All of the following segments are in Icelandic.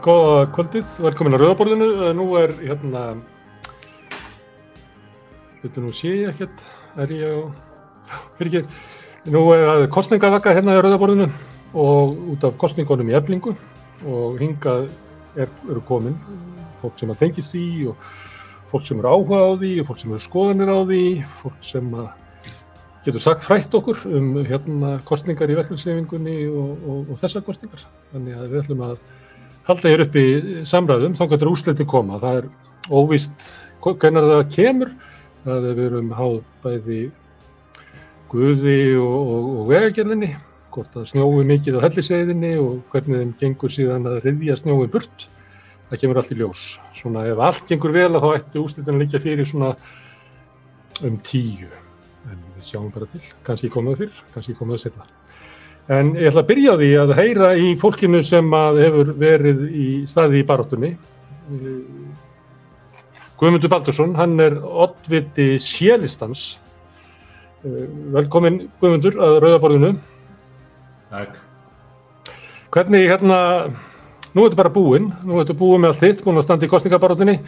Góða kvöldið, velkomin að Rauðaborðinu. Nú er hérna, veitu nú sé ég ekkert, er ég á, fyrir ekki, nú er kostningavakka hérna í Rauðaborðinu og út af kostningunum í eflingu og hingað er, eru komin fólk sem að tengist því og fólk sem eru áhuga á því og fólk sem eru skoðanir á því, fólk sem getur sagt frætt okkur um hérna kostningar í verkefnsleifingunni og, og, og þessar kostningar. Þannig að við ætlum að halda hér upp í samræðum, þá getur úrslitin koma. Það er óvist hvernig það kemur, það er við erum háð bæði guði og, og vegagerðinni, hvort það snjói mikið á helliseiðinni og hvernig þeim gengur síðan að riðja snjói burt. Það kemur allt í ljós. Svona ef allt gengur vel þá ættu úrslitin að líka fyrir svona um tíu en við sjáum bara til, kannski komum það fyrr, kannski komum það setna. En ég ætla að byrja á því að heyra í fólkinu sem hefur verið í staði í baróttunni. Guðmundur Baldursson, hann er oddviti sjélistans. Velkomin Guðmundur að Rauðaborðinu. Takk. Hvernig hérna, nú er þetta bara búinn, nú er þetta búið með allt þitt, búinn að standa í kostningabaróttunni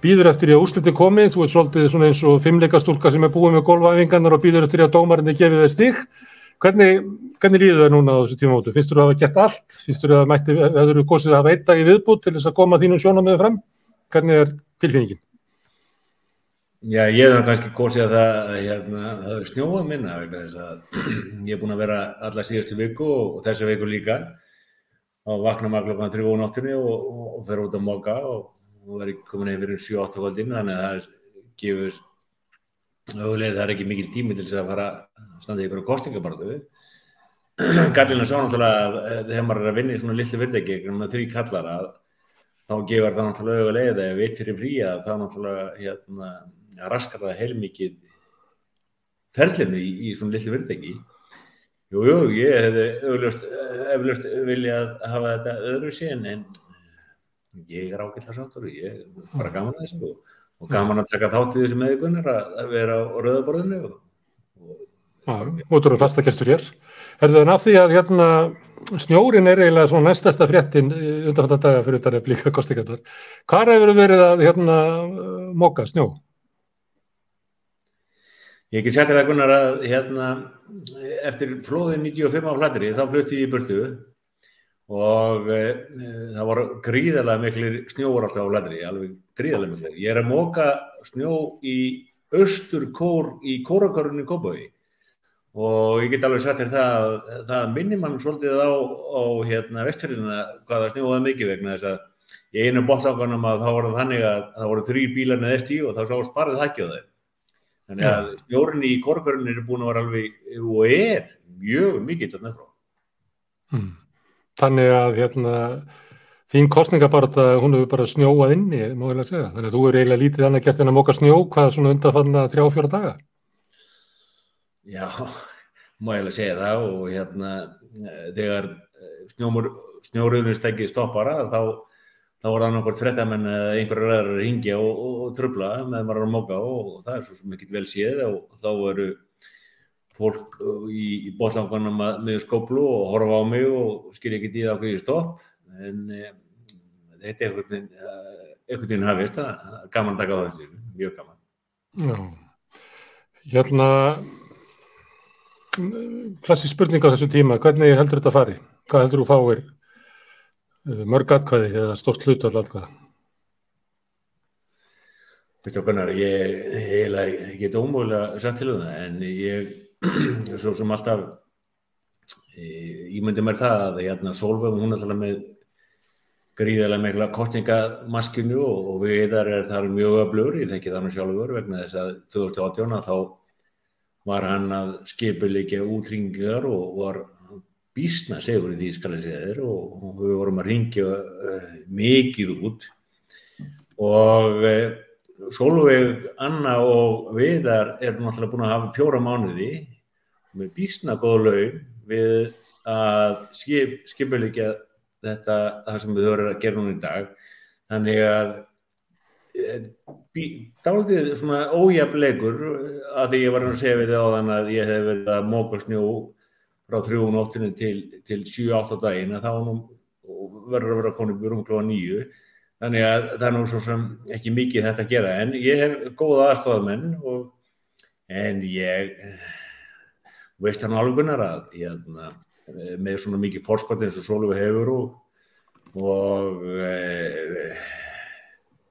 býður eftir því að úrslitin komi, þú ert svolítið svona eins og fimmleikastúlka sem er búið með golfæfingarnar og býður eftir því að dómarinni gefið þeir stig. Hvernig, hvernig líður það núna á þessu tímamótu? Finnst þú að hafa gert allt? Finnst þú að mætti, hefur þú kosið að hafa einn dag í viðbútt til þess að koma þínum sjónamöðu fram? Hvernig er tilfinningin? Já, ég hef kannski kosið að það, hérna, snjóað minna ég er búin að vera alla síðastu viku og þessa viku líka og vakna maður klokkan 3 á nóttunni og, og, og fer út að móka og verið komin yfir um 7-8 kvöldin þannig að það gefur auðvitað það er ekki mikil tími til þess að fara standa í ykkur kostingabartu Gallina sá náttúrulega að þegar maður er að vinna í svona lillu vindegi með þrý kallara þá gefur það náttúrulega auðvitað eða veit fyrir frí að það náttúrulega hérna, raskar það heilmikið ferlinu í, í svona lillu vindegi Jújú, ég hefði auðvitað viljað hafa þetta öðru síðan en ég er ágætla sáttur og ég er bara gaman að þessu og gaman að taka þátt í þessu meðgunar að vera á rauðaborðinu og, og fastagestur hér Herðu þann af því að hérna snjórin er eiginlega svona næstasta fréttin undan þetta daga fyrir þetta replíka kostingatar Hvar hefur verið að hérna móka snjó? Ég get sættir að gunnar að hérna eftir flóðin 95 á hlættri þá flutti ég í burtu og e, það voru gríðarlega miklu snjóur alltaf á ladri, alveg gríðarlega miklu. Ég er að móka snjó í austur kór í kórakörunni Kópaví og ég get alveg sagt þér það að það minnir mann svolítið á, á hérna vestfjörðina hvaða snjóðaði mikið vegna þess að í einu bóttákanum að það voru þannig að það voru þrý bílar með ST og þá bara það ekki á þeim. Þannig að snjórinni í kórakörunni er búin að vera alveg og er mjög mikið þarna frá. Hmm. Þannig að hérna, þín kostningabarta, hún hefur bara snjóað inni, má ég lega segja. Þannig að þú eru eiginlega lítið annað gert en að móka snjó, hvað svona undanfanna þrjá fjóra daga? Já, má ég lega segja það og hérna þegar snjóruðnustekki stoppara þá, þá var það náttúrulega frettamenn eða einhverjar aðrar að ringja og, og, og tröfla með maður að móka og, og það er svo mikið vel séð og þá eru fólk í, í botlangunum með skóplu og horfa á mig og skilja ekki tíða á hverju stopp. En e, þetta er einhvern veginn hafist það er gaman að taka á þessu, mjög gaman. Já, hérna klassisk spurning á þessu tíma, hvernig heldur þetta að fari? Hvað heldur þú fáir mörg atkvæði eða stort hlut hvað? Fyrst og kannar, ég, ég get ómögulega satt til um það en ég svo sem alltaf ég myndi mér það að hérna Solveig hún er alltaf með gríðarlega mikla kostningamaskinu og, og við þar er það mjög öflugur, ég þekki það nú sjálfur vegna þess að 2018 þá var hann að skipuleikja útringar og var bísna segur í því skal ég segja þér og, og við vorum að ringja uh, mikið út. Og uh, Solveig, Anna og Viðar er náttúrulega búin að hafa fjóra mánuði með bísna góð laun við að skip, skipuleikja þetta það sem við höfum að gera núna í dag. Þannig að dálítið svona ójafleikur að því ég var að segja við þið á þann að ég hef verið að móka snjó frá þrjúun óttinu til, til 7-8 daginn að þá nú verður að vera konið búrum klóða nýju þannig að það er nú svo sem ekki mikið þetta að gera. En ég hef góða aðstofamenn en ég veist hann alveg gunnar að hérna, með svona mikið fórskotni eins og Sólífi hefur og, og e,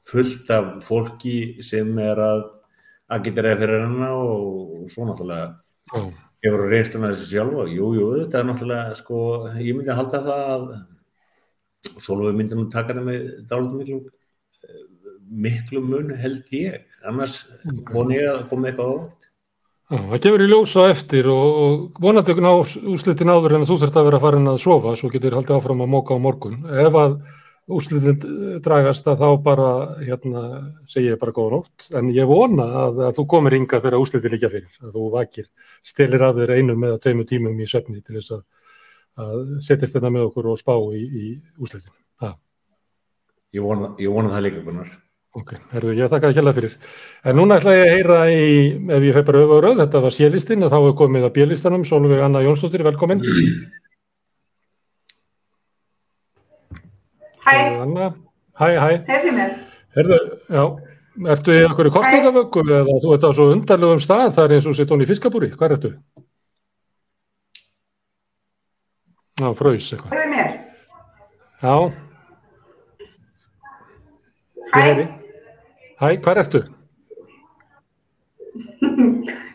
fullt af fólki sem er að agitera fyrir hennar og, og svo náttúrulega oh. hefur reynsluna þessu sjálfa jú, jú, þetta er náttúrulega sko, ég myndi að halda það að Sólvöðu myndi nú taka það með dálit miklu, miklu mun held ég, annars voni ég að koma eitthvað á vart. Það gefur í ljósa eftir og, og vonandi ná úslitin áður en þú þurft að vera farin að sofa svo getur haldið áfram að móka á morgun. Ef að úslitin dragast að þá bara, hérna, segja ég bara góða nótt, en ég vona að, að þú komir ynga fyrir að úslitin líka fyrir, að þú vakir, stilir af þér einu með teimu tímum í söfni til þess að að setjast þetta með okkur og spá í, í úsleitin. Ég vona, ég vona það líka, Gunnar. Ok, herru, ég þakka það kjalla fyrir. En núna ætla ég að heyra í, ef ég feg bara öfu á rauð, þetta var sélistinn og þá hefur komið að bílistanum, Sólvig Anna Jónsdóttir, velkomin. Hæ. Anna, hæ, hæ. Herri mér. Herru, já, ertu í einhverju kostningavöggu eða þú ert á svo undarlegum stað, það er eins og sitt hún í fiskabúri, hvað ertu? Já, fröys eitthvað. Hörðu mér. Já. Hæ. Hæ, hvað ertu?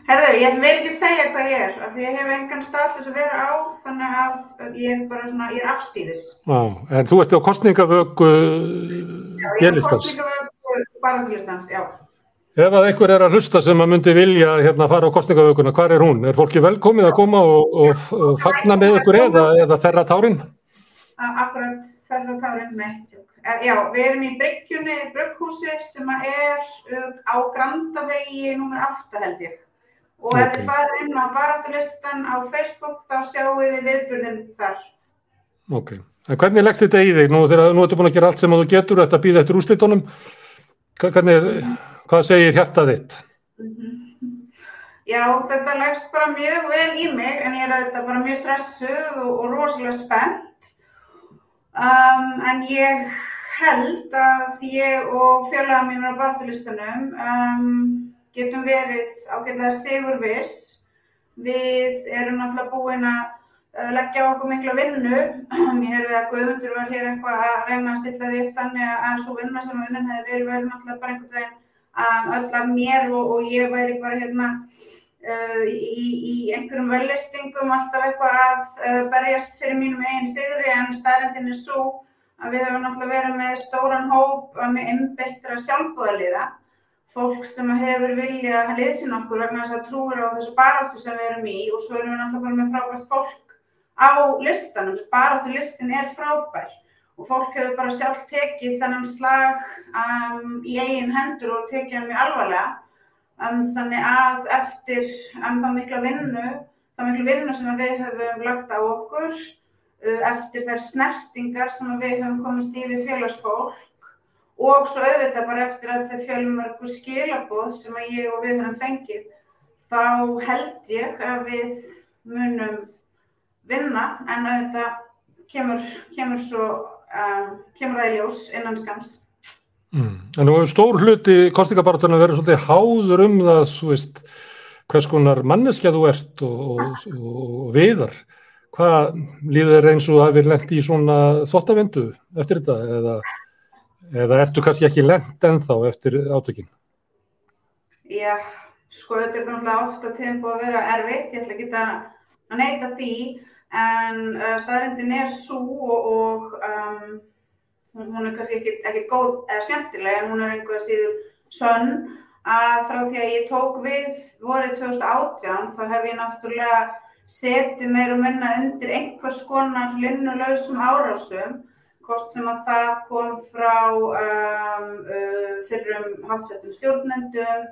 Herðu, ég vil ekki segja hvað ég er, af því ég hef engan stað til þess að vera á, þannig að ég er bara svona, ég er afsýðis. Já, en þú ert á kostningavöku Já, ég er á bélistans. kostningavöku barðlistans, já. Ef að einhver er að hlusta sem að myndi vilja hérna fara á kostningavökuna, hvað er hún? Er fólki velkomið að koma og, og, og fagna með ykkur eða, eða þerra tárin? Akkurat þeirra tárin neitt. Já, við erum í bryggjunni, brugghúsi sem að er á Grandavegi nr. 8 held ég. Og ef Ok. þið farið inn á baráttulistan á Facebook þá sjáum við viðburðin þar. Ok. En hvernig leggst þetta í þig? Nú, þegar, nú ertu búin að gera allt sem þú getur, þetta býða eftir úrslitunum. Hvernig, hvað segir hjartað þitt? Já, þetta leggst bara mjög vel í mig en ég er auðvitað bara mjög stressuð og, og rosalega spennt. Um, en ég held að ég og félaga mínur á barðulistanum um, getum verið ágætlega sigurviss. Við erum náttúrulega búin að uh, leggja okkur mikla vinnu. Ég heyrði að Guðmundur var hér eitthvað að reyna að stilla því upp þannig að svo vinna sem vinnan hefði verið verið náttúrulega bara einhvern veginn að öll af mér og, og ég væri bara hérna uh, í, í einhverjum vellistingum alltaf eitthvað að uh, berjast fyrir mínum eigin sigri en staðrendin er svo að við höfum náttúrulega verið með stóran hóp með innbyttra sjálfbúðaliða fólk sem hefur vilja að liðsina okkur vegna þess að trúir á þessu baráttu sem við erum í og svo erum við náttúrulega bara með frábært fólk á listanum, baráttu listin er frábær og fólk hefur bara sjálf tekið þennan slag um, í eigin hendur og tekið hann mjög alvarlega. Um, þannig að eftir um, það mikla vinnu það mikla vinnu sem við höfum lagt á okkur uh, eftir þær snertingar sem við höfum komist í við félagsfólk og svo auðvitað bara eftir að þau fjölmörgu skilaboð sem að ég og við höfum fengið þá held ég að við munum vinna en auðvitað kemur, kemur svo um, kemur það í ljós innan skams. Mm. En nú hefur stór hluti kostningabartuna verið svolítið háður um það, veist, hvers konar manneskja þú ert og, og, og viðar. Hvað líður eins og það hefur lent í svona þóttavendu eftir þetta eða, eða ertu kannski ekki lent ennþá eftir átökin? Já, sko þetta er náttúrulega ofta tíðum búið að vera erfitt, ég ætla ekki að neita því, en uh, staðrindin er svo og, og um, hún, er kannski ekki, ekki góð eða skemmtileg, en hún er einhver síður sönn. Að frá því að ég tók við vorið 2018 þá hef ég náttúrulega setið meir og minna undir einhvers konar linnulausum árásum hvort sem að það kom frá um, uh, fyrrum hátsettum stjórnendum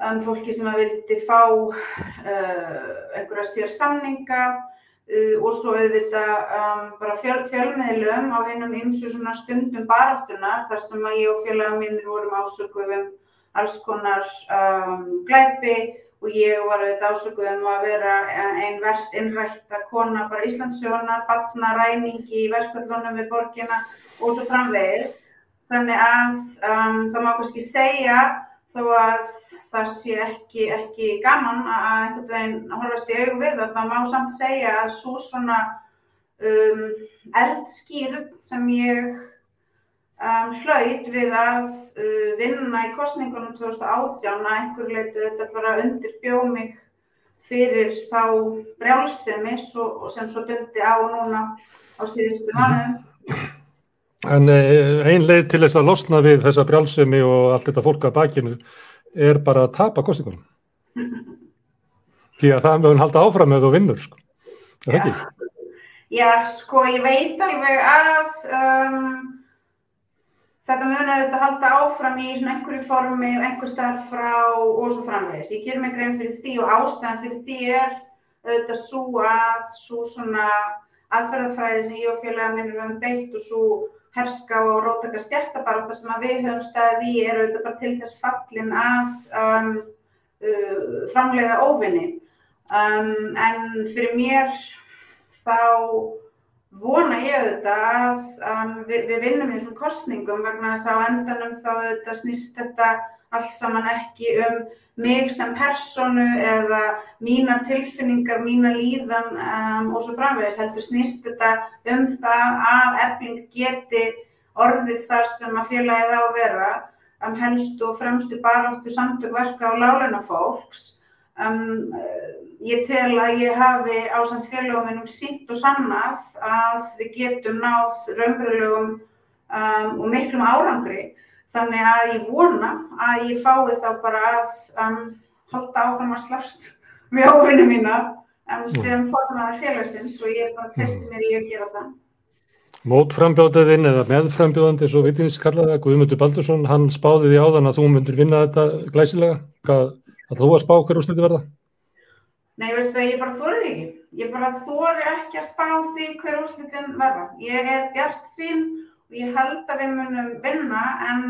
um, fólki sem að vildi fá uh, einhverja sér samninga uh, og svo auðvitað um, bara fjöl, fjölmiðlum á hennum ymsu stundum baráttunar þar sem að ég og félaga mínir vorum ásökuð um alls konar um, glæpi og ég var auðvitað ásökuð um að vera einn verst innrætta kona bara Íslandsjónar, batnaræningi í verkvöldunum við borgina og svo framvegis. Þannig að um, það má kannski segja þó að það sé ekki, ekki gaman að einhvern veginn horfast í aug við það, þá má samt segja að svo svona um, eldskýr sem ég um, hlaut við að uh, vinna í kostningunum 2018 að einhver leitu þetta bara undirbjó mig fyrir þá brjálsemi sem svo dundi á núna á síðustu mánuðum. En eh, ein leið til þess að losna við þessa brjálsemi og allt þetta fólk að bakinu er bara að tapa kostingunum. Því að það mögum halda áfram með þú vinnur, sko. Er það ekki? Já, sko, ég veit alveg að um, þetta mögum auðvitað halda áfram í svona einhverju formi og einhver starf frá og svo framvegis. Ég ger mig grein fyrir því og ástæðan fyrir því er auðvitað svo að svo svona aðferðafræði sem ég og félaga minn erum beitt og svo herska og rótaka stjættabaróta sem að við höfum staðið í eru auðvitað bara til þess fallin að um, uh, framleiða óvinni. Um, en fyrir mér þá vona ég auðvitað að um, við, við vinnum í þessum kostningum vegna þess að á endanum þá auðvitað snýst þetta allt saman ekki um mig sem personu eða mínar tilfinningar, mínar líðan um, og svo framvegis heldur snýst þetta um það að efling geti orðið þar sem að félagið á að vera um, helstu og fremstu baráttu samtökverka og láleina fólks. Um, ég tel að ég hafi á samt félagum minnum sínt og sannað að við getum náð raunverulegum um, og miklum árangri Þannig að ég vona að ég fái þá bara að um, halda áfram að slafst við óvinni mína um, sem formaður félagsins og ég bara testi mér í að gera það. Mótframbjóðaðinn eða meðframbjóðandi, svo vitins kallaði það, Guðmundur Baldursson, hann spáði því áðan að þú myndir vinna þetta glæsilega. Hvað, að þú að spá hver úrsliti verða? Nei, veistu það, ég bara þórið ekki. Ég bara þóri ekki að spá því hver úrslitin verða. Ég er bjart sín og ég held að við munum vinna en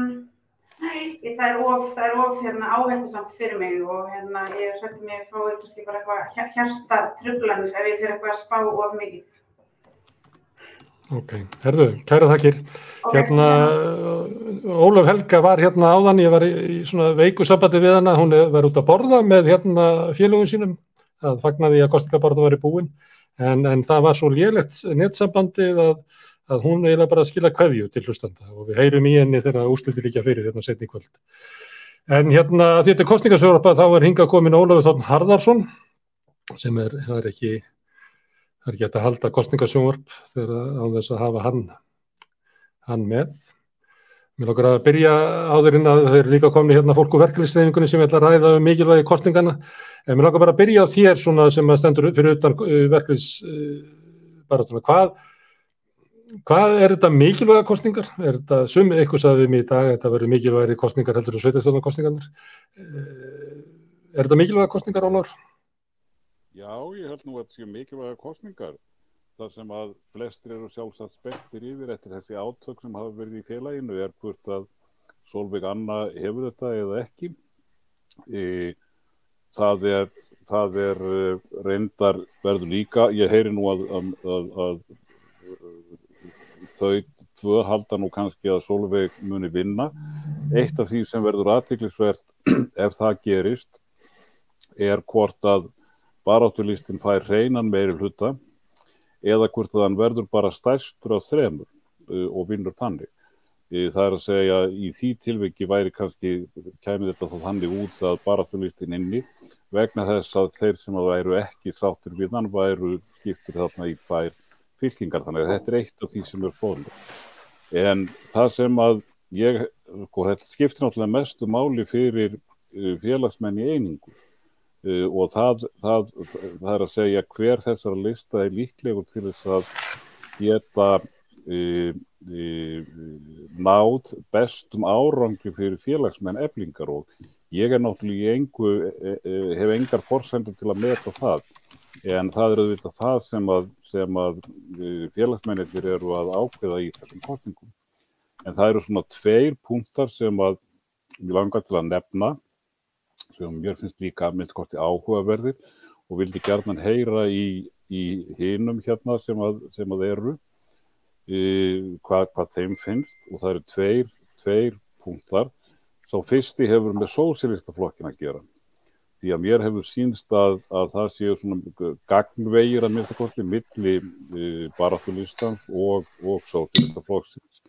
nei, það er of, það er of hérna, áhættisamt fyrir mig og hérna, ég hrætti mig bara eitthvað hjarta trublanir ef ég fyrir eitthvað að spá of mikið. Ok, herðu, kæra þakkir. Hérna, Ólaf Helga var hérna áðan, ég var í, í svona veiku sabati við hana, hún var út að borða með hérna félögum sínum, það fagnaði að kostningaborða var í búin, en, en það var svo lélegt nettsambandið að að hún eiginlega bara skila kveðju til hlustanda. Og við heyrum í henni þegar úsluti líka fyrir hérna setni kvöld. En hérna því þetta er kostningasjóðarpa þá er hinga komin Ólafur Þórn Harðarsson sem er, það er ekki, það er ekki að halda kostningasjóðarp þegar á þess að hafa hann, hann með. Mér lókar að byrja áðurinn að þau eru líka komni hérna fólk úr verkefliðsreifingunni sem ætla að ræða um mikilvægi kostningana. En mér lókar bara að byrja á þér svona sem að stendur fyrir utan uh, verkefliðsbaratuna. Hvað Hvað er þetta mikilvæga kostningar? Er þetta sumið eitthvað mig í dag þetta verður mikilvægri kostningar heldur en sveitastjóðan kostningarnir? Eh, er þetta mikilvæga kostningar álur? Já, ég held nú að þetta séu mikilvæga kostningar. Það sem að flestir eru sjálfsagt spettir yfir eftir þessi átök sem hafa verið í félaginu er hvort að Solveig Anna hefur þetta eða ekki. E, það er, það er eh, reyndar verður líka, ég heyri nú að, að, að, að þau tvö halda nú kannski að Solveig muni vinna. Eitt af því sem verður aðtiklisvert ef það gerist er hvort að baráttulístin fær hreinan meiri hluta eða hvort að hann verður bara stærstur af þremur uh, og vinnur þannig. Það er að segja í því tilviki væri kannski, kæmi þetta þá þannig út að baráttulístin inni vegna þess að þeir sem að væru ekki sáttur við hann væru skiptir þarna í tvær fylkingar. Þannig að þetta er eitt af því sem er fórlega en það sem að ég, sko þetta skiptir náttúrulega mestu máli fyrir uh, félagsmenn í einingu uh, og það, það, það er að segja hver þessara lista er líklegur til þess að geta uh, náð bestum árangri fyrir félagsmenn eflingar og ég er náttúrulega í engu, hef engar fórsendur til að meta það en það er auðvitað það sem að, að félagsmennir eru að ákveða í þessum kostningum. En það eru svona tveir punktar sem að við langar til að nefna sem mér finnst líka myndkorti áhugaverðir og vildi gerðan heyra í, í hinum hérna sem að, sem að eru e, hvað, hvað þeim finnst og það eru tveir, tveir punktar. Svo fyrsti hefur með sósilistaflokkin að gera. Því að mér hefur sínst að, að það séu svona gagnvegir að minnst að kosti milli e, baráttulistans og, og sósilistaflokksins.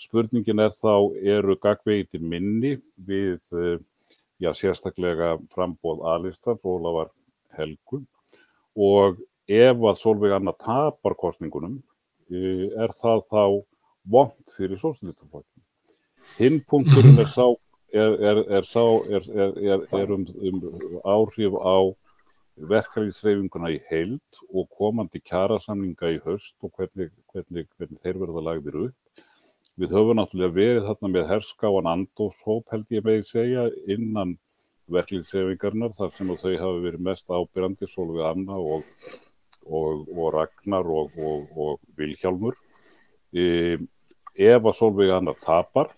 Spurningin er þá, eru gagnvegir til minni við e, já, sérstaklega frambóð aðlistar, Ólafar Helgu og ef að Solveig Anna tapar kostningunum e, er það þá vond fyrir sósilistaflokkin. Hinn punkturinn er sá, er, er, er, sá, um, um áhrif á verkefliðsreifinguna í heild og komandi kjarasamninga í höst og hvernig, hvernig, hvernig þeir verða lagðir upp. Við höfum náttúrulega verið þarna með herskáan andóshóp held ég með að segja innan verkefliðsreifingarnar þar sem þau hafi verið mest ábyrjandi Solveig Anna og, og, og Ragnar og, og Vilhjálmur. E, ef að Solveig Anna tapar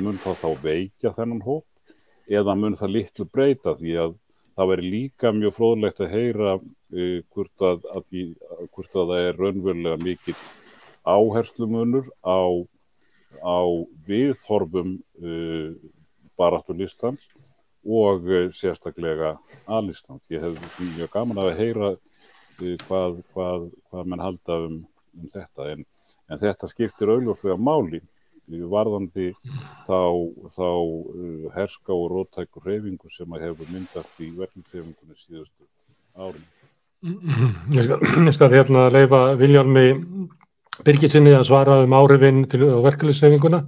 mun það þá veikja þennan hóp eða mun það litlu breyta því að það veri líka mjög fróðlegt að heyra uh, hvort, að, að því, hvort að það er raunverulega mikill áherslumunur á, á viðþorfum uh, baratulistans og uh, sérstaklega aðlistans. Ég hef mjög gaman að heyra hvað, hvað, hvað mann halda um, um þetta en, en þetta skiptir auðvitað máli varðandi þá, þá uh, herska og róttækur reyfingu sem að hefur myndast í verkefnisreyfingunni síðustu árum. Ég skal, ég skal hérna leifa Viljálmi Birgitsinni að svara um áhrifin til verkefnisreyfinguna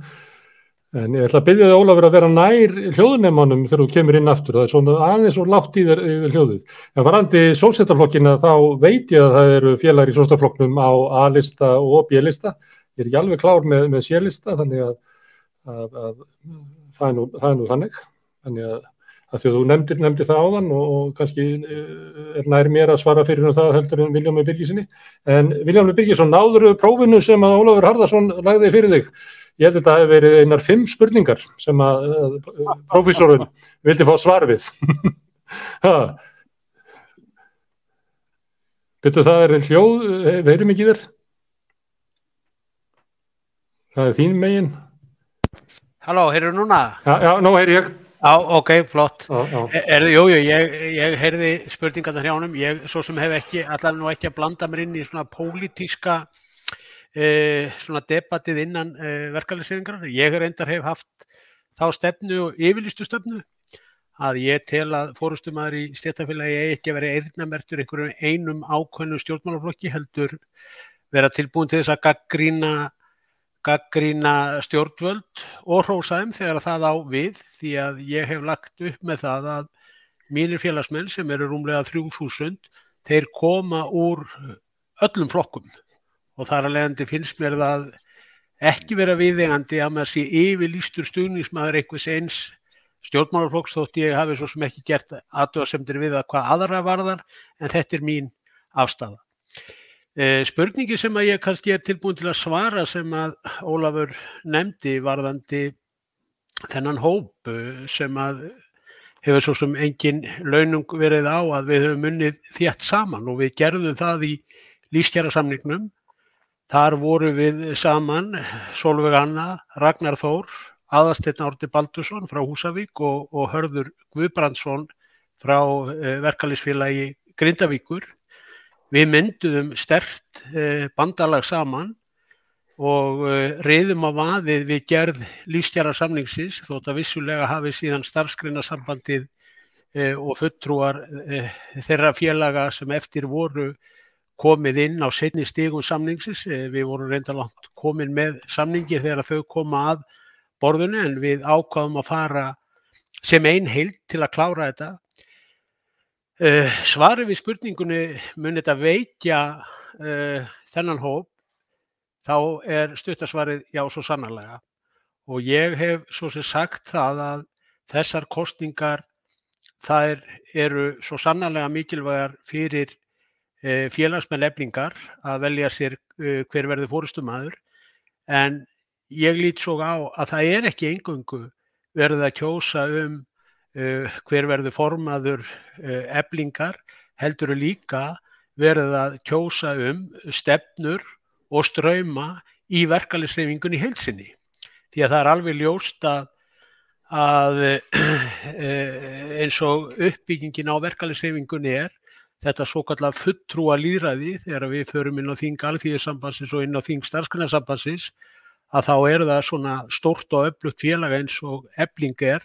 en ég ætla að byggja þig Ólafur að vera nær hljóðunemanum þegar þú kemur inn aftur. Það er svona aðeins og látt í þér hljóðið. En varandi sósættarflokkina þá veit ég að það eru félagar í sósættarflokknum á A-lista og B-lista. Ég er ekki alveg klár með, með sérlista þannig að, að, að það, er nú, það er nú þannig. Þannig að, að því að þú nefndir, nefndir það áðan og, og kannski eh, er nær mér að svara fyrir um það heldur en Viljámi Birgisinni en Viljámi Birgisson náður prófinu sem að Ólafur Harðarsson lagði fyrir þig ég held að þetta hefur verið einar fimm spurningar sem að profesorun vildi fá svar við Betur það er hljóð, veirum ekki þér? Það er þín megin. Halló, heyrðu núna? Já, já, nú heyri ég. Já, ok, flott. Já, já. Er, jú, jú, ég, ég heyrði spurningarna hrjánum. Ég svo sem hef ekki, allavega nú ekki að blanda mér inn í svona pólitíska eh, svona debattið innan eh, verkefæliseringar. Ég reyndar hef haft þá stefnu og yfirlistu stefnu að ég tel að fórustumæður í stéttafélagi ekki að vera eirnamertur einhverjum einum ákvönnu stjórnmálaflokki heldur vera tilbúin til þess að gaggrína gaggrína stjórnvöld og hrósaðum þegar það á við því að ég hef lagt upp með það að mínir félagsmenn sem eru rúmlega 3000 þeir koma úr öllum flokkum og þar að leiðandi finnst mér það ekki vera viðengandi að maður sé yfirlýstur stugnismæður einhvers eins stjórnmálarflokks þótt ég hafi svo sem ekki gert aðdóðasemdir við að hvað aðra varðar en þetta er mín afstafa. Eh, spurningi sem að ég kannski er tilbúin til að svara sem að Ólafur nefndi varðandi þennan hóp eh, sem að hefur svo sem engin launung verið á að við höfum unnið þétt saman og við gerðum það í lífskjara samningnum. Þar voru við saman Solveig Anna, Ragnar Þór, Aðarsteinn Árti Baldursson frá Húsavík og, og Hörður Guðbrandsson frá eh, verkefælisfélagi Grindavíkur Við mynduðum stert eh, bandalag saman og eh, reyðum á vaðið við gerð lífstjara samningsins þótt að vissulega hafi síðan starfsgreinasambandið eh, og fulltrúar þeirra félaga sem eftir voru komið inn á setni stígun samningsins. Við vorum reynda langt komin með samningi þegar þau koma að borðinu en við ákvaðum að fara sem einn heilt til að klára þetta Uh, svarið við spurningunni mun þetta veikja uh, þennan hóp? Þá er stuttasvarið já svo sannarlega. Og ég hef svo sem sagt það að þessar kostningar þær eru svo sannarlega mikilvægar fyrir uh, félagsmenn lefningar að velja sér hver verður fórustumæður en ég lít svo á að það er ekki engungu verið að kjósa um hver verður formaður eblingar heldur líka verið að kjósa um stefnur og ströyma í verkalisreifingunni í heilsinni. Því að það er alveg ljóst að, að eins og uppbyggingin á verkalisreifingunni er þetta svo kallar fulltrúa líðræði þegar við förum inn á þing alþýðisambansins og inn á þing starfskunarsambansins að þá er það svona stórt og öflugt félag eins og ebling er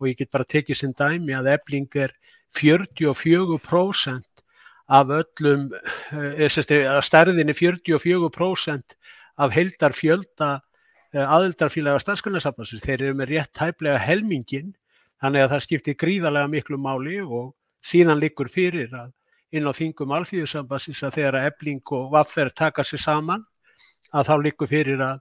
og ég get bara tekið sem dæmi að ebling er 44% af öllum, eh, að stærðinni 44% af heildar fjölda eh, aðildarfélaga starfskunarsambansins. Þeir eru með rétt hæflega helmingin þannig að það skiptir gríðarlega miklu máli og síðan likur fyrir að inn á þingum alþjóðsambassins að þegar ebling og vaffer taka sér saman að þá likur fyrir að,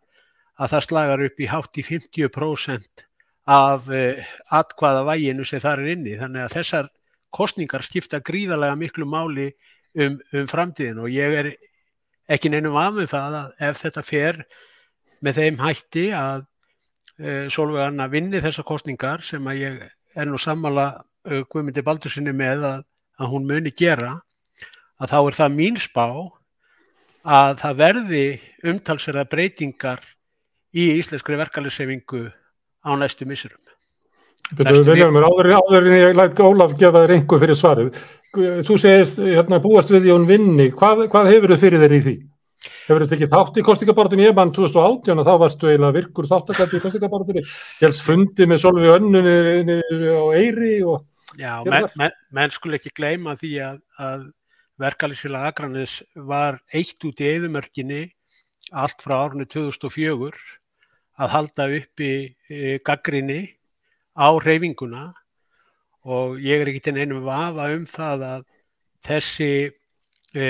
að það slagar upp í hátt í 50% af eh, atkvaða væginu sem það er inni. Þannig að þessar kostningar skipta gríðarlega miklu máli um, um framtíðin og ég er ekki neinum af með það að ef þetta fer með þeim hætti að eh, Solveigarna vinni þessar kostningar sem að ég er nú sammála uh, Guðmundi Baldursinni með að að hún muni gera að þá er það mín spá að það verði umtalsverða breytingar í íslenskri verkefliðsefingu á næstu missurum. Áður en ég læt Ólaf gefa þér einhver fyrir svaru. Þú segist hérna, búast við því hún vinni. Hvað, hvað hefur þau fyrir þeir í því? Hefur þau tekið þátt í kostingabortunni ég mann 2018 og þá varstu eiginlega virkur þáttakætti í kostingabortunni. Helst fundi með Solvi Önnunni á Eyri og Já, menn men, men skul ekki gleyma því að, að verkefælisfélag Akranis var eitt út í eðumörkinni allt frá árunni 2004 að halda uppi e, gaggrinni á reyfinguna og ég er ekki til einum vafa um það að þessi e,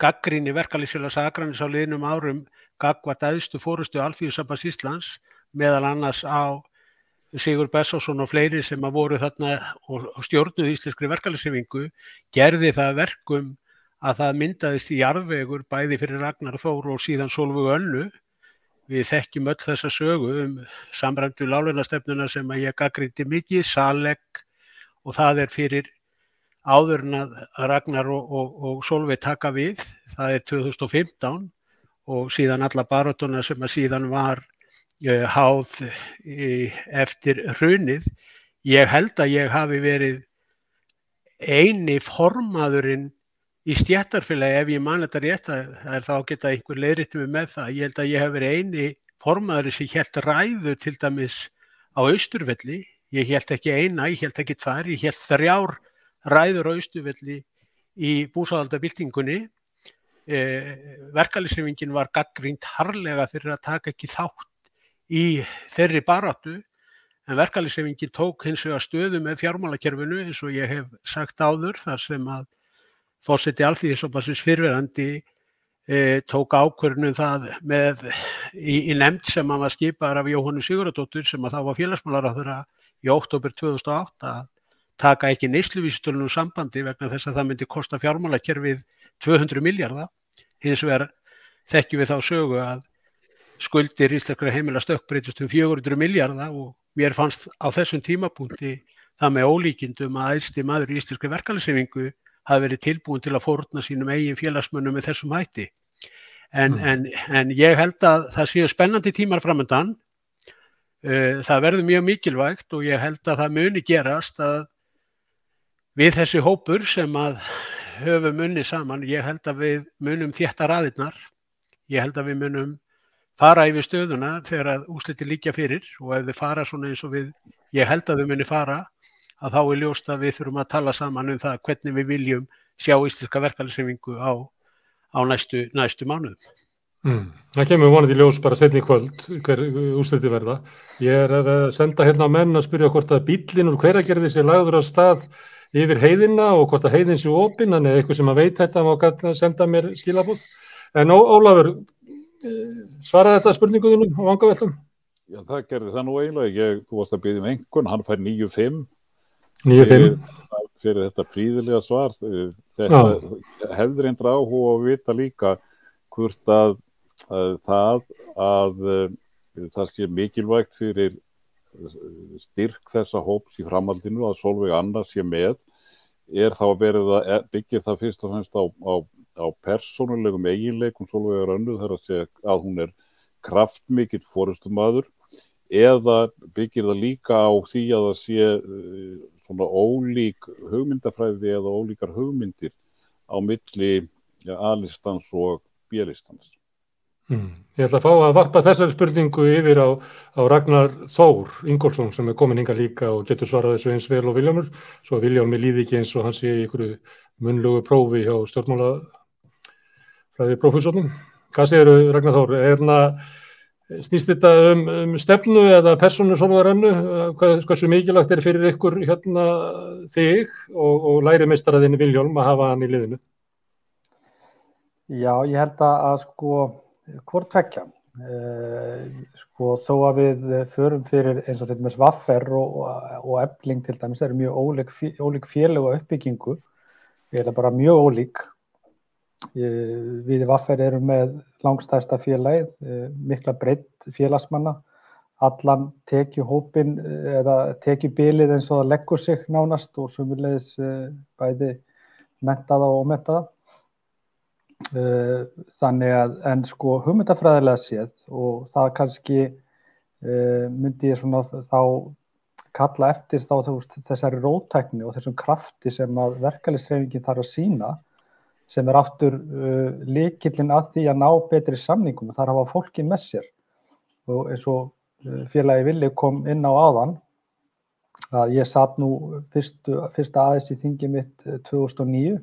gaggrinni verkefælisfélags Akranis á liðnum árum gagvart aðstu fórustu alþjóðsabans Íslands meðal annars á Sigur Bessásson og fleiri sem að voru þarna og stjórnuð íslenskri verkefælissefingu gerði það verkum að það myndaðist í jarðvegur bæði fyrir Ragnar Þóru og síðan Solvögu Önnu. Við þekkjum öll þessa sögu um samræmdu lálunastefnuna sem að ég gaggrindi mikið, Saleg og það er fyrir áðurinn að Ragnar og, og, og Solveig taka við, það er 2015 og síðan alla barótuna sem að síðan var Eh, háð eftir hrunið. Ég held að ég hafi verið eini formaðurinn í stjættarfélagi ef ég man þetta rétt að það er þá geta einhver leiðrittum með það. Ég held að ég hef verið eini formaðurinn sem helt ræðu til dæmis á Austurvelli. Ég held ekki eina, ég held ekki tvær, ég held þrjár ræður á Austurvelli í búsáðaldabildingunni. Eh, Verkalisefingin var gaggrínt harlega fyrir að taka ekki þátt í þeirri baráttu en verkalýsefingin tók hins vegar stöðu með fjármálakerfinu eins og ég hef sagt áður þar sem að fórseti alþýðisopassins fyrverandi e, tók ákvörnum það með í, í nefnd sem að var skipaður af Jóhannu Siguradóttur sem að þá var félagsmálar á þeirra í óttobur 2008 að taka ekki neysluvísitölunum sambandi vegna þess að það myndi kosta fjármálakerfið 200 miljardar hins vegar þekkjum við þá sögu að skuldir íslenskra heimila stökkbreytist um 400 miljardar og mér fannst á þessum tímapunkti það með ólíkindum að æðsti maður í íslenskri verkefælisefingu hafi verið tilbúin til að fórna sínum eigin félagsmönnum með þessum hætti. En, mm. en, en ég held að það séu spennandi tímar framöndan. Uh, það verður mjög mikilvægt og ég held að það muni gerast að við þessi hópur sem að höfum munni saman, ég held að við munum þétta raðirnar, ég held að við munum fara yfir stöðuna þegar að úsliti líka fyrir og ef þið fara svona eins og við, ég held að þau muni fara, að þá er ljóst að við þurfum að tala saman um það hvernig við viljum sjá íslenska verkefælisreifingu á, á næstu, næstu mánuðum. Mm. Það kemur vonandi ljós bara setni kvöld hver úsliti verða. Ég er að senda hérna á menn að spyrja hvort að bílinn úr hveragerði sé lagður á stað yfir heiðina og hvort að heiðin sé opinn, þannig að eitthvað sem að veit þetta má senda mér skilabóð. En Ólafur, svaraði þetta spurningunum á vangaveltum? Já, það gerði það nú eiginlega. Ég, þú varst að byggja um einhvern, hann fær 9-5. 9-5. Fyrir þetta príðilega svar. Þetta hefður einn áhuga að vita líka hvort að, að það að það sé mikilvægt fyrir styrk þessa hóps í framhaldinu að Solveig annars sé með er þá að verið að byggja það fyrst og fremst á, á, á persónulegum eiginleikum Solveigar önnuð þar að að hún er kraftmikill fórustumadur eða byggir það líka á því að það sé svona ólík hugmyndafræði eða ólíkar hugmyndir á milli ja, A-listans og B-listans. Mm. Ég ætla að fá að varpa þessari spurningu yfir á, á Ragnar Þór Ingólfsson sem er komin hinga líka og getur svarað þessu eins vel og Viljámur svo Viljámi líði ekki eins og hann sé ykkur munlugu prófi hjá stjórnmála fræði prófísónum. Hvað segir Ragnar Þór? Er það snýst þetta um, um stefnu eða personu solvarennu? Hversu mikilvægt er fyrir ykkur hérna þig og, og læri meistaraðinni Viljálm að hafa hann í liðinu? Já, ég held að sko hvort tvekja. Uh, sko þó að við förum fyrir eins og til dæmis vaffer og, og ebling til dæmis eru mjög ólík, ólík félag og uppbyggingu erum bara mjög ólík við í vaffer erum með langstæsta félagið uh, mikla breytt félagsmanna. Allan tekju hópin eða tekju bilið eins og það leggur sig nánast og sumulegis bæði mentaða og ómentaða Eh, þannig að, en sko hugmyndafræðilega séð og það kannski myndi ég svona þá kalla eftir þá þessari rótækni og þessum krafti sem að verkefliðsreifingin þarf að sína sem er aftur uh, likillin að því að ná betri samningum. Og þar hafa fólki með sér. Og eins og uh, félagi Vili kom inn á áðan að ég satt nú fyrstu, fyrsta aðeins í þingi mitt 2009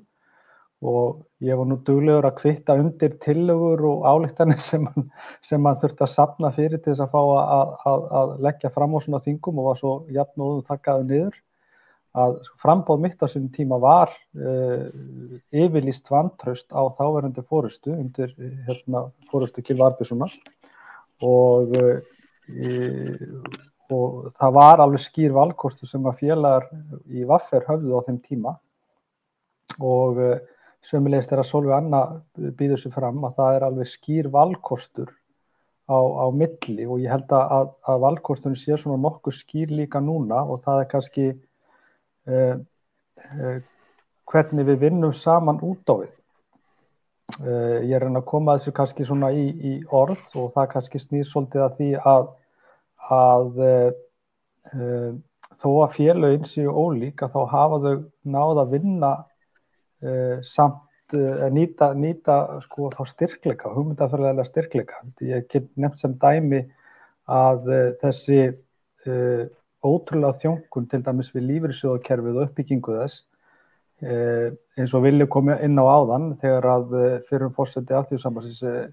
og ég var nú duglegur að kvitta undir tillögur og álíktanir sem hann, sem hann þurfti að sapna fyrir til þess að fá að, að, að leggja fram á svona þingum og var svo jafn og þakkaðu niður að frambóð mitt á svona tíma var uh, yfirlýst vantraust á þáverandi fórustu undir hérna, fórustu Kilva Arbjörnssonar og, uh, og það var alveg skýr valkostu sem að félagar í Vaffer höfðu á þeim tíma. Og uh, Sömulegist er að Solveig Anna býður sér fram að það er alveg skýr valkostur á, á milli. Og ég held að, að valkostunum sé svona nokkuð skýr líka núna og það er kannski uh, uh, hvernig við vinnum saman út á við. Uh, ég er að koma þessu kannski svona í, í orð og það kannski snýr svolítið að því að, að þó að félöginn séu ólík að þá hafa þau náð að vinna samt nýta, nýta sko þá styrkleika, hugmyndafærlega styrkleika. Ég get nefnt sem dæmi að þessi ótrúlega þjónkun til dæmis við lífyrirsjóðakerfið og uppbyggingu þess eins og vilja koma inn á áðan þegar að fyrir fórseti aftíðusambansins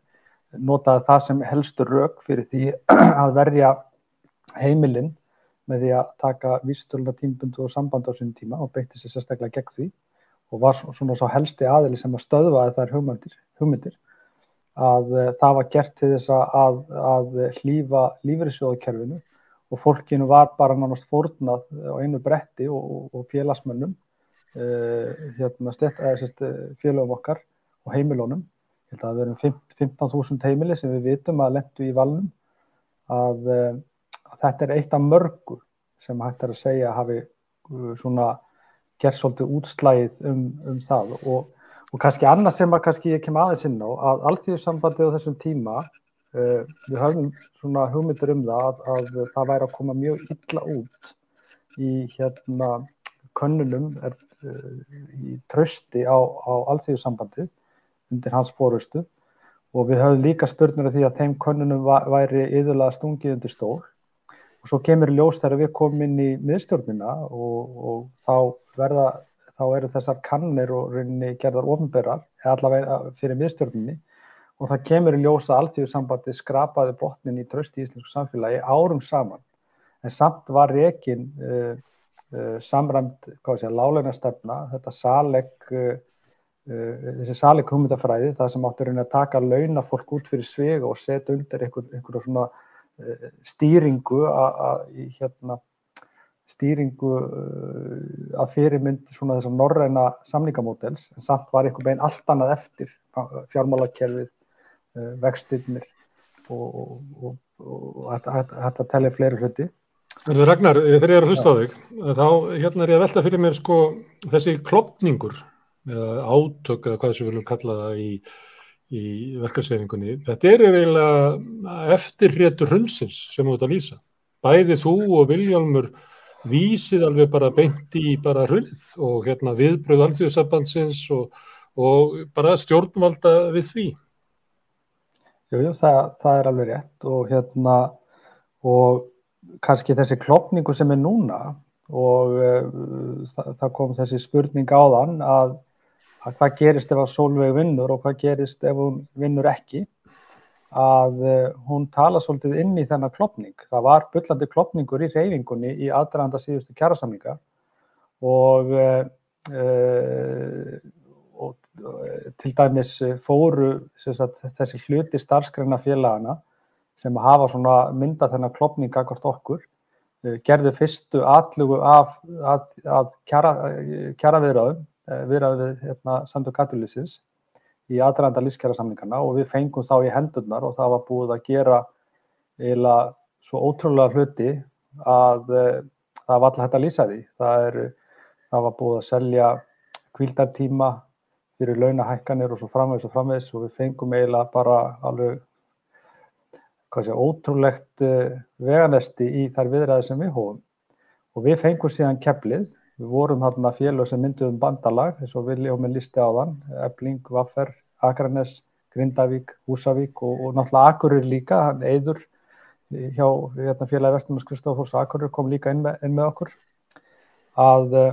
notaði það sem helstur rauk fyrir því að verja heimilinn með því að taka vísturlega tímbundu og samband á sínum tíma og beitti sér sérstaklega gegn því og var svona svo helsti aðili sem að stöðvaði þær hugmyndir, hugmyndir að uh, það var gert til þess að, að hlýfa lífriðsjóðakerfinu og fólkinu var bara nánast fórnað á einu bretti og, og, félagsmönnum uh, hérna, félagum okkar og heimilónum að það verðum 15.000 heimili sem við vitum að lendu í valnum. Að, að þetta er eitt af mörgu sem hægt er að segja hafi svona gerð svolítið útslægið um, um það. Og, og kannski annað sem að kannski ég kem aðeins inn á að alltíðussambandið á þessum tíma uh, við höfum svona hugmyndir um það að, að það væri að koma mjög illa út í hérna könnunum er, uh, í trösti á, á alltíðussambandið undir hans fórustu og við höfum líka spurnir af því að þeim könnunum væri yðurlega stungið undir stól. Og svo kemur ljós þegar við komum inn í miðstjórnina og, og þá verða, þá eru þessar kannir og rauninni gerðar ofinberar, allavega fyrir miðstjórninni og það kemur í ljós að alltíðursambandi skrapaði botnin í trösti í íslensku samfélagi árum saman. En samt var reygin uh, uh, samræmt, hvað sé, lálegnastefna, þetta saleg uh, þessi saleg hugmyndafræði, það sem áttur að taka launa fólk út fyrir svega og setja undir einhver, einhverju svona stýringu að hérna, stýringu að fyrirmynd svona þessar norræna samningamódels. En samt var einhver beginn allt annað eftir fjármálakerfið, vextinnir og, og, og, og þetta tellir fleiri hluti Erðu Ragnar, eh, þegar ég er að hlusta á þig, eh, þá hérna er ég að velta fyrir mér sko þessi klopningur eða átök eða hvað við viljum kalla það í, í verkarsreiningunni. Þetta er eiginlega eftirréttur hundsins sem þú ert að lýsa. Bæði þú og Viljálmur vísið alveg bara beint í bara hunnið og hérna viðbröð alþjóðsabandsins og, og bara stjórnvalda við því. Jú, jú, það, það er alveg rétt og hérna og kannski þessi klopningu sem er núna og uh, það, kom þessi spurning á þann að, að hvað gerist ef að Solveig vinnur og hvað gerist ef hún vinnur ekki að uh, hún tala svolítið inn í þennan klopning. Það var byllandi klopningur í reyfingunni í aðdraðanda síðustu kjærasamlinga og, uh, og til dæmis fóru sagt, þessi hluti starfskræna félagana sem hafa svona mynda þennan klopning akkord okkur, eh, gerðu fyrstu atlugu af, af, af kjara, kjara viðræðum, eh, viðræðu við hérna, samtök katulísins í aðrænda lífskjara samlingarna og við fengum þá í hendurnar og það var búið að gera eiginlega svo ótrúlega hluti að það var alltaf hægt að lýsa því. Það, er, það var búið að selja kvildartíma fyrir launahækkanir og svo framvegs og framvegs og við fengum eiginlega bara alveg sé, ótrúlegt uh, veganesti í þær viðræði sem við hófum. Og við fengum síðan keflið, við vorum hérna félag sem mynduðum bandalag, eins og Viljóminn listi á þann, Ebling, Vaffer, Akranes, Grindavík, Húsavík og, og náttúrulega Akurur líka, hann Eidur hjá hérna, félagi Vestumars Kristófors Akurur kom líka inn með, inn með okkur, að uh,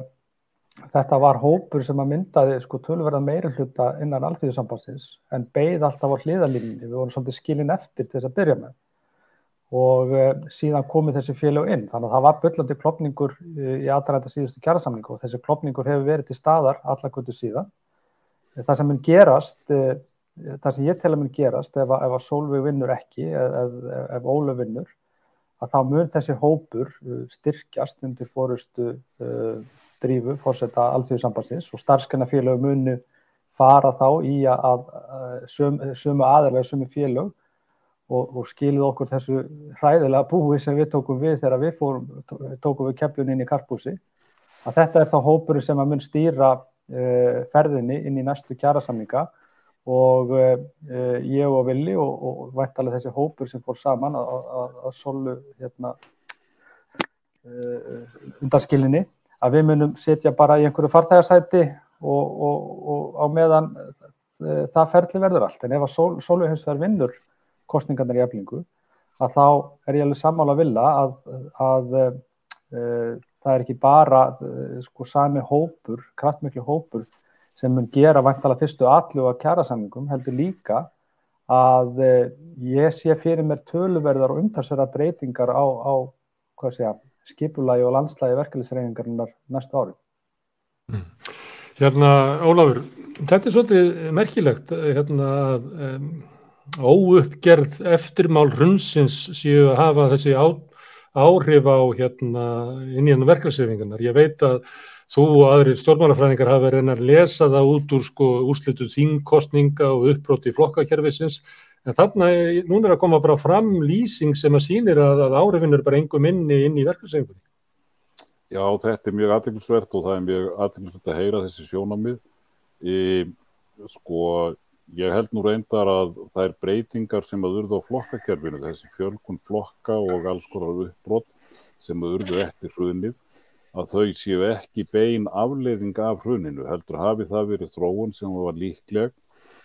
þetta var hópur sem að myndaði sko tölverða meira hluta innan alltíðusambansins en beigð alltaf á hliðalínni, við vorum svolítið skilin eftir til þess að byrja með. Og uh, síðan komið þessi félag inn, þannig að það var byllandi klopningur uh, í aðræða síðustu kjærasamlingu og þessi klopningur hefur verið til staðar allakvöldu síðan. Það sem mun gerast, uh, það sem ég tel að mun gerast ef, ef að Solveig vinnur ekki, ef, ef Ólu vinnur, að þá mun þessi hópur styrkjast undir fórustu drífu fórsetta alþjóðsambansins og starfskennafélög munu fara þá í að, að söm, sömu aðalega sömu félög og, og skiluð okkur þessu hræðilega búi sem við tókum við þegar við fórum, tókum við keppjun inn í karpúsi að þetta er þá hópurinn sem að mun stýra uh, ferðinni inn í næstu kjærasamninga og uh, ég og Vili og, og vættalega þessi hópur sem fór saman að solu hérna, uh, undanskilinni að við munum setja bara í einhverju farþægarsæti og, og, og á meðan uh, það ferli verður allt. En ef að sól, sóluhensverð vinnur kostningarnir í eflingu, að þá er ég alveg sammála að vilja að, að uh, það er ekki bara uh, sko sami hópur, kraftmiklu hópur sem mun gera vantala fyrstu allu að kjæra samningum, heldur líka að ég sé fyrir mér töluverðar og umtalsverðar breytingar á, á hvað sé ég, skipulagi og landslægi verkefliðsreiningarinnar næsta ári. Mm. Hérna, Ólafur, þetta er svolítið merkilegt hérna, um, óuppgerð eftirmál hrunsins séu að hafa þessi á, áhrif á hérna, inn í hérna verkefliðsreiningarnar. Ég veit að þú og aðri stjórnmálafræðingar hafa verið að lesa það út úr sko, úrslitu þingkostninga og uppbróti flokkakerfisins En þarna, núna er að koma bara fram lýsing sem að sýnir að, að áhrifin er bara engum inni inn í verkefsengunni. Já, þetta er mjög aðeinsvert og það er mjög aðeinsvert að heyra þessi sjónamið. Í, sko, ég held nú reyndar að það er breytingar sem að urðu á flokkakerfinu, þessi fjölkun flokka og alls konar uppbrott sem að urðu eftir hrunið, að þau séu ekki bein afleiðing af hruninu, heldur hafi það verið þróun sem var líkleg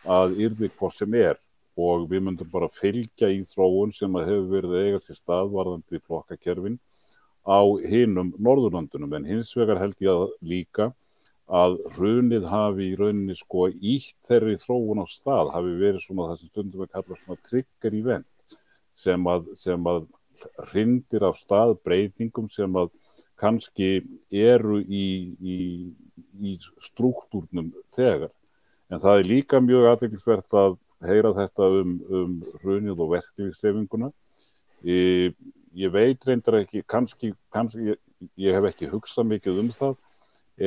að yrði hvað sem er og við myndum bara fylgja í þróun sem að hefur verið eiga til staðvarðandi flokkakerfin á hinnum Norðurlandunum en hins vegar held ég að líka að hrunið hafi í rauninni sko ítt þeirri þróun á stað hafi verið svona það sem stundum við kalla svona trigger event sem að, sem að hrindir af stað breytingum sem að kannski eru í, í, í struktúrnum þegar. En það er líka mjög aðeinsvert að heyra þetta um, um hrunið og verkefliðsrefinguna. Ég, ég veit reyndar ekki, kannski, kannski ég, ég hef ekki hugsað mikið um það,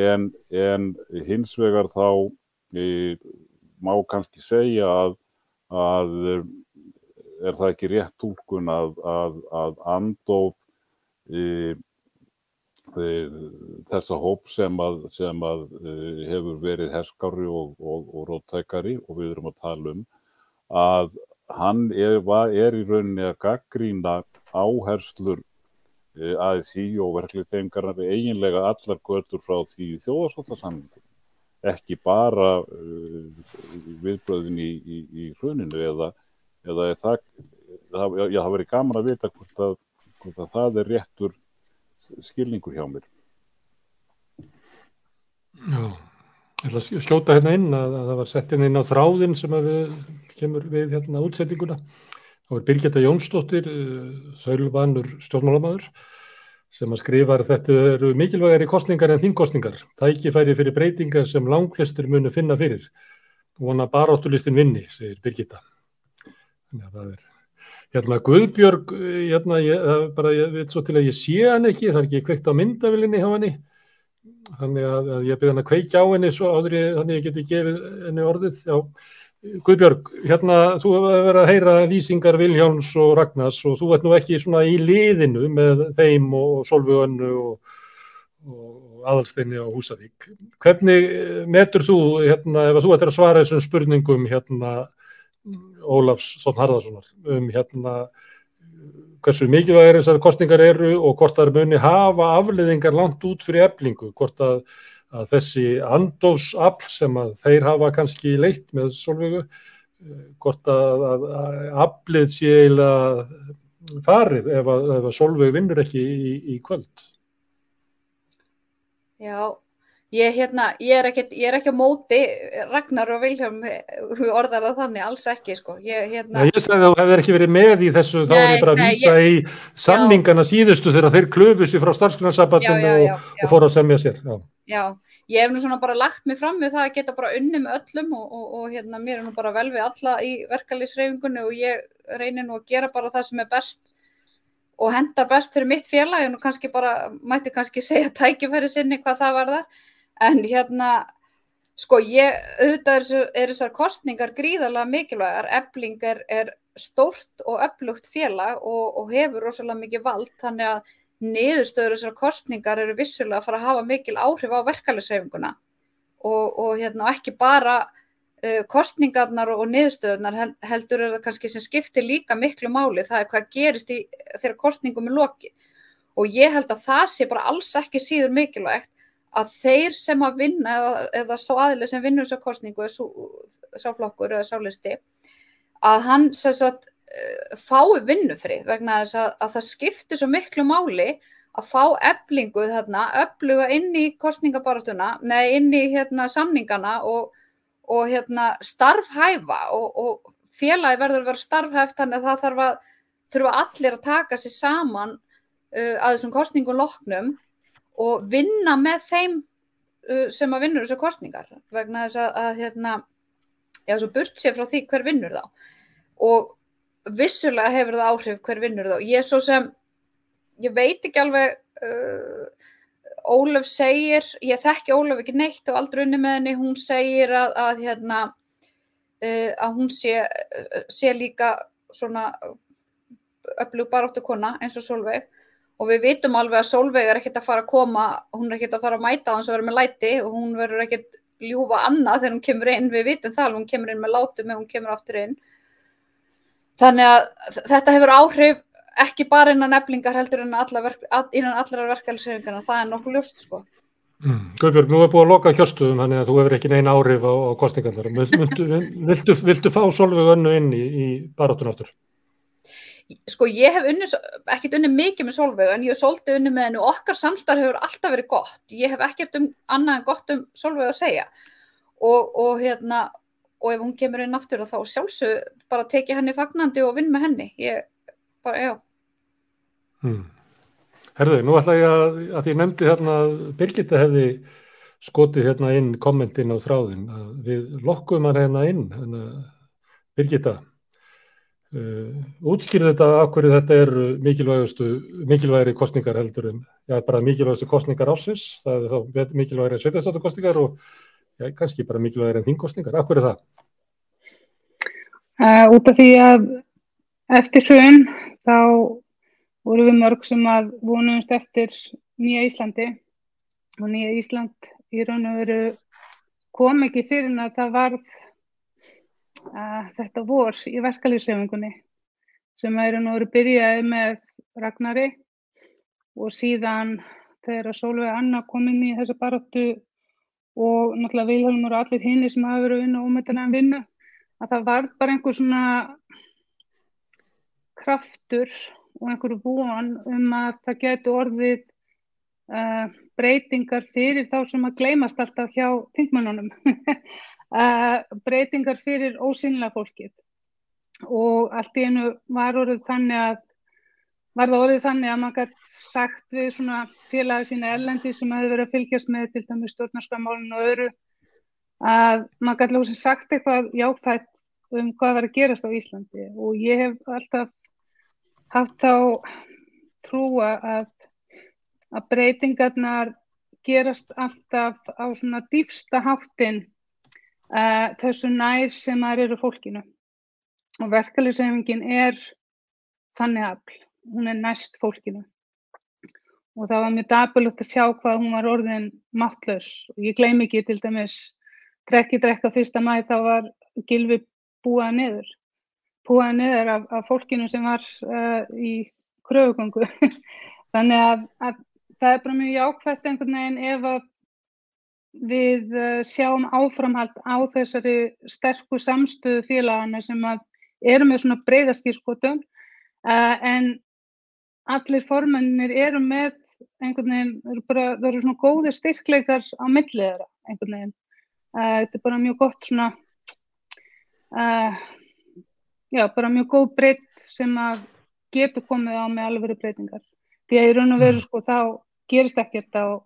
en, en hins vegar þá ég, má kannski segja að, að er það ekki rétt tólkun að, að, að andof e, þessa hóp sem að, sem að e, hefur verið herskári og, og, og róttækari og við erum að tala um að hann er, er í rauninni að gaggrína áherslur e, ASI og verkliðtengarnar eiginlega allar götur frá því þjóðarsóttasamlingum ekki bara uh, viðbröðin í, í, í hruninu eða, eða það, það, já, það verið gaman að vita hvort að, hvort að það er réttur skilningur hjá mér. Já, ég ætla að skjóta hérna inn að, að það var sett hérna inn á þráðin sem að við kemur við hérna útsettinguna. Það var Birgitta Jónsdóttir, uh, þaulvanur stjórnmálamæður sem að skrifa að þetta eru mikilvægari kostningar en þingkostningar. Tækifæri fyrir breytingar sem langflestur munu finna fyrir. Vona baráttulistin vinni, segir Birgitta. Þannig að það er hérna Guðbjörg, hérna, ég, bara ég veit svo til að ég sé hann ekki, það er ekki kveikt á myndavilinni hjá henni. Þannig að, að ég byrði hann að kveikja á henni svo áður ég, þannig að ég geti gefið henni orðið. Já, Guðbjörg, hérna þú hefur verið að heyra lýsingar Viljáns og Ragnars og þú ert nú ekki svona í liðinu með þeim og Solvögunnu og, og aðalsteinni á Húsavík. Hvernig metur þú, hérna, ef þú ættir að svara þessum spurningum hérna Ólafs Þórn Harðarssonar um hérna hversu mikilvægir þessar kostningar eru og hvort það er muni hafa afleðingar langt út fyrir eflingu, hvort að að þessi andofsafl sem að þeir hafa kannski leitt með Solveigu, hvort að, að, að aflið sé eiginlega farið ef að, að Solveig vinnur ekki í, í kvöld. Já, ég, hérna, ég, er ekki, ég er ekki á móti Ragnar og Vilhelm orðar það þannig, alls ekki sko. Ég, hérna... Ég sagði að þú hefur ekki verið með í þessu, þá er ég bara að vísa í samningana já. síðustu þegar þeir klöfu sér frá starfsgrunarsabatinu og, og fór að semja sér. Já. já, ég hef nú svona bara lagt mig fram við það að geta bara unni með öllum og, og, og hérna mér er nú bara vel við alla í verkalýsreifingunni og ég reynir nú að gera bara það sem er best og hendar best fyrir mitt félag en kannski bara, mæti kannski segja tækifæri sinni hvað það var þar en hérna, sko ég auðvitað er þessar kostningar gríðarlega mikilvægar, ebling er, er stórt og öflugt félag og, og hefur rosalega mikið vald þannig að niðurstöður þessar kostningar eru vissulega að fara að hafa mikil áhrif á verkefælisreifinguna og, og hérna, ekki bara uh, kostningarnar og, niðurstöðunar heldur er það kannski sem skiptir líka miklu máli, það er hvað gerist í, þegar kostningum er loki og ég held að það sé bara alls ekki síður mikilvægt að þeir sem að vinna eða, eða sá aðlið sem vinnur þessar kostningu, sá flokkur eða sá listi, að hann sagt Eh, fái vinnufrið vegna þess að, að það skiptir svo miklu máli að fá eblingu þarna, ebluga inn í kostningabaratuna, neða inn í hérna, samningana og, og hérna, starfhæfa og, og félagi verður að vera starfhæft þannig að það þarf að þurfa allir að taka sér saman uh, að þessum kostningum loknum og vinna með þeim uh, sem að vinnur þessu kostningar vegna þess að, að hérna, já, svo burt sér frá því hver vinnur þá. Og vissulega hefur það áhrif hver vinnur þá. Ég er svo sem, ég veit ekki alveg, uh, Ólaf segir, ég þekki Ólaf ekki neitt og aldrei unni með henni, hún segir að, að, hérna, uh, að hún sé, uh, sé líka svona öflug baráttu kona eins og Solveig og við vitum alveg að Solveig er ekkert að fara að koma, hún er ekkert að fara að mæta hans að vera með læti og hún verður ekkert ljúfa annað þegar hún kemur inn, við vitum það hún kemur inn með látum eða hún kemur aftur inn Þannig að þetta hefur áhrif ekki bara innan nefningar heldur innan, alla verk, innan allra verkefælisreifingarna, það er nokkuð ljóst sko. Mm. Guðbjörg, nú er búið að loka kjörstuðum, þannig að þú hefur ekki neina áhrif á, á kostningarnar. Viltu, viltu fá Solveig önnu inn í, í baráttun áttur? Sko ég hef unni, ekkert unni mikið með Solveig, en ég hef svolítið unni með hennu okkar samstarf hefur alltaf verið gott. Ég hef ekkert um annað en gott um Solveig að segja. Og, og hérna og ef hún kemur inn aftur og þá sjálfsög bara teki henni fagnandi og vinn með henni. Ég bara, já. Hmm. Herðu, nú ætla ég að, að ég nefndi hérna að Birgitta hefði skotið hérna inn kommentin á þráðin við lokkum hann hérna inn hérna, Birgitta uh, útskýrði þetta af hverju þetta er mikilvægustu mikilvægri kostningar heldur en já, bara mikilvægustu kostningar ásins það er þá mikilvægri sveitastátu kostningar og já, kannski bara mikilvægir en þingkostningar. Akkur er það? Uh, út af því að eftir hrun þá voru við mörg sem að vonumst eftir nýja Íslandi og nýja Ísland í raun og veru kom ekki fyrir en að það varð þetta vor í verkalýssefingunni sem er nú verið byrjaði með Ragnari og síðan þegar Solveig Anna kom inn í þessa baróttu og náttúrulega Vilhelmur og allir hinn sem hafa verið að vinna og ómyndan að vinna að það var bara einhver svona kraftur og einhverju búan um að það getur orðið uh, breytingar fyrir þá sem að gleymast alltaf hjá þingmannunum uh, breytingar fyrir ósynlega fólkið. Og allt í einu var orðið þannig að var það orðið þannig að maður gætt sagt við svona félagi sína erlendi sem hefur verið að fylgjast með til dæmis stjórnarskamálinu og öðru að maður gætt lóðsum sagt eitthvað jáfætt um hvað var að gerast á Íslandi. Og ég hef alltaf haft þá trúa að, að breytingarnar gerast alltaf á svona dýfsta háttin uh, þessu nær sem það eru fólkinu. Og verkefliðsefingin er þannig afl, hún er næst fólkinu. Og það var mjög dapulegt að sjá hvað hún var orðin mattlaus og ég gleym ekki til dæmis trekki drekka fyrsta mæ þá var Gilvi búað niður. Búað niður af, af fólkinu sem var uh, í kröfugöngu. Þannig að, að það er bara mjög jákvæmt einhvern veginn ef að við uh, sjáum áframhald á þessari sterku samstöðu félagana sem að eru með svona breyðaskýrskotum uh, en allir formennir eru með einhvern veginn, eru bara, það eru svona góðir styrkleikar á milliðra einhvern veginn. Uh, þetta er bara mjög gott svona já, bara mjög góð breytt sem að getur komið á með alveg breytingar. Því að í raun og veru sko þá gerist ekkert á,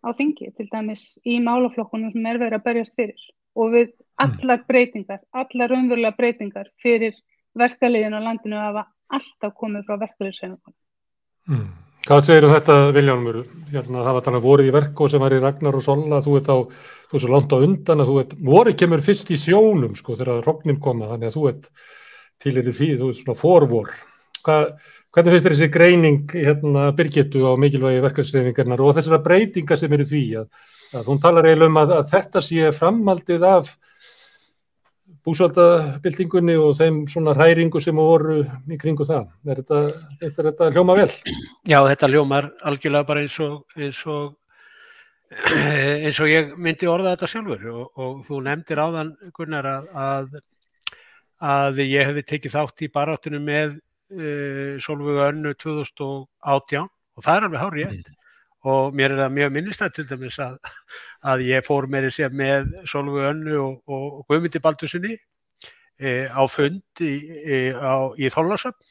á þingi, til dæmis í málaflokkunum sem er verið að berjast fyrir. Og við allar breytingar, allar raunverulega breytingar fyrir verkaliðin á landinu hafa alltaf komið frá verkaliðsreifinguna. Mm. Hvað segir um þetta Viljánumur? Hérna, það var þannig að voru í verko sem var í Ragnar og Sola, þú ert á, þú ert svo langt á undan að þú ert, voru kemur fyrst í sjónum sko þegar rognin koma, þannig að þú ert til yfir því, þú ert svona forvor. Hvað, hvernig finnst þér þessi greining hérna Birgittu á mikilvægi verkefnsreifingarnar og þessara breytinga sem eru því að, að hún talar eiginlega um að, að þetta sé framaldið af búsvaldabildingunni og þeim svona hræringu sem voru í kringu það. Er þetta, er þetta hljóma vel? Já, þetta hljómar algjörlega bara eins og, eins og, eins og ég myndi orða þetta sjálfur og, og þú nefndir áðan, Gunnar, að, að ég hefði tekið þátt í baráttunum með uh, Solvögu önnu 2018 og það er alveg hárið ég og mér er það mjög minnistætt til dæmis að, að ég fór með þessi með Solveig Önnu og, og Guðmyndi Baldurssoni e, á fund í, e, í Þóllarsöfn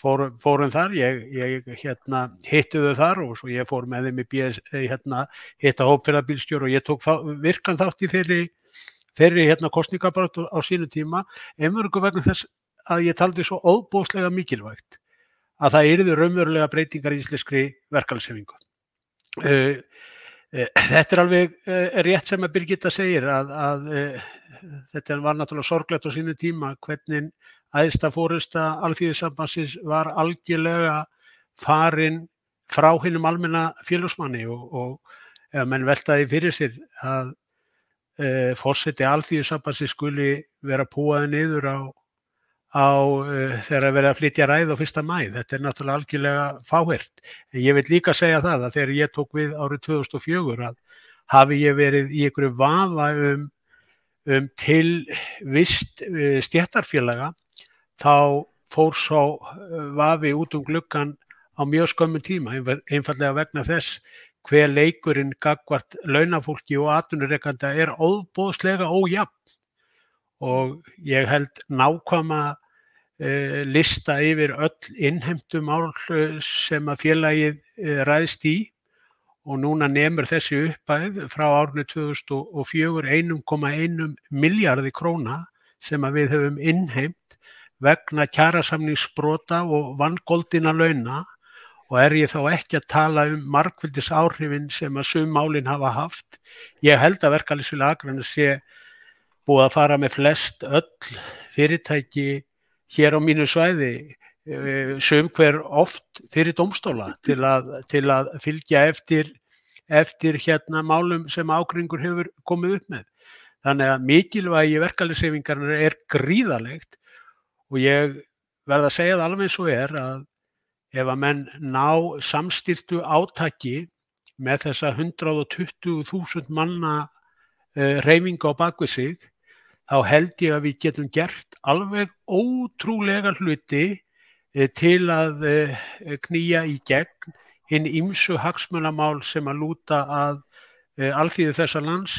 fór, fórum þar, ég, ég hérna, hittuðu þar og svo ég fór með þeim í BS, hérna, hitta hópferðarbílstjór og ég tók virkan þátt í þeirri, þeirri hérna, kostningabarat á sínu tíma. Einmörgu vegna þess að ég taldi svo óbóslega mikilvægt að það erði raunverulega breytingar í íslenskri verkalsefingu Uh, uh, þetta er alveg uh, rétt sem að Birgitta segir að, að þetta var náttúrulega sorglegt á sínu tíma hvernig aðista fórusta alþjóðisambansins var algjörlega farin frá hinnum almenna félagsmanni og, og menn veltaði fyrir sér að fórseti alþjóðisambansins skuli vera púaði niður á á uh, þegar að vera að flytja ræð á fyrsta mæð. Þetta er náttúrulega algjörlega fáhert. Ég vil líka segja það að þegar ég tók við árið 2004 að hafi ég verið í einhverju vafa um, um tilvist uh, stjættarfélaga þá fór svo uh, vafi út um gluggan á mjög skömmun tíma, einfallega vegna þess hver leikurinn gagvart launafólki og atvinnureikanda er óbóðslega ójafn og ég held nákvæma uh, lista yfir öll innheimtumál eh, sem að félagið uh, ræðst í og núna nefnur þessi uppæð frá árinu 2004 1,1 miljardi króna sem að við höfum innheimt vegna kjærasamningsbrota og vangóldina launa og er ég þá ekki að tala um markvildis áhrifin sem að summálinn hafa haft. Ég held að verkefælisvili Akranes sé búið að fara með flest öll fyrirtæki hér á mínu svæði uh, sum hver oft fyrir domstóla til að, til að fylgja eftir, eftir hérna málum sem ágringur hefur komið upp með. Þannig að mikilvægi verkeflisefingarnar er gríðalegt og ég verða að segja það alveg eins og er að ef að menn ná samstýrtu átaki með þessa 120.000 manna uh, reyfinga á bakvið sig, þá held ég að við getum gert alveg ótrúlega hluti uh, til að uh, knýja í gegn hinn ymsu hagsmunamál sem að lúta að alþýðu þessa lands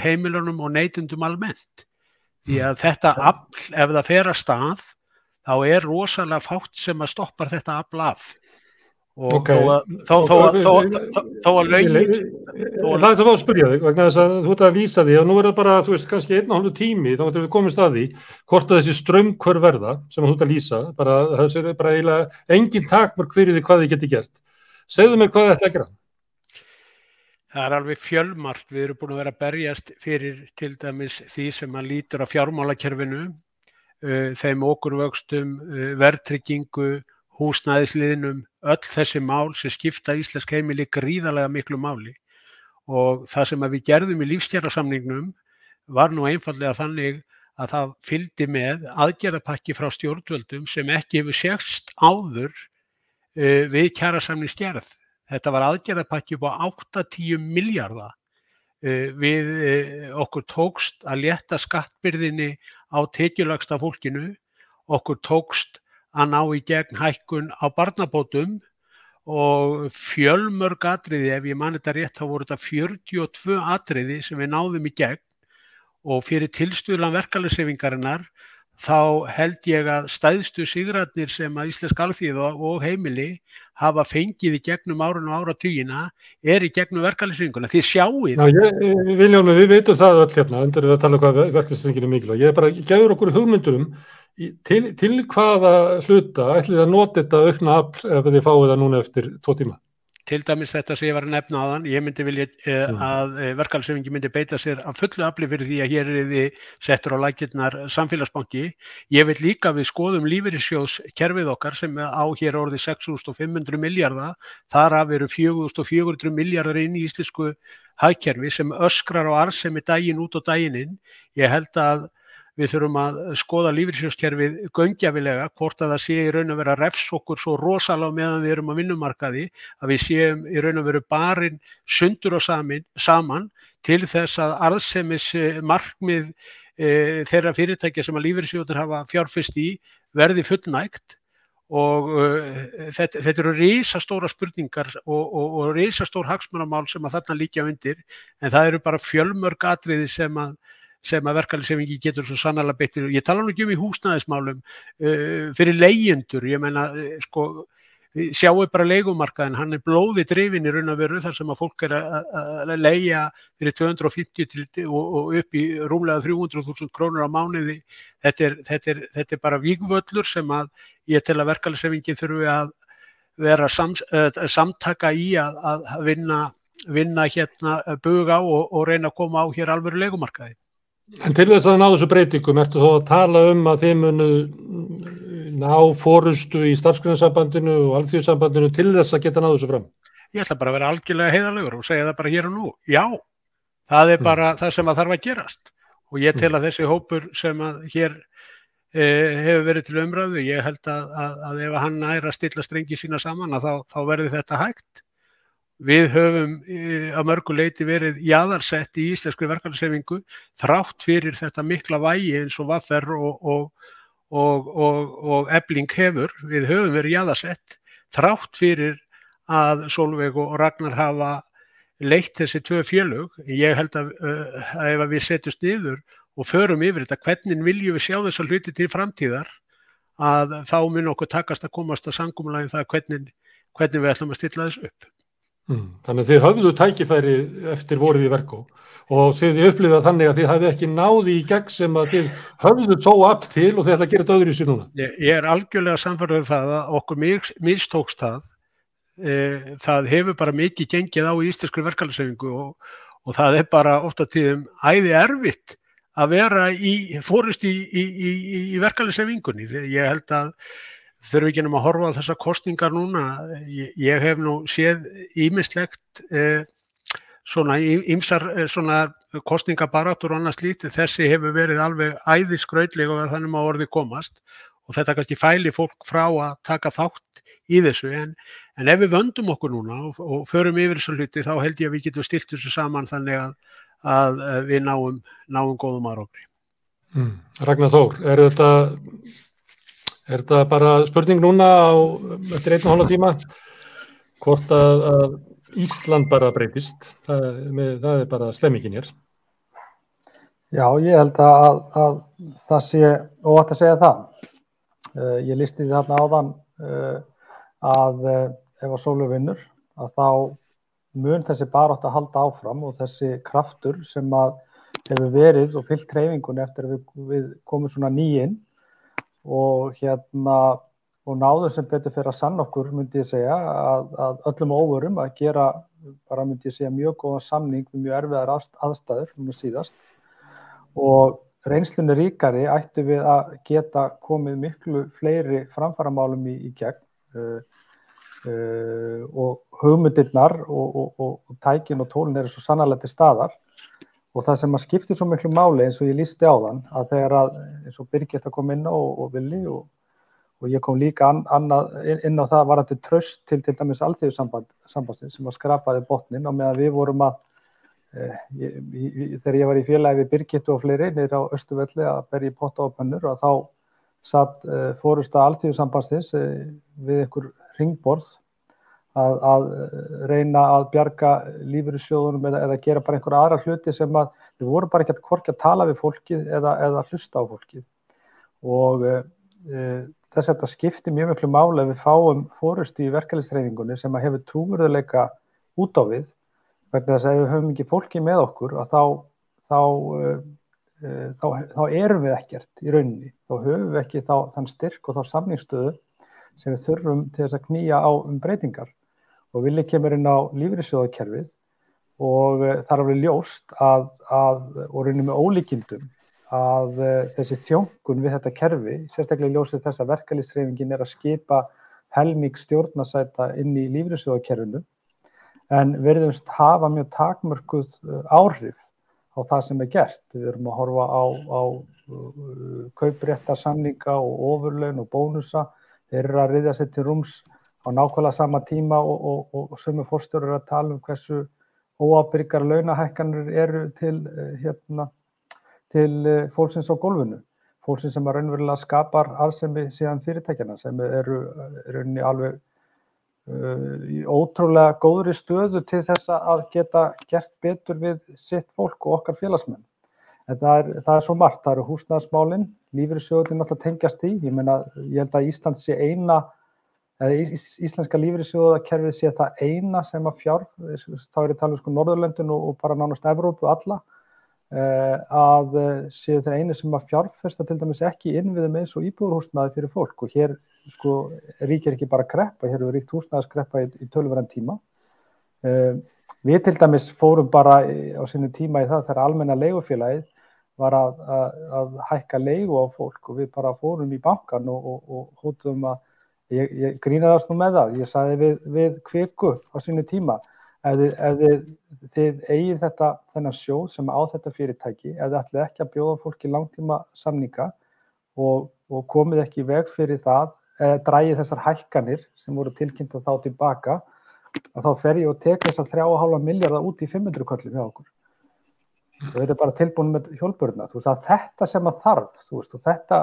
heimilunum og neytundum almennt. Því að þetta afl, ef það fer að stað, þá er rosalega fátt sem að stoppar þetta afl af og Ok. þó að þó, að- lögin Það er það að spyrja þig, vegna þess að þú ert að lýsa því og nú er það bara, þú veist, kannski einn og hálfu tími, þá getur við komist að því hvort að þessi strömmkvör verða, sem þú ert að lýsa, bara, það er bara eiginlega engin takmörk fyrir því hvað þið geti gert. Segðu mér hvað þið ætla að gera. Það er alveg fjölmart, við erum búin að vera berjast fyrir til dæmis því sem að lítur á fjármálakerfinu, uh, þeim okurvöxtum, uh, verðtryggingu, húsnæðisliðnum, öll þessi mál sem skipta íslensk heimili gríðarlega miklu máli og það sem við gerðum í lífstjærasamningnum var nú einfallega þannig að það fylgdi með aðgerðapakki frá stjórnvöldum sem ekki hefur sérst áður uh, við kjærasamningsgerð. Þetta var aðgerðapakki upp á 8-10 miljarda. Uh, við uh, okkur tókst að létta skattbyrðinni á tekjulagsta fólkinu, okkur tókst að ná í gegn hækkun á barnabótum og fjölmörg atriði, ef ég man þetta rétt, þá voru þetta 42 atriði sem við náðum í gegn og fyrir tilstuðlan verkeflisefingarinnar þá held ég að stæðstu sigratnir sem að Íslensk alþýða og heimili hafa fengið í gegnum árun og áratugina er í gegnum verkeflisefinguna. Þið Já, ég, Viljálmi, við veitum það öll hérna, endur við að tala um hvað verkefnisfengin er mikilvæg. Ég er bara, gefur okkur hugmyndurum til, til hvaða hluta ætlið að nota þetta aukna afl ef þið fáið það núna eftir tvo tíma. til dæmis þetta sem ég var að nefna á þann, ég myndi vilja eh, að eh, verkalsefingi myndi beita sér að fullu afli fyrir því að hér er þið settur á lækirnar samfélagsbanki. Ég vil líka við skoðum lífeyrissjóðs kerfið okkar sem á hér orði 6.500 miljardar, þar af eru 4.400 miljardar inn í íslensku hagkerfi sem öskrar á arðsemi daginn út og daginn inn. Ég held að við þurfum að skoða lífeyrissjóðskerfið göngjafilega hvort að það sé í raun og vera refs okkur svo rosalega meðan við erum á vinnumarkaði að við séum í raun og veru barinn sundur og samin, saman til þess að arðsemis markmið e, þeirra fyrirtækja sem að lífeyrissjóður hafa fjárfest í verði fullnægt. Og uh, þetta, þetta eru risastóra spurningar og, og, og risastór hagsmunamál sem að þarna líkja undir en það eru bara fjölmörg atriði sem að sem að verkeflisefingi getur svo sannarlega betur. Ég tala nú ekki um í húsnæðismálum uh, fyrir leyendur, ég menna uh, sko, sjáu bara leigumarkaðin, hann er blóði drifin í raun og veru þar sem að fólk er að- leia fyrir 250 til, og, og upp í rúmlega 300.000 krónur á mánuði. Þetta er, þetta er, þetta er bara vígvöllur sem að ég tel að verkeflisefingi þurfi að vera sams, uh, samtaka í að, að vinna, vinna hérna bug á og, og reyna að koma á hér alvöru leigumarkaði. En til þess að ná þessu breytingum, ertu þá að tala um að þið munu mm, ná fórustu í starfsgrunarsambandinu og alþjóðsambandinu til þess að geta náðu þessu fram? Ég ætla bara að vera algjörlega heiðalegur og segja það bara hér og nú. Já, það er Mm. bara það sem að þarf að gerast og ég tel að þessi hópur sem að hér e, hefur verið til umræðu, ég held að, að, að ef hann næra að stilla strengi sína saman að þá, þá verði þetta hægt. Við höfum e, að mörgu leiti verið jaðarsett í íslenskri verkefnisefingu þrátt fyrir þetta mikla vægi eins og vaffer og, og, og, og, ebling hefur. Við höfum verið jaðarsett þrátt fyrir að Solveig og Ragnar hafa leitt þessi tvö fjölug. Ég held að, að ef við setjumst niður og förum yfir þetta, hvernig viljum við sjá þessa hluti til framtíðar, að þá mun okkur takast að komast að sangumlægin það hvernig, hvernig við ætlum að stilla þessu upp. Mm. Þannig að þið höfðu tækifæri eftir vorið í verku og þið upplifað þannig að þið hafið ekki náði í gegn sem að þið höfðu tó aft til og þið ætla að gera þetta öðru í sig núna. Ég, ég er algjörlega samfærður það að okkur mis- mistókst það. E, það hefur bara mikið gengið á í íslenskri verkefnisefingu og, og það er bara ofta tíðum æði erfitt að vera í fórust í, í, í, í verkefnisefingunni. Ég held að þurfum ekki um að horfa á þessar kostningar núna. Ég, ég hef nú séð ímislegt eh, svona ímsar svona kostningabarátur og annars lítið. Þessi hefur verið alveg æðiskrautleg og þannig að orði komast og þetta kannski fæli fólk frá að taka þátt í þessu en, en ef við vöndum okkur núna og, og förum yfir þessu hluti þá held ég að við getum stilt þessu saman þannig að, að við náum, náum góðum aðrókri. Mm. Ragnar Þór, er þetta, er þetta bara spurning núna á, eftir einn og hálfa tíma? Hvort að, að Ísland bara breytist, það, með, það er bara stemmingin hér. Já, ég held að, að það sé, og að segja það, uh, ég listi því þarna áðan uh, að uh, ef að sólu vinnur, að þá mun þessi barátt að halda áfram og þessi kraftur sem að hefur verið og fyllt treyfingun eftir að við, við komum svona nýinn og hérna og náður sem betur fyrir að sann okkur myndi ég segja að, að öllum óverum að gera bara myndi ég segja mjög góðan samning með mjög erfiðar aðstæður núna síðast. Og reynslunni ríkari ættu við að geta komið miklu fleiri framfæramálum í, í gegn. Uh, uh, og hugmyndirnar og, og, og, og tækin og tólin eru svo sannarlega til staðar og það sem að skiptir svo miklu máli eins og ég lísti á þann að þegar að eins og Birgit að koma inn á og Vili og og ég kom líka an, annað, inn á það varandi tröst til til dæmis alþjóðsambandsin sem að skrapaði botnin og meðan við vorum að eh, ég, ég, þegar ég var í félagi við Birgittu og fleiri nýra á Östuvelli að berja í potta og pannur og þá satt eh, fórusta alþjóðsambandsins eh, við ykkur ringborð að, að reyna að bjarga lífurissjóðunum eða, eða gera bara einhverja aðra hluti sem að við vorum bara ekki að korkja að tala við fólkið eða, eða hlusta á fólkið. Og e, þess að þetta skiptir mjög miklu máli að við fáum fórustu í verkefliðsreyfingunni sem að hefur trúverðuleika út á við. Vegna þess að ef við höfum ekki fólki með okkur þá, þá, uh, þá, þá erum við ekkert í rauninni, þá höfum við ekki þann styrk og þá samningsstöðu sem við þurfum til þess að knýja á um breytingar og vilja kemur inn á lífriðsjóðakerfið og uh, þar er við ljóst að, að og rauninni með ólíkindum að uh, þessi þjónkun við þetta kerfi, sérstaklega ljósið þess að verkalýsreifingin er að skipa helmík stjórnasæta inn í lífriðsjóðakerfinu en verðumst hafa mjög takmörkuð uh, áhrif á það sem er gert. Við erum að horfa á, á uh, kaupréttarsamlinga og ofurlaun og bónusa. Þeir eru að riðja sér til rúms á nákvæmlega sama tíma og, og, og, sömu fórstjóður að tala um hversu óabyrgar launahækkanur eru til hérna til eh, fólksins á gólfinu, fólksins sem raunverulega skapar aðsemi síðan fyrirtækjana sem eru eh, rauninni alveg uh, í ótrúlega góðri stöðu til þess að geta gert betur við sitt fólk og okkar félagsmenn. En það er, það er svo margt, það eru húsnæðismálinn, lífyrirsjóðin náttúrulega tengjast í, ég meina ég held að Ísland sé eina, Íslenska lífyrirsjóðakerfið sé það eina sem að fjárf, þá er ég talað um sko Norðurlöndin og, og bara nánast Evrópu alla, Eh, að eh, séu þeir einu sem að fjárfesta til dæmis ekki innviðum eins og íbúðurhúsnaði fyrir fólk og hér sko ríkir ekki bara kreppa, hér eru ríkt húsnaðaskreppa í, í tölverðan tíma. Uh, við til dæmis fórum bara á sinu tíma í það þegar almenna leigufélagið var að, að, að hækka leigu á fólk og við bara fórum í bankan og, og, og hóttum að, ég, ég grínaðast nú með það, ég saði við, við kviku á sinu tíma ef þið, ef þið, þið eigið þetta þennan sjóð sem á þetta fyrirtæki, ef þið ætlið ekki að bjóða fólki langtíma samninga og, og komið ekki veg fyrir það, eða drægið þessar hækkanir sem voru tilkynnt að þá tilbaka, að þá fer ég og tek þessar 3,5 miljardar út í 500 köllum hjá okkur. Og þetta er bara tilbúin með hjólpurna. Þú veist að þetta sem að þarf, þú veist, og þetta,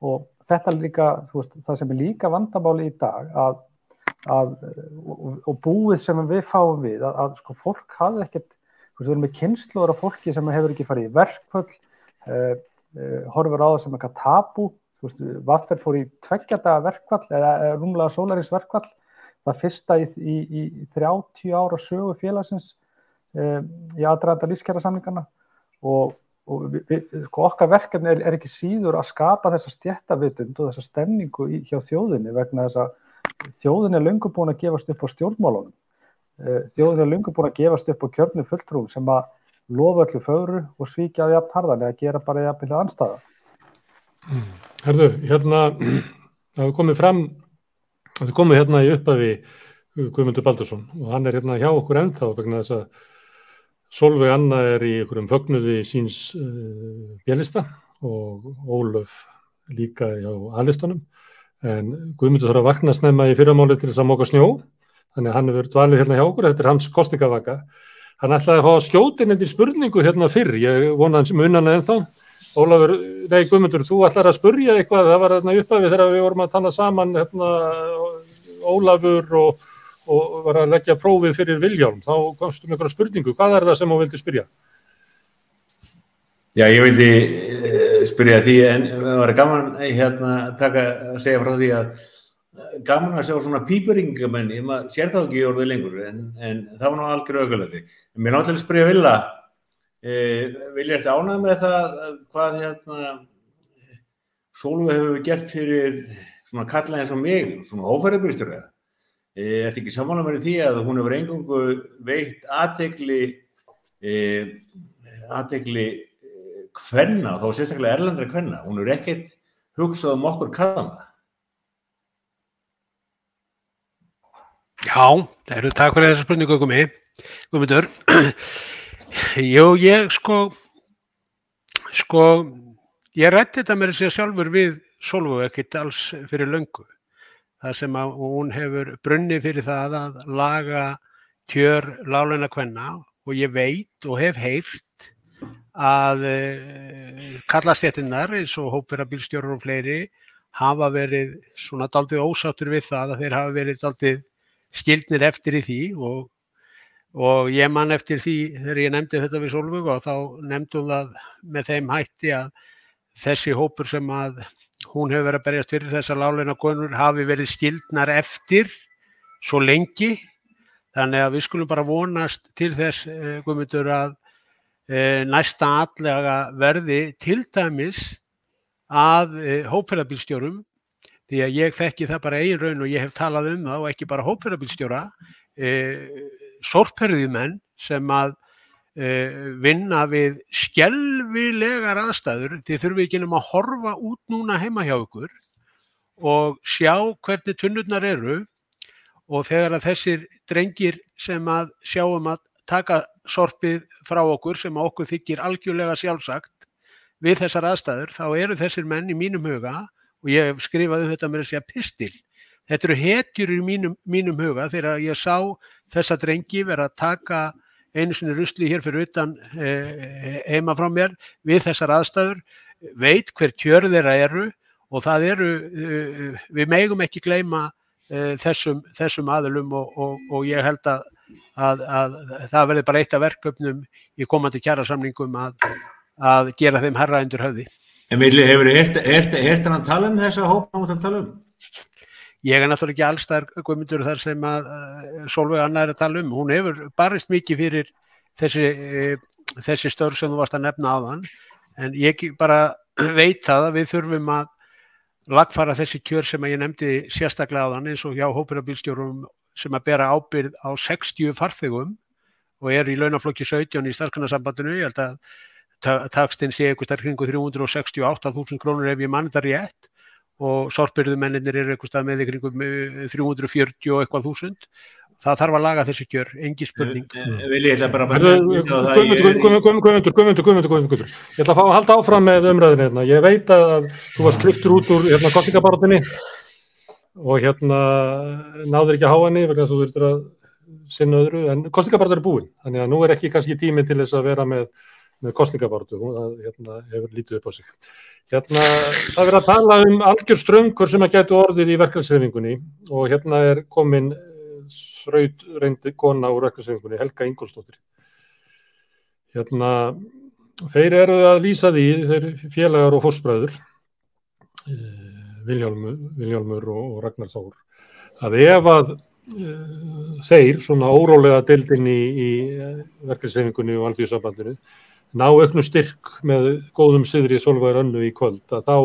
og þetta líka, veist, það sem er líka vandamáli í dag, að að, og, og búið sem við fáum við að, að sko, fólk hafði ekkert við erum með kynnslóður af fólki sem hefur ekki farið í verkvöld uh, uh, horfur á það sem eitthvað tabu Vaffer fór í tveggjadaga verkvall eða rúmlega sólarins verkvall það fyrsta í, í, í 30 ára sögu félagsins uh, í aðdraðanda lífskjara samlingarna og, og við, sko, okkar verkefni er, er ekki síður að skapa þessa stjættavitund og þessa stemningu í, hjá þjóðinni vegna þess að þjóðin er lungu búin að gefast upp á stjórnmálunum. Eh, þjóðin er lungu búin að gefast upp á kjörnu fulltrúum sem að lofa öllu fögru og svíkja það jafn harðan eða gera bara jafn vilja anstaða. Herðu, hérna, það hefur komið fram, það hefur komið hérna í upphafi Guðmundur Baldursson og hann er hérna hjá okkur ennþá vegna þess að Solveig Anna er í einhverjum fögnuði síns uh, bjælista og Ólöf líka hjá Alistunum en Guðmundur þarf að vakna snemma í fyrramáli til þess að móka snjó. Þannig að hann hefur dvalið hérna hjá okkur er hans kostingavaka hann ætlaði að fá skjótin eftir spurningu hérna fyrr. Ég vona hans munan ennþá. Ólafur, nei Guðmundur, þú ætlar að spurja eitthvað, það var hérna uppafið þegar við vorum að tala saman hérna, Ólafur og, og var að leggja prófið fyrir Viljálm, þá komstu með einhverja spurningu, hvað er það sem þú vildi spyrja? Já, ég vildi uh, spyrja því en það var gaman hérna að taka að segja frá því að gaman að sjá svona pípuringamenn, ég sér þá ekki orðið lengur en, en það var nú algjör auðvitað. Mér náttúrulega spyrja Villa Eh, vilja þetta ánað með það hvað hérna Sólveig hefur gert fyrir svona kalla eins og mig, svona ófæriðbúrstur eða eh, Þetta er ekki samanlega með því að hún hefur engungu veitt aðtegli eh, aðtegli hvenna, þá sérstaklega erlandra hvenna, hún hefur ekkert hugsað um okkur kallana Já, það eru takk fyrir þessa spurningu Gumi, Guðmundur Jú, ég sko sko ég rætti þetta með þessi sjálfur við Solveig ekkert alls fyrir löngu það sem að hún hefur brunni fyrir það að laga kjör láleina kvenna. Og ég veit og hef heyrt að e, kallastjættinnar eins og hópverðarbílstjórur og fleiri hafa verið svona daldið ósáttur við það að þeir hafa verið daldið skildnir eftir í því. Og, og ég man eftir því þegar ég nefndi þetta við Solveig og þá nefndum það með þeim hætti að þessi hópur sem að hún hefur verið að berjast fyrir þessar láleina konur hafi verið skildnar eftir svo lengi. Þannig að við skulum bara vonast til þess Guðmundur að e, næsta allega verði til dæmis að e, hópferðarbílstjórum því að ég þekki það bara eigin raun og ég hef talað um það og ekki bara hópferðarbílstjóra e, sorgperðiðmenn sem að vinna við skelvilegar aðstæður því þurfum við ekki um að horfa út núna heima hjá ykkur og sjá hvernig tunnurnar eru og þegar að þessir drengir sem að sjáum að taka sorpið frá okkur sem að okkur þykir algjörlega sjálfsagt við þessar aðstæður þá eru þessir menn í mínum huga og ég skrifaði þetta með að segja pistil. Þetta eru hetjur í mínum, mínum huga þegar ég sá þessa drengi vera að taka einu sinni rusli hér fyrir utan eh, heima frá mér við þessar aðstæður, veit hver kjör þeirra eru og það eru, eh, við megum ekki gleyma eh, þessum, þessum aðlum og, og, og ég held að, að, að það verði bara eitt af verkefnum í komandi kjærasamlingum að, að gera þeim herra undir höfði. En vilja, hefur þið hann að tala um þessa hópa át að tala um? Ég er náttúrulega ekki allstæðar guðmyndur þar sem að uh, Solveig Anna er að tala um. Hún hefur barist mikið fyrir þessi, uh, þessi störf sem þú varst að nefna á þann en ég bara veit það að við þurfum að lagfara þessi kjör sem ég nefndi sérstaklega á þann eins og hjá hópirabílstjórum sem að bera ábyrð á 60 farþegum og er í launaflokki 17 í starfskannarsambandinu. Ég held að takstinn sé eitthvað starf kringu 368.000 krónur ef ég mann þetta rétt og sorpbyrðumennir eru eitthvað stað með kringum 340 og eitthvað þúsund. Það þarf að laga þessi kjör, engi spurning. Vil ég ætla bara Guðmundur, Guðmundur, Guðmundur ég ætla að fá að halda áfram með umræðinu hérna. ég veit að þú varst kliftur út úr hérna kostingabarátinni og hérna náður ekki að há henni vegna þú þurftur að sinna öðru, en kostingabarátin er búin þannig að nú er ekki kannski tími til þess að vera með með kostningabartu, það hérna, hefur lítið upp á sig. Hérna, það verður að tala um algjör ströngur sem að getur orðið í verkefnsreifingunni og hérna er komin sraut reyndi kona úr verkefnsreifingunni, Helga Ingolstóttir. Hérna, þeir eru að lýsa því, þeir félagar og fórspræður, Viljálmur, Viljálmur og, Ragnar Þór, að ef að þeir, svona órólega dildin í, í verkefnsreifingunni og alþjóðsambandinu, ná auknu styrk með góðum siðri solvæðar önnu í kvöld að þá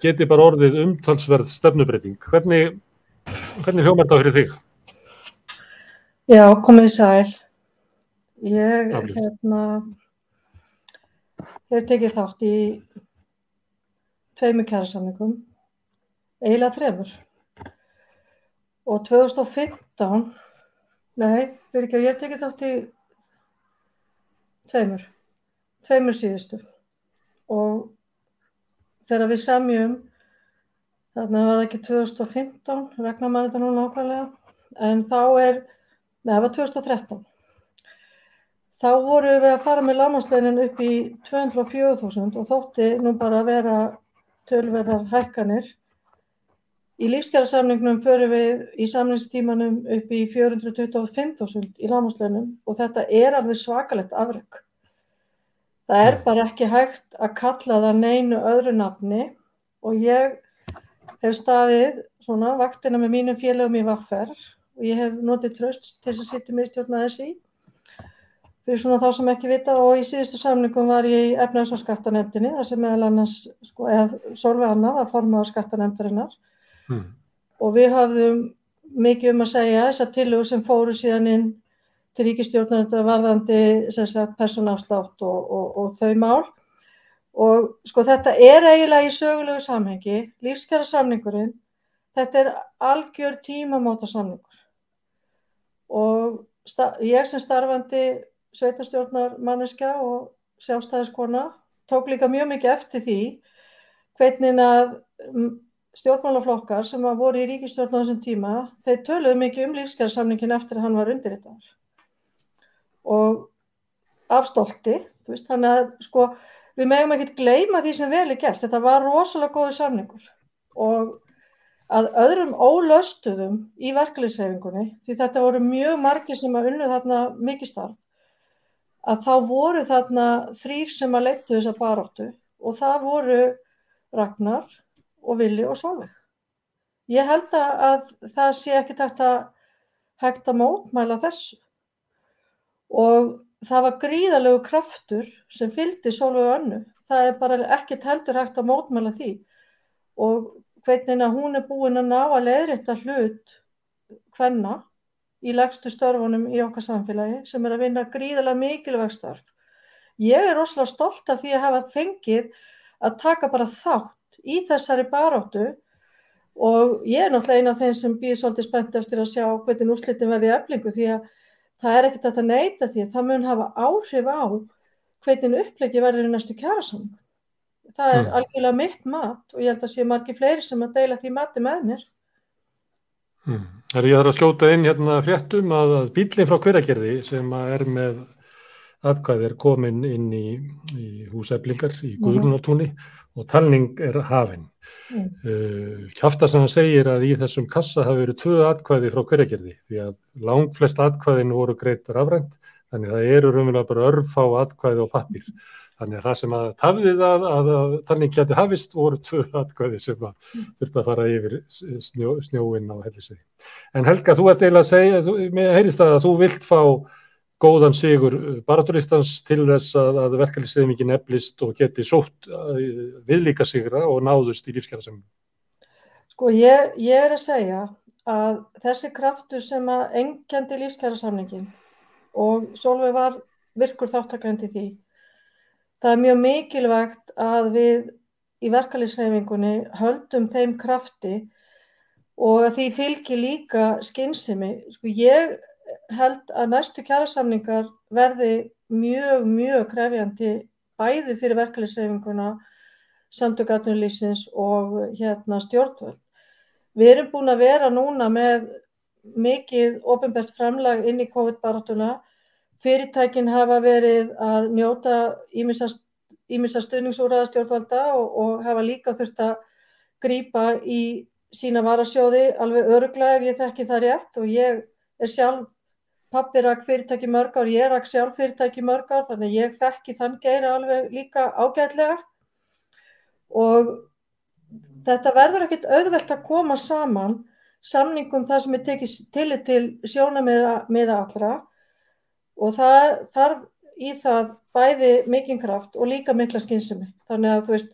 geti bara orðið umtalsverð stefnubreiting. Hvernig, hvernig hljómar þetta fyrir þig? Já, komið sæl. Ég hérna, hef tekið þátt í tveimu kærasamlingum eiginlega þremur. Og 2015, nei, fyrir ekki að ég tekið þátt í tveimur, tveimur síðustu. Og þegar við samjum, þarna var ekki 2015, regnar maður þetta nú nákvæmlega, en þá er, neða, það var 2013. Þá voru við að fara með lámasleinin upp í 204.000 og þótti nú bara að vera tölverðar hækkanir. Í lífskjærasamningnum förum við í samningstímanum upp í 425.000 í lámasleinum og þetta er alveg svakalegt afreg. Það er bara ekki hægt að kalla það neinu öðru nafni og ég hef staðið svona vaktina með mínum félögum í Vaffer og ég hef notið tröst til þess að sitja með stjórna þessi fyrir svona þá sem ekki vita og í síðustu samlingum var ég í efnaðs- og skattanemdini þar sem meðal annars, sko, eða Solveig Anna var formaður skattanemdarinnar mm. og við hafðum mikið um að segja þessar tillögur sem fóru síðan inn til ríkistjórnarnda varðandi personafslátt og, og, og þau mál. Og sko þetta er eiginlega í sögulegu samhengi, lífskjara samningurinn, þetta er algjör tímamóta samningur og ég sem starfandi sveitarstjórnar manneska og sjálfstæðiskona tók líka mjög mikið eftir því hvernig að stjórnmálaflokkar sem að voru í ríkistjórn á þessum tíma, þeir töluðu mikið um lífskjársamningin eftir að hann var undirritar og afstólti, þú veist, þannig að sko við megum ekkert gleyma því sem vel er gert, þetta var rosalega góði samningur og að öðrum ólöstuðum í verkefliðshefingunni, því þetta voru mjög margi sem að unnu þarna mikið starf, að þá voru þarna þrýr sem að leittu þessa baróttu og það voru Ragnar og Vili og Solveig. Ég held að það sé ekki takt að hægt að mótmæla þessu og það var gríðalegu kraftur sem fylgdi Solveig önnu. Það er bara ekkert heldur hægt að mótmæla því og hvernig hún er búin að ná að leiðrita hlut hvenna í legstu störfunum í okkar samfélagi sem er að vinna gríðilega mikilvæg störf. Ég er rosalega stolt af því að hafa fengið að taka bara þátt í þessari baróttu og ég er náttúrulega eina af þeim sem býð svolítið spennt eftir að sjá hvernig úrslitin verði eflingu því að það er ekkert að neyta því að það mun hafa áhrif á hvernig upplegi verður í næstu kjærasamning. Það er mm. algjörlega mitt mat og ég held að sé margi fleiri sem að deila því mati með mér. Hmm. Það er ég að slóta inn hérna fréttum að, bílinn frá hveragerði sem er með aðkvæði er komin inn í, í húseflingar í mhm. Guðrunartúni og talning er hafinn. Mm. Uh, Kjaftarsan segir að í þessum kassa hafi verið tvö atkvæði frá hverjagerði því að langt flest atkvæðin voru greitt rafrænt þannig að það eru raunverulega bara örfá atkvæði á pappir. Þannig að það sem að tafðið að, að, þannig geti hafist voru tvö atkvæði sem að mm. þurfti að fara yfir snjó, snjóinn á hellisegi. En Helga, þú ert eiginlega að segja, mér heyrist að þú vilt fá góðan sigur baraturistans til þess að, að verkefliðsefingin eflist og geti sótt viðlíka sigra og náðust í lífskjæðasemjum. Sko ég, ég er að segja að þessi kraftur sem að engjandi lífskjæðasamningin og Solveig var virkur þáttakandi því Það er mjög mikilvægt að við í verkalýsreifingunni höldum þeim krafti og að því fylgir líka skynsimi. Sko ég held að næstu kjærasamningar verði mjög, mjög krefjandi bæði fyrir verkalýsreifinguna, samtökatunlýsins og hérna stjórnvöld. Við erum búin að vera núna með mikið ofinbært fremlag inn í COVID-baratuna Fyrirtækin hafa verið að njóta ímissa stuðningsúræða stjórnvalda og, og hafa líka þurft að grýpa í sína varasjóði alveg öruglega ef ég þekki það rétt og ég er sjálf pappi rak fyrirtæki mörg ár, ég rak sjálf fyrirtæki mörg ár þannig ég þekki þann geira alveg líka ágætlega og þetta verður ekkit auðvelt að koma saman samningum það sem er tekið til til sjónamiða allra og það þarf í það bæði mikinn kraft og líka mikla skynsumi. Þannig að þú veist,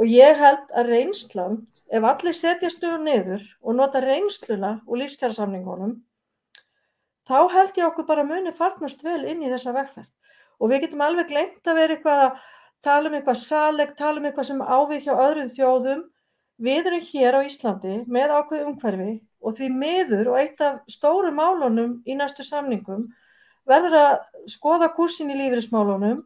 og ég held að reynslan, ef allir setja stöðu niður og nota reynsluna og lífskjærasamningunum, þá held ég okkur bara muni farnast vel inn í þessa vegferð. Og við getum alveg glemt að vera eitthvað að tala um eitthvað saleg, tala um eitthvað sem ávið hjá öðrum þjóðum. við erum hér á Íslandi með ákveð umhverfi og því miður og eitt af stóru málunum í næstu samningum verður að skoða kursin í lífrismálunum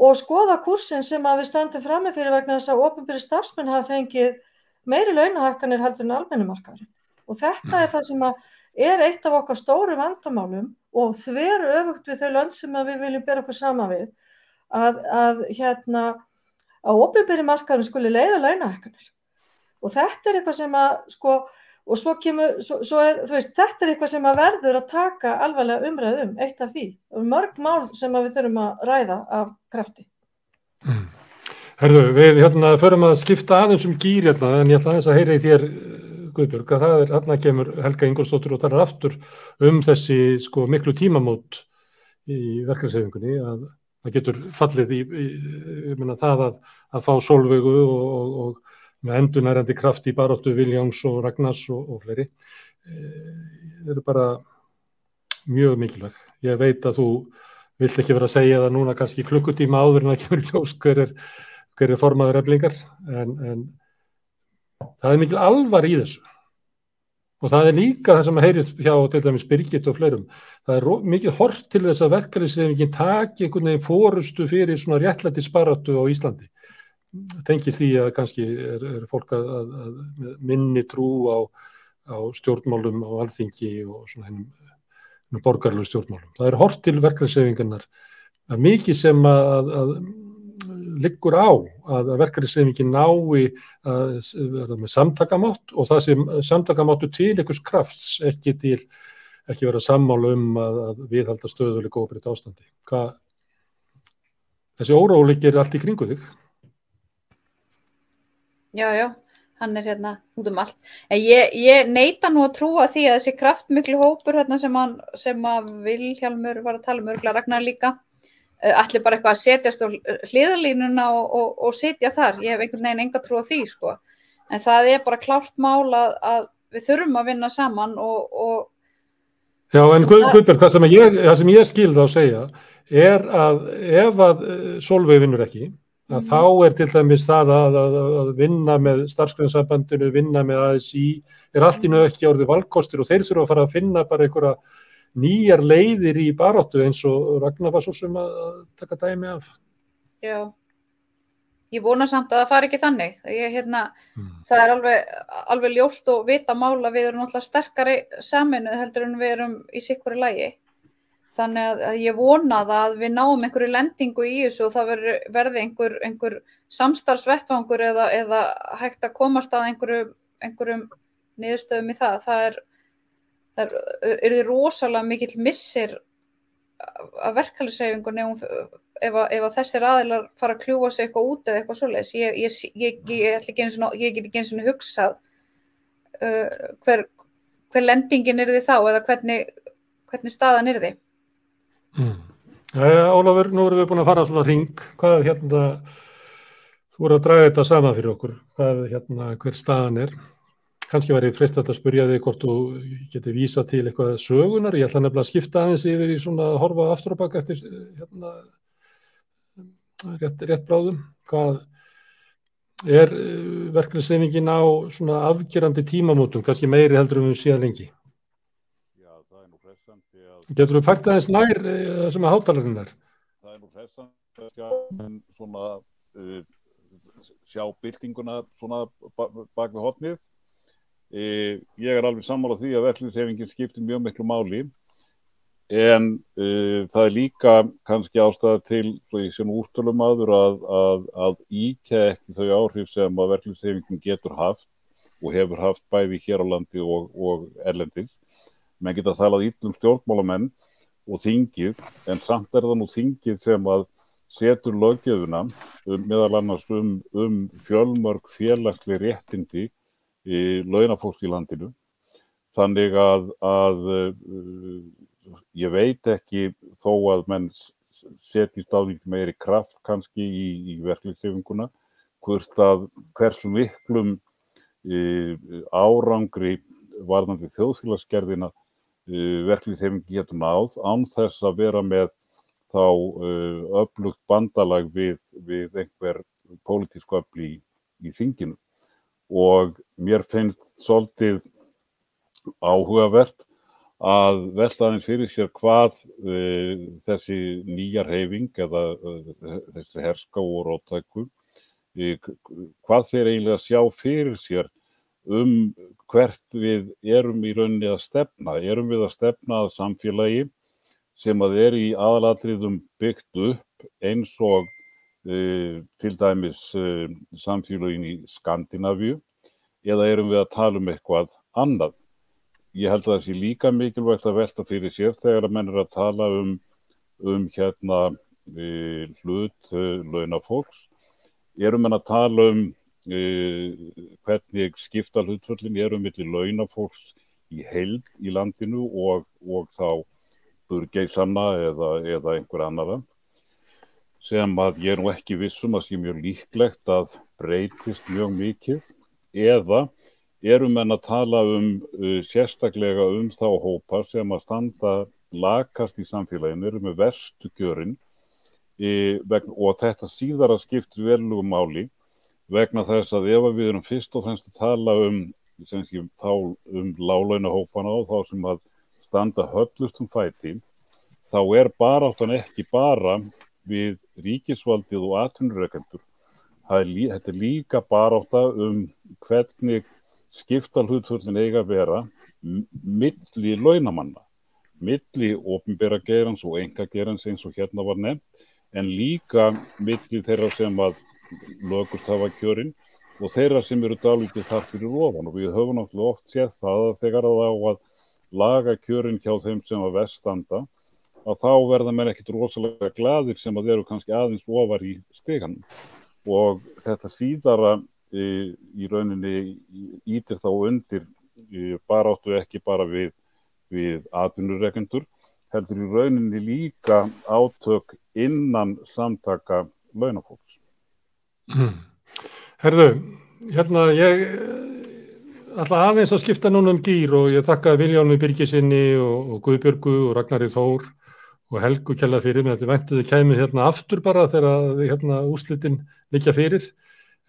og skoða kursin sem að við stöndum frammi fyrir vegna þess að ofinbyrri starfsmenn hafa fengið meiri launahækkanir heldur en almennumarkaðurinn. Og þetta er það sem að er eitt af okkar stóru vandamálum og þveru öfugt við þau lönd sem við viljum bera okkur sama við að, að hérna að ofinbyrri markaðurinn skuli leiða launahækkanir. Og þetta er eitthvað sem að sko og svo kemur, svo, svo er, veist, þetta er eitthvað sem að verður að taka alvarlega umræðum, eitt af því. Mörg mál sem við þurfum að ræða af krafti. Mm. Herðu, við hérna förum að skipta aðeins um gýr hérna, en ég ætla aðeins að heyra í þér, Guðbjörg, að það er, hérna kemur Helga Ingolstóttur og talar aftur um þessi sko miklu tímamót í verkefnisefingunni, að það getur fallið í, í menna það að, að fá sólvögu og, og, og með endunærandi kraft í baróttu Viljáns og Ragnars og, og fleiri það eru bara mjög mikilvæg. Ég veit að þú vilt ekki vera að segja það núna kannski klukkutíma áður en að kemur í ljós hver er, hver er formaður eflingar en, en það er mikil alvar í þessu. Og það er líka það sem að heyrið hjá til dæmis Birgit og fleirum. Það er mikið hort til þess að verkefnisreifingin taki einhvern veginn fórustu fyrir svona réttlæti sparatu á Íslandi. Tengir því að kannski er, er fólk að, að, að minni trú á, á stjórnmálum á alþingi og svona hennum borgarlegu stjórnmálum. Það er hort til verkefnisreifingarnar að mikið sem að, að liggur á að verkefnisreifingin nái að verða með samtakamátt og það sem samtakamáttu til einhvers krafts ekki til ekki vera sammálu um að viðhalda stöðuleik og breyta ástandi. Hvað, þessi óróleik er allt í kringu þig. Já, já, hann er hérna út um allt. Ég, ég neita nú að trúa því að þessi kraftmiklu hópur hérna sem, hann, sem að Vilhjálmur var að tala um örgla Ragnar líka, allir bara eitthvað að setjast á hliðalínuna og, og, og setja þar. Ég hef einhvern veginn enga trú á því, sko. En það er bara klárt mál að, að við þurfum að vinna saman og... og Já, en Guðbjörg, það sem ég, ég skilði að segja er að ef að Solveig vinnur ekki, að þá er til dæmis það að, að, að vinna með starfsgrænsambandinu, vinna með ASI, er allt í nöðu ekki árið valkostir og þeir þurfa að fara að finna bara einhverja nýjar leiðir í baróttu eins og Ragnar var svo sem að taka dæmi af. Já, ég vona samt að það fari ekki þannig. Ég, hérna, mm. Það er alveg, alveg ljóst og vita mála við erum náttúrulega sterkari saminu heldur en við erum í sikkur í lægi. Þannig að ég vona það að við náum einhverju lendingu í þessu og það verði einhver, einhver samstarfsvettvangur eða, eða hægt að komast að einhverjum, einhverjum niðurstöðum í það. Það er, það er, því rosalega mikill missir að verkefælisreifingunni ef, ef að þessir aðilar fara að kljúa sig eitthvað út eða eitthvað svoleiðis. Ég, ég, ég, ég get ekki eins og hugsað uh, hver, hver lendingin er því þá eða hvernig, hvernig staðan er því. Mm. Jæja, Ólafur, nú erum við búin að fara svona ring, hvað er hérna, þú voru að draga þetta sama fyrir okkur, hvað er hérna, hver staðan er, kannski var ég frist að spyrja þig hvort þú geti vísa til eitthvað sögunar, ég ætla nefnilega að skipta aðeins yfir í svona að horfa aftur og baka eftir hérna, rétt, rétt bráðum, hvað er verkefnisleifingin á svona afgerandi tímamótum, kannski meiri heldur um síðan lengi? Getur þú fært aðeins nær það sem að hátalarinn er? Það er nú þess að svona uh, sjá byltinguna svona bak við hotnið. Uh, ég er alveg sammála því að verðlinsefingin skiptir mjög miklu máli. En uh, það er líka kannski ástæða til sem úrtölum aður að, að, að íkja ekki þau áhrif sem að verðlinsefingin getur haft og hefur haft bæði hér á landi og, og erlendins menn geta talað ítlum stjórnmálamenn og þingið, en samt er það nú þingið sem að setur lögjöfuna um, meðal annars um, um fjölmörg félagsli réttindi í launafólks í landinu. Þannig að, að uh, ég veit ekki þó að menn setjist á því meiri kraft kannski í, í verklingsefinguna, hvort að hversu miklum uh, árangri varðandi þjóðfélagsgerðina Uh, verklingshefingi getur náð án þess að vera með þá uh, öflugt bandalag við, við einhver pólitísku öfli í, í þinginu og mér finnst svolítið áhugavert að velta aðeins fyrir sér hvað uh, þessi nýja reyfing eða uh, þessi herska og róttæku uh, hvað þeir eiginlega sjá fyrir sér um hvert við erum í rauninni að stefna. Erum við að stefna að samfélagi sem að er í aðalatriðum byggt upp eins og til dæmis samfélagin í Skandinavíu eða erum við að tala um eitthvað annað ég held að það sé líka mikilvægt að velta fyrir sér þegar að menn er að tala um, um hérna e, hlut e, launafólks. Erum menn að tala um e, hvernig skipta hlutföllin erum millir launafólks í held í landinu og, og þá burgeisanna eða, eða einhver annara sem að ég er nú ekki vissum að sé mjög líklegt að breytist mjög mikið eða erum en að tala um uh, sérstaklega um þá hópa sem að standa lakast í samfélaginu, erum með verstu kjörin e, vegna, og þetta síðara skiptir velugum máli vegna þess að ef við erum fyrst og fremst að tala um, sé, þá, um lálaunahópana og þá sem að standa höllustum fæti, þá er baráttan ekki bara við ríkisvaldið og atvinnureikendur. Þetta er líka barátta um hvernig skipta hlutföllin eiga að vera milli launamanna, milli ofinbera gerans og enga gerans eins og hérna var nefnt, en líka milli þeirra sem að lögust hafa kjörin og þeirra sem eru dálítið þar fyrir ofan og við höfum náttúrulega oft séð það að þegar það á að laga kjörin hjá þeim sem að vestanda að þá verða mér ekkit rosalega gladir sem að eru kannski aðeins ofar í steganum og þetta síðara í, í rauninni ítir þá undir baráttu ekki bara við, við atvinnureikendur, heldur í rauninni líka átök innan samtaka launafólks. Herðu, hérna ég ætla aðeins að skipta núna um gýr og ég þakka Viljónu Birgisinni og, og Guðbjörgu og Ragnari Þór og Helgu kjalla fyrir mig að þið væntuðu kæmið hérna aftur bara þegar hérna úslitin líka fyrir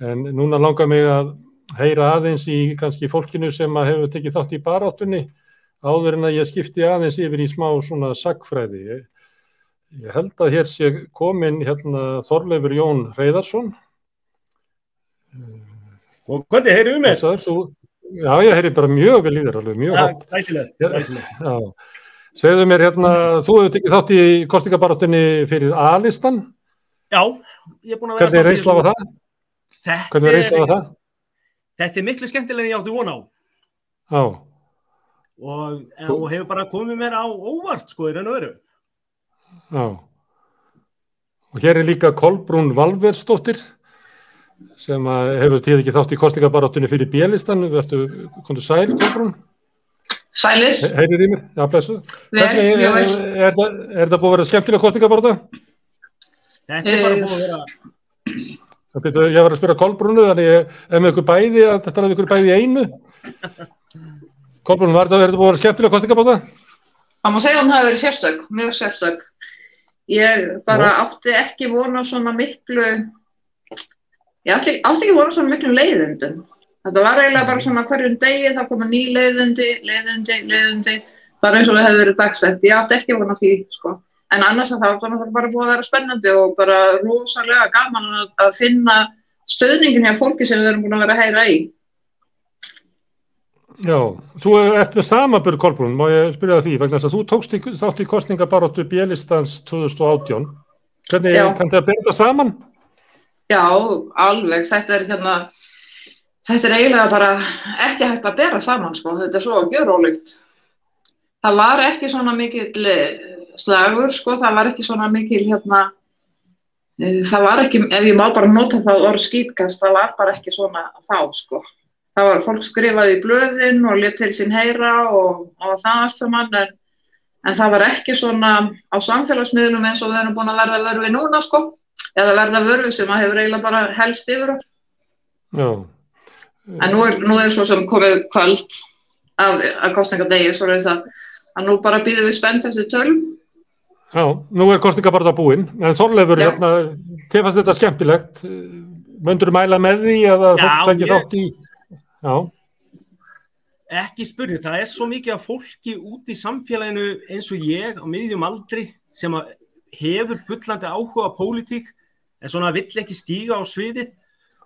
En núna langar mig að heyra aðeins í kannski fólkinu sem að hefur tekið þátt í baráttunni áður en að ég skipti aðeins yfir í smá svona sagfræði. Ég, ég held að hér sé komin hérna Þorleifur Jón Reyðarsson. Og hvernig heyrðu um mér? Já, ég heyri bara mjög vel í þér alveg, mjög. Ja, æsileg. Segðu mér hérna, þú hefur tekið þátt í kostingabaráttunni fyrir A-listan. Já, ég er búin að vera... Hvernig reynsla var það? Þetta Hvernig reynst það það? Þetta er miklu skemmtilega en ég átti von á. Já. Og, og hefur bara komið mér á óvart sko í raun og veru. Já. Og hér er líka Kolbrún Valversdóttir sem hefur tíð ekki þátt í kostningabaráttunni fyrir bielistan. Vertu, komdu sæl Kolbrún? Sælir. He heyrir í mér? Já, blessu. Vel, er, er, er, er það búið að vera skemmtilega kostningabarátta? Þetta er bara búið að vera Byrju, ég var að spyrja Kolbrúnu, þannig ég er með ykkur bæði, þetta er með ykkur bæði í einu. Kolbrúnu, var þetta verið búið að vera skemmtilega kostingabáta? Það má segja að hún hafi verið sérstök, mjög sérstök. Ég bara Ó. átti ekki vona svona miklu, ég átti, átti ekki vona svona miklu leiðundum. Þetta var eiginlega bara svona hverjum degi, það koma ný leiðundi, leiðundi, leiðundi, bara eins og það hefði verið dagsætt. Ég átti ekki vona því, sko en annars að það var bara búið að vera spennandi og bara rosalega gaman að, að finna stöðningin hjá fólki sem við erum búin að vera að heyra í. Já, þú ert með samabur Kolbrún, má ég spyrja því, vegna þess að þú tókst í, þátt í kostningabaróttu Bjelistans 2018. Hvernig Já. kann þetta berða saman? Já, alveg. Þetta er, hérna, þetta er eiginlega bara ekki hægt að bera saman, sko. Þetta er svo gjörólíkt. Það var ekki svona mikill slagur sko, það var ekki svona mikil hérna, e, það var ekki, ef ég má bara nota það orð skýtkast, það var bara ekki svona þá sko. Það var fólk skrifaði í blöðin og let til sín heyra og, og það allt saman en, en það var ekki svona á samfélagsmiðlum eins og við erum búin að verða vörfi núna sko, eða verða vörfi sem að hefur eiginlega bara helst yfir það. Já. En nú er, nú er svo sem komið kvöld af, af kostningadegi, svo er það að nú bara býðum við spennt eftir tölum. Já, nú er kostningabarða búinn, en Þorleifur, hérna, þið fannst þetta skemmtilegt, möndur þú mæla með því að fólk fengi þátt í? Já, ekki spurning, það er svo mikið af fólki út í samfélaginu eins og ég á miðjum aldri sem að hefur bullandi áhuga á pólitík en svona vill ekki stíga á sviðið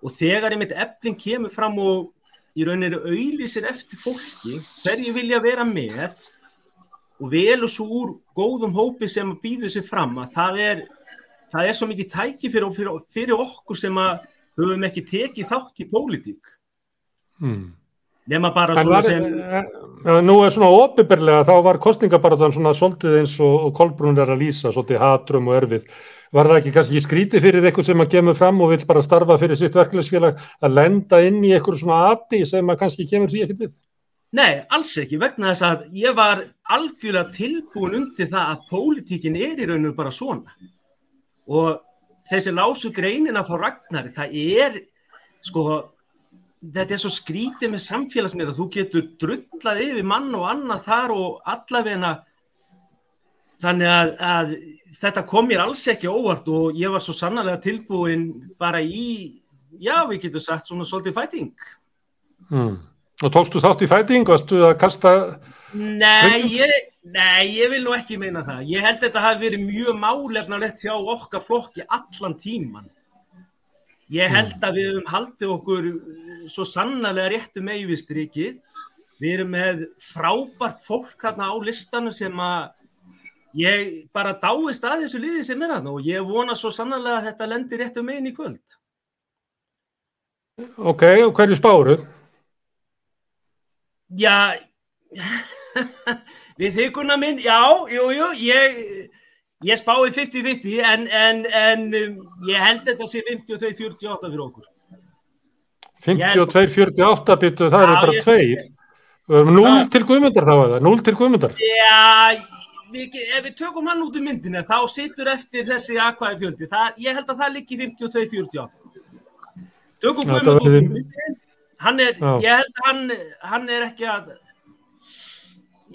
og þegar einmitt efling kemur fram og í rauninni auðlýsir eftir fólki hverju vilja vera með og velur svo úr góðum hópi sem býður sér fram að það er, það er svo mikið tæki fyrir, fyrir, fyrir okkur sem að höfum ekki tekið þátt í pólitík hmm. nema bara En svona var, sem eh, nú er svona opiðberlega, þá var kostningabaratan svona svolítið eins og, og Kolbrún er að lýsa, svolítið hatrum og erfið. Var það ekki kannski skrítið fyrir eitthvað sem að kemur fram og vil bara starfa fyrir sitt verkefælisfélag að lenda inn í eitthvað svona ati sem að kannski kemur því ekkert við? Nei, alls ekki, vegna þess að ég var algjörlega tilbúin undir það að pólitíkin er í rauninu bara svona. Og þessi lásu greinina frá Ragnari, það er, sko, þetta er svo skrítið með samfélagsmiðla, þú getur drullað yfir mann og annað þar og allavegna, þannig að, að þetta kom mér alls ekki óvart og ég var svo sannarlega tilbúin bara í, já, við getum sagt svona svolítið fæting. Hmm. Og tókstu þátt í fæting, varstu að kasta... Nei ég, nei, ég vil nú ekki meina það. Ég held þetta hafi verið mjög málefnalegt hjá okkar flokki allan tíman. Ég held að við höfum haldið okkur svo sannarlega réttu með við erum með frábært fólk þarna á listanum sem að ég bara dáist að þessu liði sem er þarna og ég vona svo sannarlega að þetta lendir réttu megin í kvöld. Ok, og hverju spáru? Já, við þykuna minn, já, jú, jú, ég, ég spái 50-50 en, en, en um, ég held þetta sé 52-48 fyrir okkur. 52-48 byttu, það eru bara ég- tveir. Núl til guðmundar þá eða, núl til guðmundar. Já, við, ef við tökum hann út í myndinu þá situr eftir þessi aðkvæði fjöldi. Það, ég held að það liggi 52-48. Tökum það út í verður- myndinu. Hann er, Já. ég held að hann, hann er ekki að,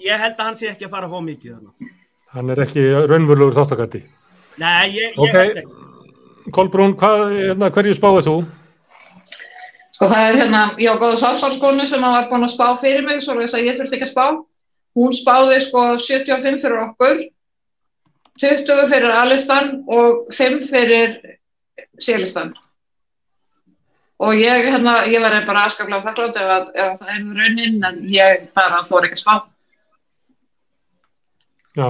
ég held að hann sé ekki að fara að fá mikið þannig. Hann er ekki raunverulegur þáttakatti. Nei, ég, ég Ok. held ekki. Kolbrún, hvað, hérna, hverju spáðu þú? Sko það er hérna, ég á góðu sáfsálskonu sem var búin að spá fyrir mig, svo þess að ég þurfti ekki að spá. Hún spáði sko 75 fyrir okkur, 20 fyrir A-listan og 5 fyrir C-listan. Og ég, hérna, ég var bara aðskaplega þakklátt ef, að- ef það er raunin, en ég bara fór ekki að spá. Já.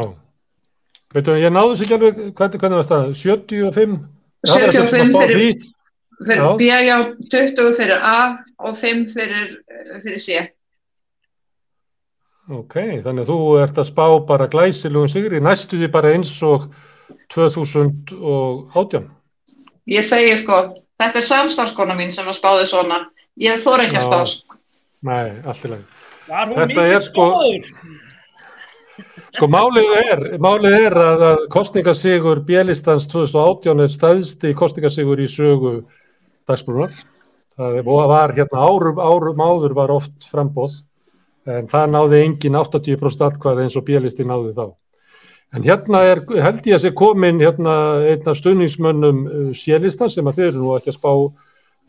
Veitu, ég náðu sér ekki alveg, hvernig, hvernig var það? 75? Já, það er 75 sem að spá fyrir-. Fyrir. B, já, 20 fyrir A og 5 fyrir, fyrir C. Ok, þannig að þú ert að spá bara glæsilugum sigri, næstu því bara eins og 2018. Ég segi sko, þetta er samstarfskona mín sem að spáði svona. Ég þóra ekki að spá. sko. Nei, allt í lagi. Var hún Þetta mikið sko- spáður? Sko málið er, málið er að, að kostningasigur Bélistans 2018 er stæðsti kostningasigur í sögu dagsbrúnar. Það er- var hérna árum, árum áður var oft frambóð en það náði engin 80% atkvæði eins og Bélisti náði þá. En hérna er, held ég að sé komin hérna einn af stunningsmönnum sélista sem að þeir eru nú ekki að spá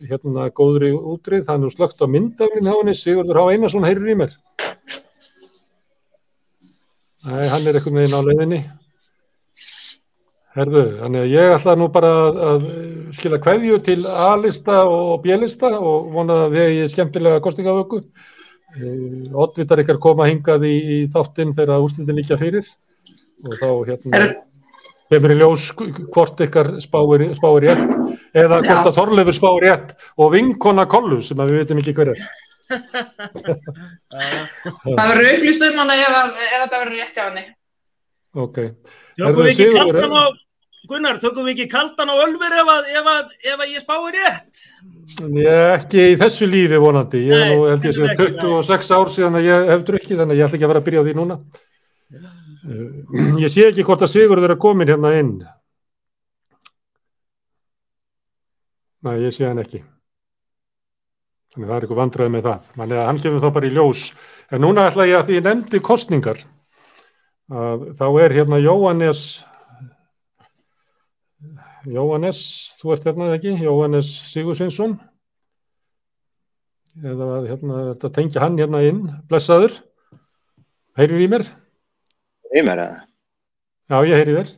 hérna góðri útrið, það er nú slögt á myndaflinn hjá henni, Sigurður Há Einarsson heyrir í mér. Nei, hann er eitthvað meginn á leiðinni. Herðu, þannig að ég ætla nú bara að, að skila kveðju til A-lista og B-lista og vona að við eigi skemmtilega kostingavöku. Uh, Oddvitar ykkar koma hingað í, í þáttinn þegar úrslitin líka fyrir og þá hérna kemur í ljós hvort ykkar spáir, spáir rétt eða hvort að Þorleifur spáir rétt og vinkona kollu sem að við veitum ekki hver er. Það verður upplýst um hana ef, að- ef þetta verður rétt hjá henni. Ok. Herðu, við ekki kaldan á, Gunnar, tökum við ekki kaldan á Ölver ef að, ef að, ef að ég spái rétt? Ég ekki í þessu lífi vonandi, ég er Nei, nú held ég ekki, 26 ár síðan að ég hef drukkið þannig að ég ætla ekki að vera að byrja á því núna. Uh, Ég sé ekki hvort að Sigurður er komin hérna inn. Nei, ég sé hann ekki. Þannig að það er eitthvað vandræði með það. Þannig að hann kemur þá bara í ljós. En núna ætla ég að því ég nefndi kostningar. Að þá er hérna Jóhannes Jóhannes, þú ert hérna ekki, Jóhannes Sigursvinsson eða hérna, þetta tengja hann hérna inn, blessaður. Heyrir í mér? Í mér eða? Já, ég heyri þér.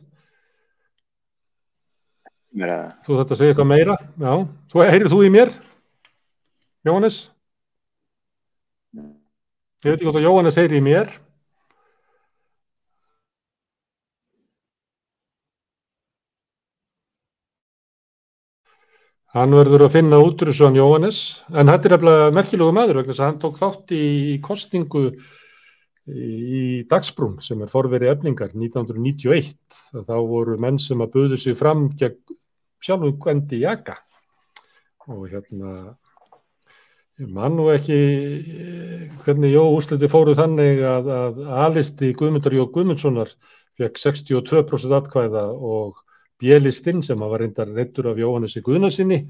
Í mér eða? Þú þetta segja eitthvað meira? Já, þú heyrir þú í mér? Jóhannes? Ég veit ekki hvort að Jóhannes heyri í mér. Hann verður að finna út úr þessu hann Jóhannes, en þetta er eflega merkilegu maður vegna þess að hann tók þátt í kostingu í Dagsbrún sem er forveri efningar 1991. Þá voru menn sem að buðu sig fram gegn sjálfum Gwendi Jaka og hérna ég man nú ekki hvernig Jó úsliti fóru þannig að, að alisti Guðmundar Jó Guðmundssonar fekk 62% atkvæða og Bjelistinn sem var reyndar reittur af Jóhannessi Guðnarsinni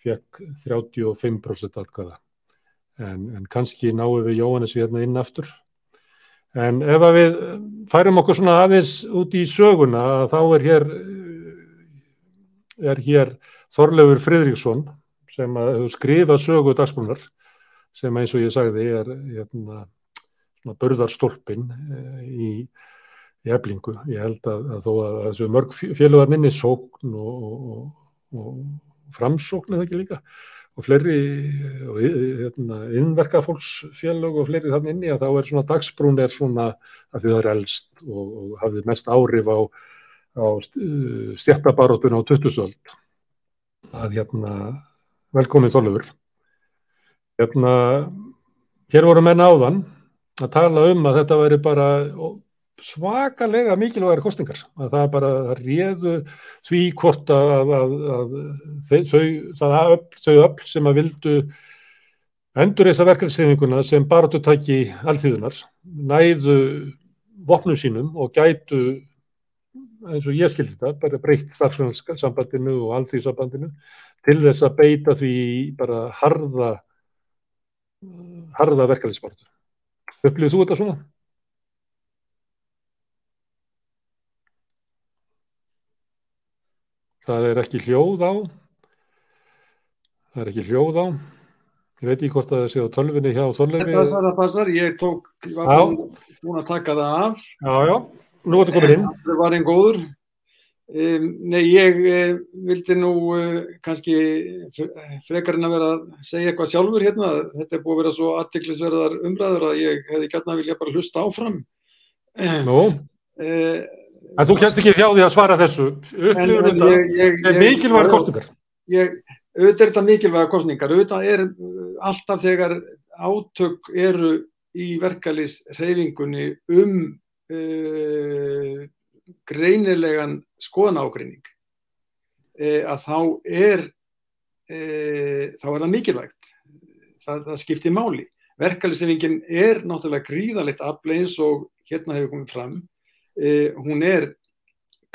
fekk 35% atkvæða. En, en kannski náum við Jóhannessi hérna inn aftur. En ef að við færum okkur svona aðeins út í söguna þá er hér, er hér Þorleifur Fridriksson sem hefur skrifað sögu dagsbúnar sem eins og ég sagði er hérna, börðarstolpin í í eflingu. Ég held að, að þó að þessu mörg félagar minni sókn og, og, og framsókn eða ekki líka og fleiri og hérna, innverkafólksfélag og fleiri þannig inni að þá er svona dagsbrún er svona að því það er eldst og, og hafði mest áhrif á, á stjættabarótun á 2000 að hérna velkomið þólufur hérna hér voru menn áðan að tala um að þetta væri bara svakalega mikilvægari kostningar að það bara réðu því hvort að, að, að, að þau, þau öll sem að vildu endur þessa verkefnisefinguna sem baratutæki alþjóðunar næðu vopnum sínum og gætu eins og ég skildi þetta, bara breytt starfsfélagssambandinu og alþjóðsambandinu til þess að beita því bara harða harða verkefnisbartu. Upplýðu þú þetta svona? Það er ekki hljóð á. Það er ekki hljóð á. Ég veit ekki hvort að það sé á tölvinni hjá Þorlefi. Passar, það passar. Ég tók, var búin að taka það af. Já, já. Nú ertu komin inn. Það var einn góður. Um, nei, ég uh, vildi nú uh, kannski frekarinn að vera að segja eitthvað sjálfur hérna. Þetta er búið að vera svo aðtiklisverðar umræður að ég hefði gætna vilja bara hlusta áfram. Nú? Uh, En þú kennst ekki hjá því að svara þessu. Upplifur þetta mikilvægar kostningar? Ég, auðvitað er þetta mikilvægar kostningar. Auðvitað er alltaf þegar átök eru í verkalýs reyfingunni um uh, greinilegan skoðanágrinning uh, að þá er, uh, þá er það mikilvægt. Það, það skiptir máli. Verkalýsreyfingin er náttúrulega gríðalegt afleins og hérna hefur komið fram Uh, hún er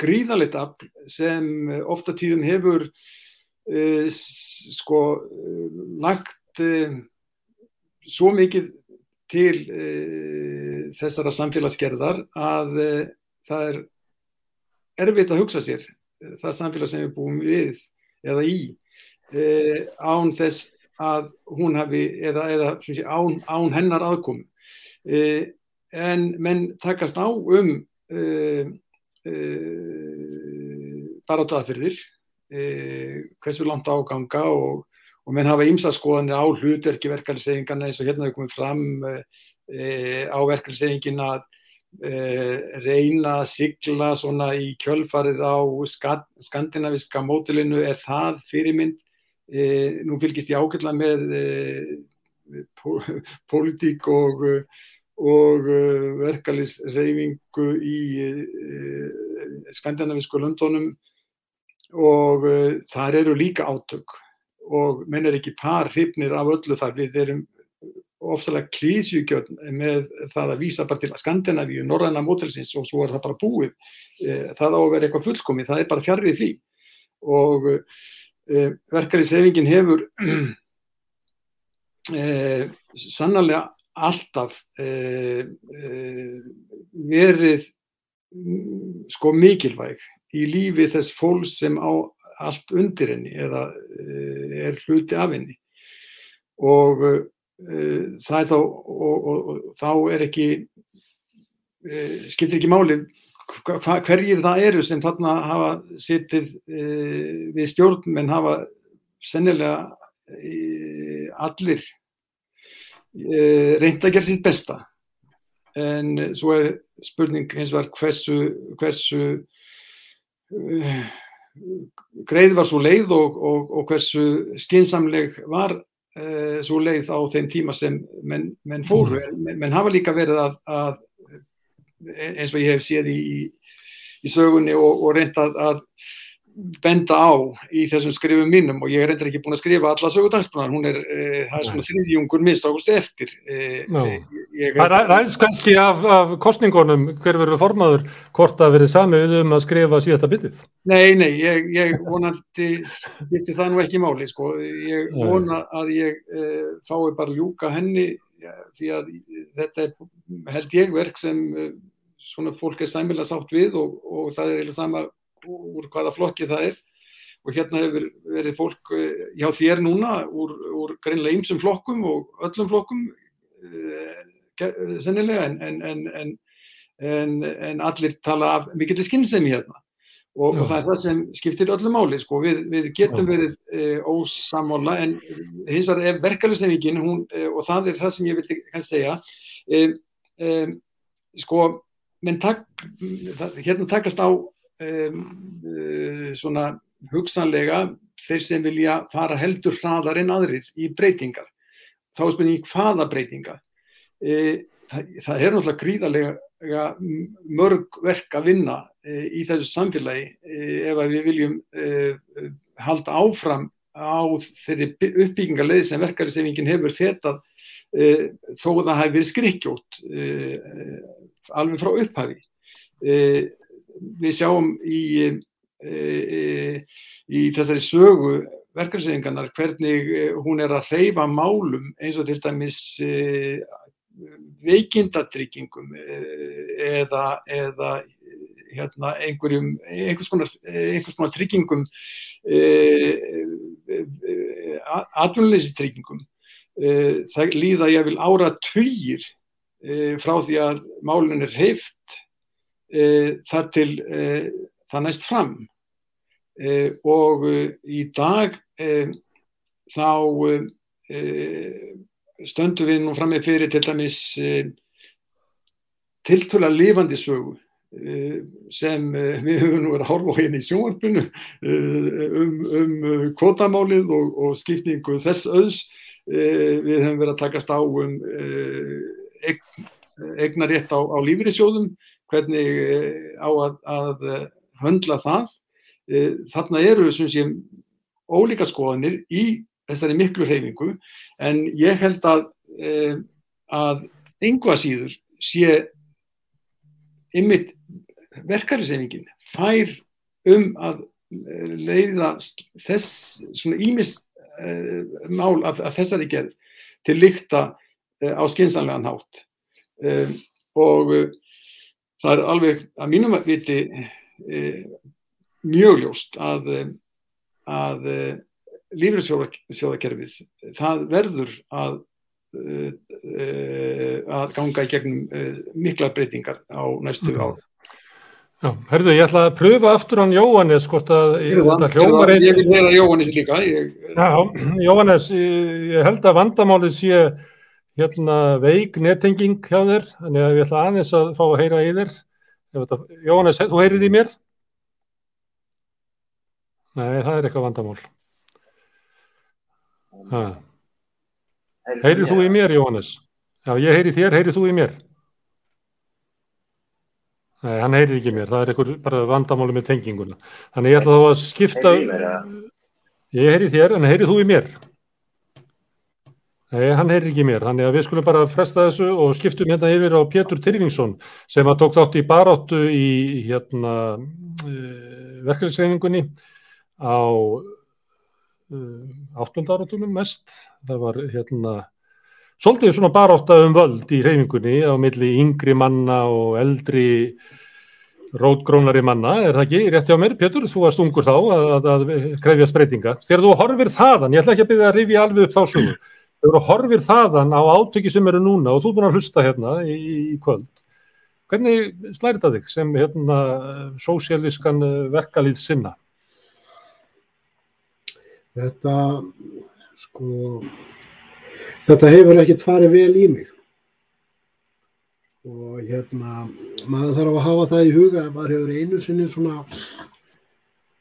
gríðalegt afl sem ofta tíðum hefur uh, sko uh, lagt svo mikið til þessara samfélagsgerðar að það er erfitt að hugsa sér það samfélag sem við búum við eða í án þess að hún hafi eða, eða sé, án, án hennar aðkom en menn takast á um Uh, uh, barátaðfyrðir uh, hversu langt áganga og, og menn hafa ímsa skoðanir á hlutverki verkefnisegingarna eins og hérna hefur komið fram á verkefnisegingin að reyna að sigla svona í kjölfarið á skandinaviska mótilinu er það fyrirmynd? Nú fylgist ég ákveðla með pólitík og og uh, verkalýsreyfingu í uh, skandinavísku löndunum. Og uh, þar eru líka átök. Og menn er ekki par hrifnir af öllu þar. Við erum ofsalega klísjúkjöld með það að vísa bara til Skandinavíu, norræna mótelsins og svo er það bara búið. Það á að vera eitthvað fullkomi, það er bara fjarrið því. Og verkalýsreyfingin hefur sannarlega alltaf uh, uh, verið sko mikilvæg í lífi þess fólks sem á allt undir henni eða uh, er hluti af henni. Og uh, það er þá og, og, og þá er ekki uh, skiptir ekki máli hva, hverjir það eru sem þarna hafa sittið uh, við stjórn menn hafa sennilega allir uh, reynd að gera sitt besta en eh, svo er spurning hins vegar hversu, hversu uh, greið var svo leið og, og, og hversu skinsamleg var uh, svo leið á þeim tíma sem menn, menn fóru. En menn, menn hafa líka verið að, að eins og ég hef séð í, í sögunni og, og reynd að, að benda á í þessum skrifum mínum og ég er reyndar ekki búin að skrifa alla sögudagsbrunar, hún er, e, það er svona þriðjungur minnst águst eftir. E, ég, Það ræ- ræðst kannski af, af kostningunum hver verður formaður hvort að verið samið um að skrifa síðasta bitið. Nei, nei, ég, ég vonandi geti það nú ekki máli, sko. Ég vona að ég uh, fái bara ljúka henni ja, því að þetta er held ég verk sem svona fólk er sæmilega sátt við og, og það er eiginlega sama úr hvaða flokki það er. Og hérna hefur verið fólk uh, hjá þér núna úr, úr greinlega ýmsum flokkum og öllum flokkum uh, ge- sennilega en, en, en, en, allir tala af mikill skinnsemi hérna. Og, og það er það sem skiptir öllu máli sko. við, við getum verið e, ósamála en hins vegar er verkefnisefingin hún, e, og það er það sem ég vildi kannski segja e, sko menn tak, hérna takast á svona hugsanlega þeir sem vilja fara heldur hraðar en aðrir í breytingar þá er spurning hvaða breytingar e, það, það er náttúrulega gríðarlega mörg verk að vinna e, í þessu samfélagi ef að við viljum halda áfram á þeirri uppbyggingarleið sem verkarisefingin hefur fetað þó að það hefur verið skrikkjótt alveg frá upphafi. Við sjáum í, e, e, í þessari sögu verkariseifingarnar hvernig e, hún er að hreyfa málum eins og til dæmis veikindatryggingum eða, eða hérna, einhvers konar, konar tryggingum, atvinnleysistryggingum. Eh, það líða ég vil ára eh, frá því að málun er heift eh, þar til eh, það næst fram. Eh, og í dag þá stöndum við nú fram með fyrir til dæmis tiltöla lifandi sögu sem við höfum nú verið að horfa hérna í sjónvarpinu um, um kvotamálið og, og skipningu þess. Eh, við höfum verið að takast á um eign, eignarétt á, á lífriðsjóðum, hvernig eh, á að, að eh, höndla það. Eh, þarna eru sem sé ólíka skoðanir í þessari miklu hreyfingu en ég held að, að yngva síður sé ymmit verkarisefingin fær um að leiða þess svona ímis mál af, af þessari gerð til lykta eh, á skynsanlegan hátt og það er alveg að mínum að viti eh, mjög ljóst að, eh, að eh, lífriðsjóðakerfið, það verður að, að ganga í gegnum mikla breytingar á næstu Mhm. ári. Já, herðu, ég ætla að pröfa aftur hann Jóhannes, hvort að Jóhannes líka. Jóhannes, ég ég held að vandamálið sé hérna veik nettenging hjá þér, þannig að ég ætla aðeins að fá að heyra í þér. Þetta, Jóhannes, þú heyrir í mér? Nei, það er eitthvað vandamál. Ha. Heyrir þú í mér, Jóhannes? Já, ég heyri þér, heyrir þú í mér? Nei, hann heyrir ekki mér, það er eitthvað bara vandamáli með tenginguna. Þannig ég ætla þá að skipta... Mér, eða? Ég heyri þér, en heyrir þú í mér? Nei, hann heyrir ekki mér, þannig að við skulum bara fresta þessu og skiptum hérna yfir á Pétur Tyrfingsson sem að tók þátt í baráttu í hérna verkefnisreiningunni á áttunda áratunum mest. Það var hérna svolítið svona barátta um völd í reyfingunni á milli yngri manna og eldri rótgrónari manna, er það ekki rétt hjá mér, Pétur, þú varst ungur þá að, að, að krefjast breytinga. Þegar þú horfir þaðan, ég ætla ekki að byrja að rifja alveg upp þá sögur, þegar þú horfir þaðan á átöki sem eru núna og þú er búin að hlusta hérna í, í kvöld hvernig slæri þetta þig sem hérna sósialískan verkalýð sinna? Þetta sko þetta hefur ekkert farið vel í mig og hérna maður þarf að hafa það í huga að maður hefur einu sinni svona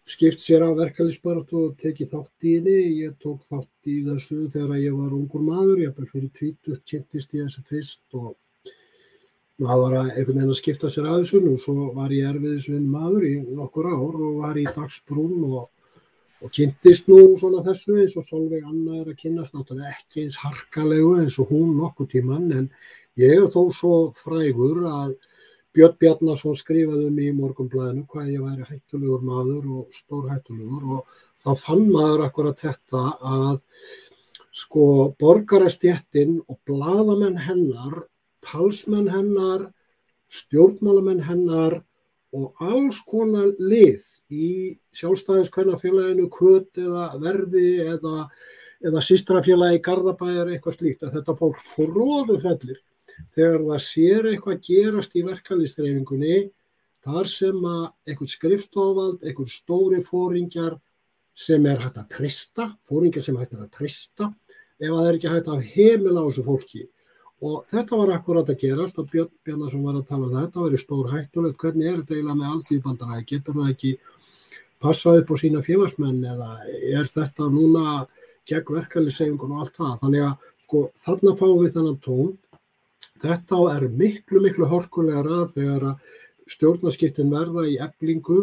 skipt sér á verkefælisbaratu og tekið þátt í henni. Ég tók þátt í þessu þegar ég var ungur maður, ég hafði fyrir tvítut kynntist ég þessu fyrst og maður var einhvern veginn að skipta sér að þessu og svo var ég erfiðisvinn maður í nokkur ár og var í dagsbrún og, og kynntist nú svona þessu eins og Solveig Anna er að kynast náttúrulega ekki eins harkalegu eins og hún nokkuð tíman en ég er þó svo frægur að Björn Bjarnason skrifaði um í morgunblæðinu hvað ég væri hættulegur maður og stór hættulegur og þá fann maður akkurat þetta að sko borgarastjættin og bladamenn hennar, talsmenn hennar, stjórnmálamenn hennar og alls konar lið í sjálfstæðiskvennafélaginu, kvöt eða verði eða, eða sístrafélagi Garðabæjar eitthvað slíkt að þetta fólk fróðu fellir þegar það sér eitthvað gerast í verkalýstreifingunni þar sem að einhvern skriftofald, einhvern stóri fóringjar sem er hægt að trista, fóringjar sem er hægt að trista ef það er ekki hægt að heimila á þessu fólki. Og þetta var akkurat að gerast og Björn Bjarnarsson var að tala um þetta, verið stór hættulegt, hvernig er þetta eiginlega með alþýðbandaræði, getur það ekki passað upp á sína félagsmenn eða er þetta núna gegn verkalýstreifingun og allt það. Þannig að sko þarna fáum við þannan tón Þetta er miklu, miklu horkulegra þegar stjórnarskiptin verða í eblingu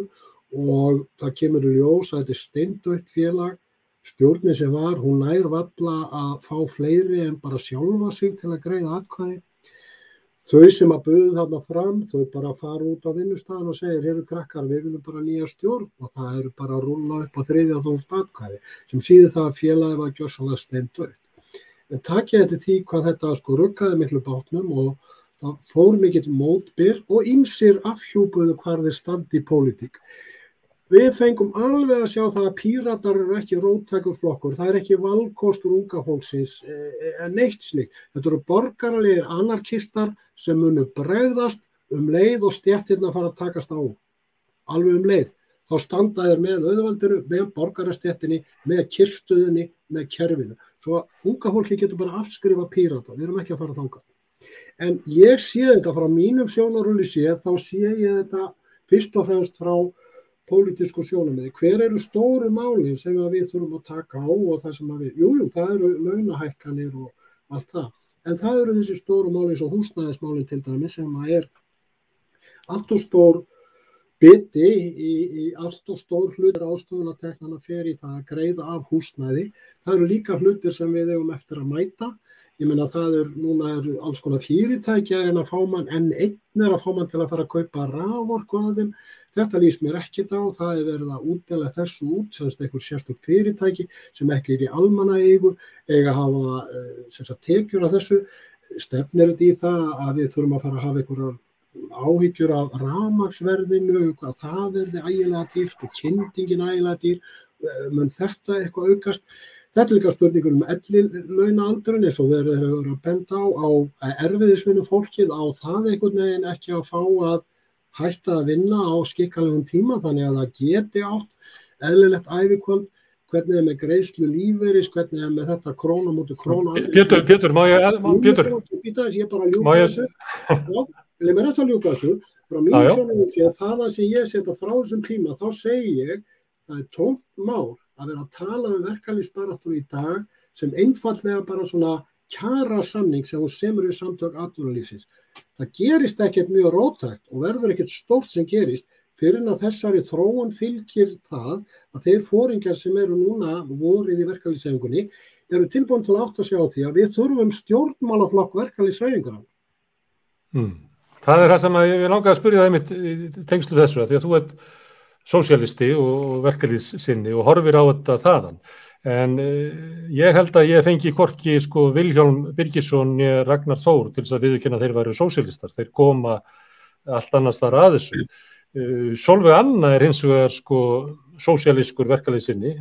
og það kemur í ljós að þetta er steindautt félag. Stjórnin sem var, hún nær valla að fá fleiri en bara sjálfa sig til að greiða atkvæði. Þau sem að buðu þarna fram, þau bara fara út á vinnustæðan og segir, heyrðu krakkar, við viljum bara nýja stjórn og það eru bara að rúla upp á þriðja þónst atkvæði sem síður það að félagi var gjössalega steindautt. En takja þetta því hvað þetta sko ruggaði miklu bátnum og það fór mikill mótbyr og ymsir afhjúbuðu hvar þeir standi í pólitík. Við fengum alveg að sjá það að píratar eru ekki róttækur flokkur, það er ekki valkostur unga fólksins en neitt slikt. Þetta eru borgarlegir anarkistar sem munu bregðast um leið og stjættirna fara að takast á. Alveg um leið. Þá standa þeir með auðvaldinu, með borgarastjættinni, með kirstuðinni, með kerfinu. Svo unga fólki getur bara afskrifa pírata, við erum ekki að fara þangað. En ég sé þetta frá mínum sjónarhulli séð, þá sé ég þetta fyrst og fremst frá pólitísku sjónarmiði. Hver eru stóru málinn sem við þurfum að taka á og það sem við, jújú, jú, það eru launahækkanir og allt það. En það eru þessi stóru málinn svo húsnæðismálinn til dæmi sem að er allt og stór biti í, í allt og stór hlutir ástofunateknana fer í það að greiða af húsnæði. Það eru líka hlutir sem við hefum eftir að mæta. Ég menna það er, núna er alls konar fyrirtækja en að fá mann, en einn er að fá mann til að fara að kaupa raforku að þeim. Þetta lýst mér ekkert á, það er verið að útdela þessu út, semst einhver sérstök fyrirtæki sem ekki er í almanna eigu, eiga að hafa semst að tekjur af þessu. Stefnir þetta í það að við þurfum að fara að hafa einhverjar áhyggjur af ramagsverðinu, hvað það verði ægilega dýrt og kynntingin ægilega dýr, mun þetta eitthvað aukast. Þetta er líka spurningur um ellilaunaaldurinn eins og verður þeirra verið að benda á, á erfiðisvinnu fólkið á það einhvern veginn ekki að fá að hætta að vinna á skikkalegum tíma þannig að það geti átt eðlilegt æfikvöld, hvernig er með greiðslu lífeyris, hvernig er með þetta króna mútið króna. Pétur, Pétur, má ég, Pétur. Þess, ég þessu. Ég þetta að ljúka þessu. Frá mínu sjónum sé að það að sem ég setja frá þessum tíma, þá segi ég, það er tómt mál að vera að tala um verkalýsbaratun í dag sem einfallega bara svona kjara samning sem hún semur í samtök atvinnulífsins. Það gerist ekkert mjög rótækt og verður ekkert stórt sem gerist fyrir að þessari þróun fylgir það að þeir fóringar sem eru núna vorið í verkalýsæfingunni eru tilbúin til að átt að sjá því að við þurfum stjórnmálaflokk verkalýsæfingunar. Hmm. Það er það sem ég langaði að spyrja það einmitt tengslu þessu að því að þú ert sósialisti og verkefliðssinni og horfir á þetta þaðan. En eh, ég held að ég fengi korki sko Viljálm Birgisson Ragnar Þór til þess að viðkynna þeir væru sósialistar. Þeir koma allt annars þar að þessu. Solveig Anna er hins vegar sko sósialískur verkefliðssinni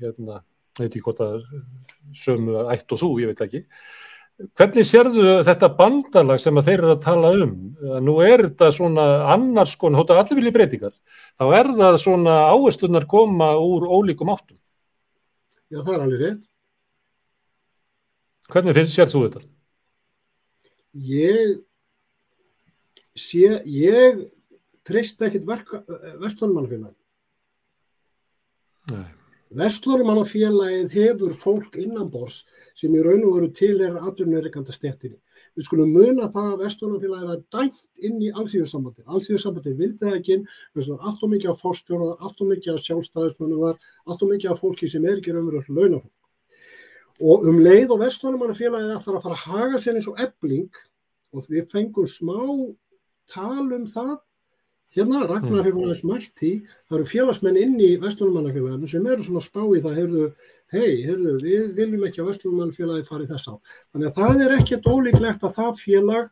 hérna, veit ekki hvort að sömu ætt og þú, ég veit ekki. Hvernig sérðu þetta bandalag sem þeir eru að tala um? Nú er þetta svona annars konar, hóttu allir vilja breytingar, þá er það svona áherslunar koma úr ólíkum áttum. Já, það er alveg rétt. Hvernig finnst sér þú þetta? Ég sé, ég treyst ekkit vestlunumannafélagi. Nei. Vestlunumannafélagið hefur fólk innanbors sem í raun og veru til er atvinnureikanda stettinni. Við skulum muna það að vestlunumannafélagið var dæmt inn í alþjóðsambandi. Alþjóðsambandi vildi það ekki, þess að allt og mikið af fórstjóra, allt og mikið af sjálfstæðismönnum var, allt og mikið af fólki sem er ekki raunverulega launafólk. Og um leið og vestlunumannafélagið ætlar að fara að haga sér eins og ebling og við fengum smá tal um það Hérna, Ragnar hefur aðeins mætt í, það eru félagsmenn inn í Vestlunumannafélaginu sem eru svona spá í það, heyrðu, hei, heyrðu, við viljum ekki að Vestlunumannafélagi fari þess á. Þannig að það er ekkert ólíklegt að það félag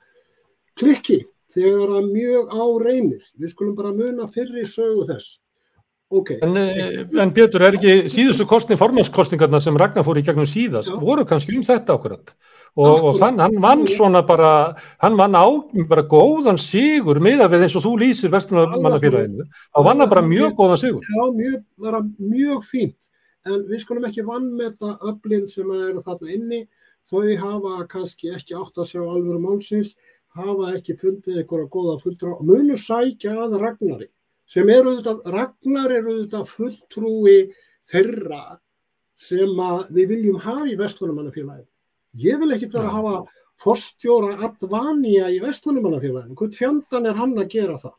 klikki þegar að mjög á reynir. Við skulum bara muna fyrri sögu þess. Okay. En, en Björn, er ekki síðustu kostning, formannskostningarna sem Ragnar fór í gegnum síðast, Já. voru kannski um þetta ákveðat? Og, og þann, hann vann svona bara, hann vann á bara góðan sigur miða við eins og þú lýsir vestlunarmannafélaginu, þá vann hann bara mjög góðan sigur. Já, mjög, bara mjög fínt, en við skulum ekki vann með þetta öflin sem eru þarna inni, þau hafa kannski ekki átt að sjá alvöru málsins, hafa ekki fundið einhverja góða fulltrá, munur sækja að Ragnari sem eru auðvitað, Ragnar eru auðvitað fulltrúi þeirra sem við viljum hafa í Vestlunumannafélaginu. Ég vil ekkit vera að hafa forstjóra Advania í Vestlunumannafélaginu. Hvort fjandan er hann að gera þar?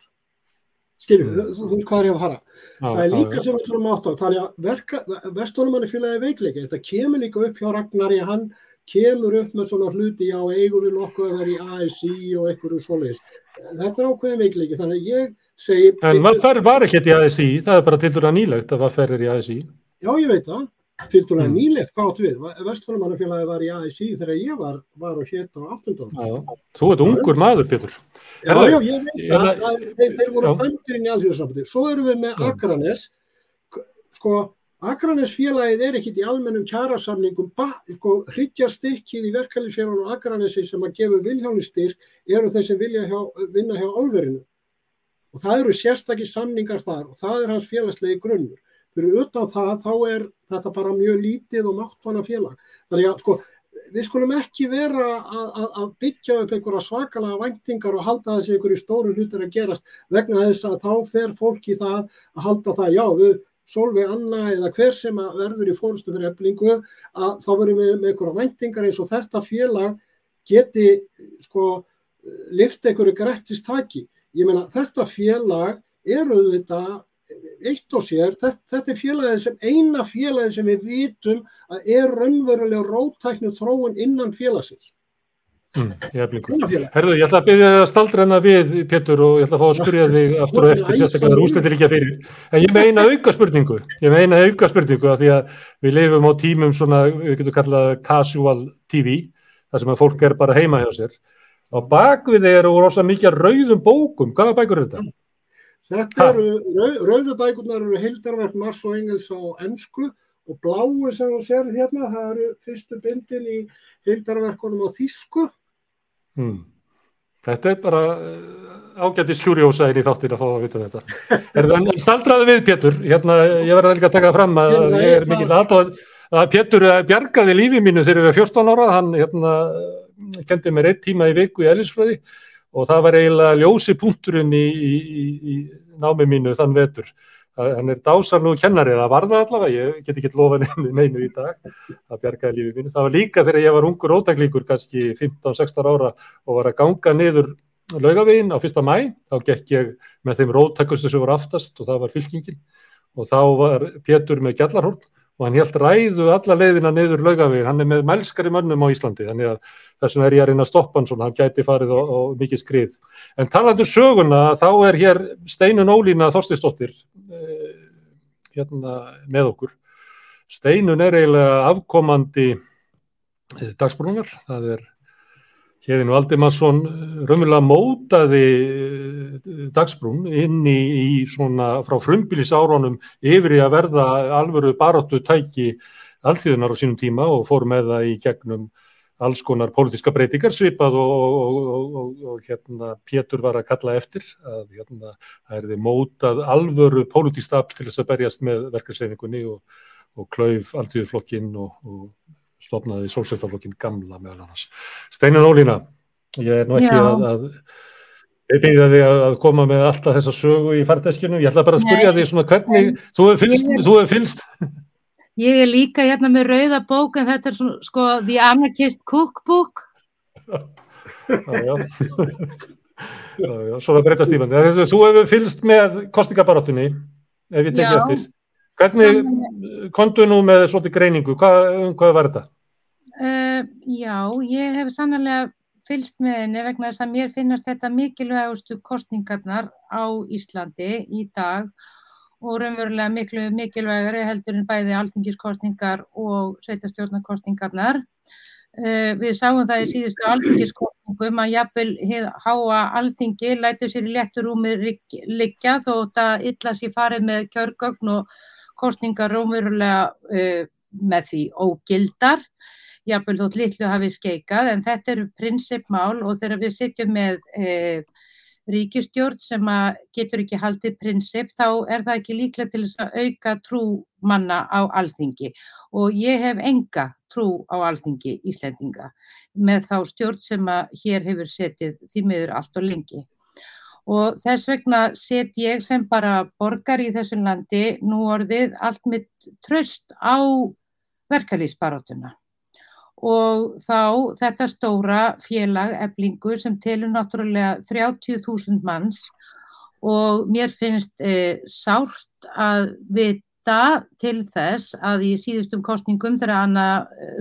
Skiljum, þú veist hvað er ég að fara. Já, það er líka já, sem við þurfum átt á. Þannig að Vestlunumannafélagi er veikleika. Þetta kemur líka upp hjá Ragnar í hann kemur upp með svona hluti á eigum við nokkuð að vera í ASI og einhverju svoleiðis. Þetta er ákveðin veikleiki. Þannig að ég segi... En Vaffer var ekkert í ASI, það er bara til dæra nýlegt að Vaffer er í ASI. Já, ég veit það. Til dæra mm. nýlegt, hvað átt við? Vestfjörnumannafélagi var í ASI þegar ég var, var og hétt á 18. Já, þú ert ungur maður, Pétur. Já, já, ég veit það. það, það þeir, þeir voru dæmtir inn í alþjóðsambandi. Svo erum við með Akranes. Sko, Akranes félagið er ekkit í almennum kjærasamningum, sko, hryggjarstykkið í verkefliðsfélagunum Akranesi sem að gefa vilhjónistyrk eru þeir sem vilja hjá, vinna hjá álverinu og það eru sérstakki samningar þar og það er hans félagslegi grunnur. Fyrir utan það þá er þetta bara mjög lítið og máttvanna félag. Þannig að sko við skulum ekki vera að, að, að byggja upp einhverja svakalega væntingar og halda þessi einhverju stóru hlutir að gerast vegna þess að þá fer fólk í það að halda það, já við Solveig Anna eða hver sem verður í fórstu fyrir eflingu að þá verðum við með einhverja væntingar eins og þetta félag geti sko lift einhverju grættistaki ég meina þetta félag eru þetta eitt og sér, þetta, þetta er félagið sem eina félagið sem við vitum að er raunverulega rótæknu þróun innan félagsins. Mm, ég Herðu, ég ætla að byrja að staldræna við Pétur og ég ætla að fá að spyrja þig aftur og eftir, sérstaklega það er úslitir ekki að fyrir. En ég meina auka spurningu, ég meina auka spurningu að því að við leifum á tímum svona, við getum kallað casual TV, þar sem að fólk er bara heima hjá sér á bakvið eru rosa mikið rauðum bókum, hvaða bækur eru þetta? Þetta eru, rauð, rauðu bækurnar eru hildarverk Mars og Engels á ennsku og bláu sem þú sér hérna, það eru fyrstu bindin í hildarverkunum á þísku. Hmm. Þetta er bara eh, ágættis kjúriósaðin í þáttin að fá að vita þetta. En staldraði við Pétur, hérna ég verði líka að taka það fram að ég er mikil aðtóð að Pétur bjargaði lífið mínu þegar við erum 14 ára, hann hérna kendi mér eitt tíma í viku í ellisfröði og það var eiginlega ljósi punkturinn í, í, í, námi mínu þann vetur. Hann er dásalú kennari, það var það allavega, ég get ekki lofa neinu, í dag, það bjargaði lífið mínu. Það var líka þegar ég var ungur ótaklíkur, kannski 15-16 ára og var að ganga niður laugavegin á fyrsta mæ, þá gekk ég með þeim róttakustu sem voru aftast og það var fylkingin og þá var Pétur með gjallarhórn og hann held ræðu alla leiðina niður laugavegin, hann er með mælskari mönnum á Íslandi, þannig að þessum er ég að reyna að stoppa hann svona, hann gæti farið og, og mikið skrið. En talandu um söguna, þá er hér Steinun Ólína Þorstisdóttir eh, hérna með okkur. Steinun er eiginlega afkomandi eh, dagsbrúnar, það er Hérðin Valdimarsson raunverulega mótaði eh, dagsbrún inn í, í svona frá frumbilisárunum yfir í að verða alvöru baróttu tæki alþjóðunar á sínum tíma og fór með það í gegnum alls konar pólitíska breytingar svipað og, og, og, og hérna Pétur var að kalla eftir að hérna það er þið mótað alvöru pólitísta til þess að berjast með verkarsreiningunni og klauf alþjóðuflokkin og stopnaði sólsveitaflokkin gamla meðal annars. Steinar Ólína, ég er nú ekki að, að Ég byrja þig að að koma með alltaf þessa sögu í færteskinu. Ég ætla bara að spyrja Nei, þig svona hvernig, þú hefur fylst, Ég þú hefur fylst, Ég er líka hérna með rauða bók en þetta er svona, sko The Anarchist Cookbook. já, já. já, já, svo það breytast tímandi. Þú þú hefur fylst með kostningabaróttunni, ef ég tekja Já. Hvernig, kontu nú með svolítið greiningu, hvað, um hvað var þetta? Uh, já, ég hef sannlega fylst með henni vegna þess að mér finnast þetta mikilvægustu kostningarnar á Íslandi í dag og raunverulega miklu mikilvægari heldur en bæði alþingiskostningar og sveitastjórnarkostningarnar. Uh, við sáum það í síðustu alþingiskostningum að jafnvel háa alþingi lætur sér í létturúmi liggja þótt að illa sér farið með kjörgögn og kostningar raunverulega uh, með því ógildar jafnvel þótt litlu hafi skeikað en þetta eru prinsipmál og þegar við sitjum með e, ríkistjórn sem getur ekki haldið prinsip þá er það ekki líklega til þess að auka trú manna á alþingi og ég hef enga trú á alþingi Íslendinga með þá stjórn sem að hér hefur setið því miður allt og lengi. Og þess vegna set ég sem bara borgar í þessu landi nú orðið allt mitt tröst á verkalýsbaróttuna og þá þetta stóra félag eblingu sem telur náttúrulega 30.000 manns. Og mér finnst e, sárt að vita til þess að í síðustum kostningum þegar Anna,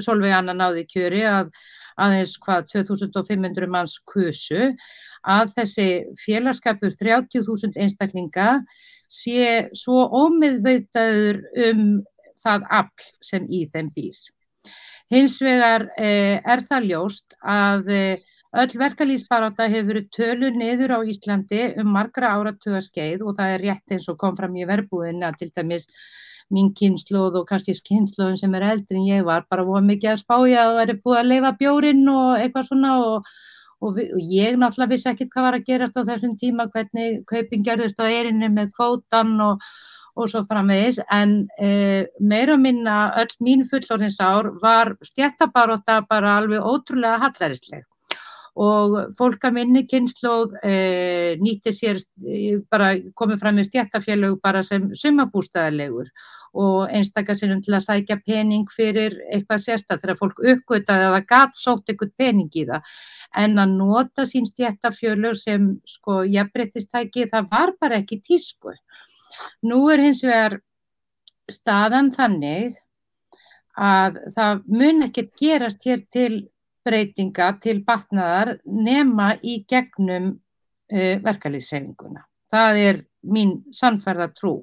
Solveig Anna náði kjöri að aðeins hvað 2500 manns kusu að þessi félagskapur 30.000 einstaklinga sé svo ómiðveitaður um það afl sem í þeim býr. Hins vegar eh, er það ljóst að eh, öll verkalýsbaráta hefur verið tölu niður á Íslandi um margra áratuga skeið og það er rétt eins og kom fram í verbúðin að til dæmis mín kynnslóð og kannski kynnslóðin sem er eldri en ég var bara voru mikið að spája að það er búið að leifa bjórin og eitthvað svona og, og, við, og ég náttúrulega vissi ekkit hvað var að gerast á þessum tíma, hvernig kaupin gerðist á erinni með kvótan og og svo framvegis, en uh, meira og minna öll mín fullorðinsár var stjættabaróta bara alveg ótrúlega hallarisleg og fólk að minni kynnslóð uh, nýttir sér uh, bara komið fram í stjættafélög bara sem sumabústæðarlegur og einstakar sinnum til að sækja pening fyrir eitthvað sérstak þegar fólk uppgötaði að það gat sótt eitthvað pening í það. En að nota sín stjættafélög sem sko jafnbrettistæki það var bara ekki tísku Nú er hins vegar staðan þannig að það mun ekkert gerast hér til breytinga, til batnaðar nema í gegnum uh, verkalýsreifinguna. Það er mín sannferða trú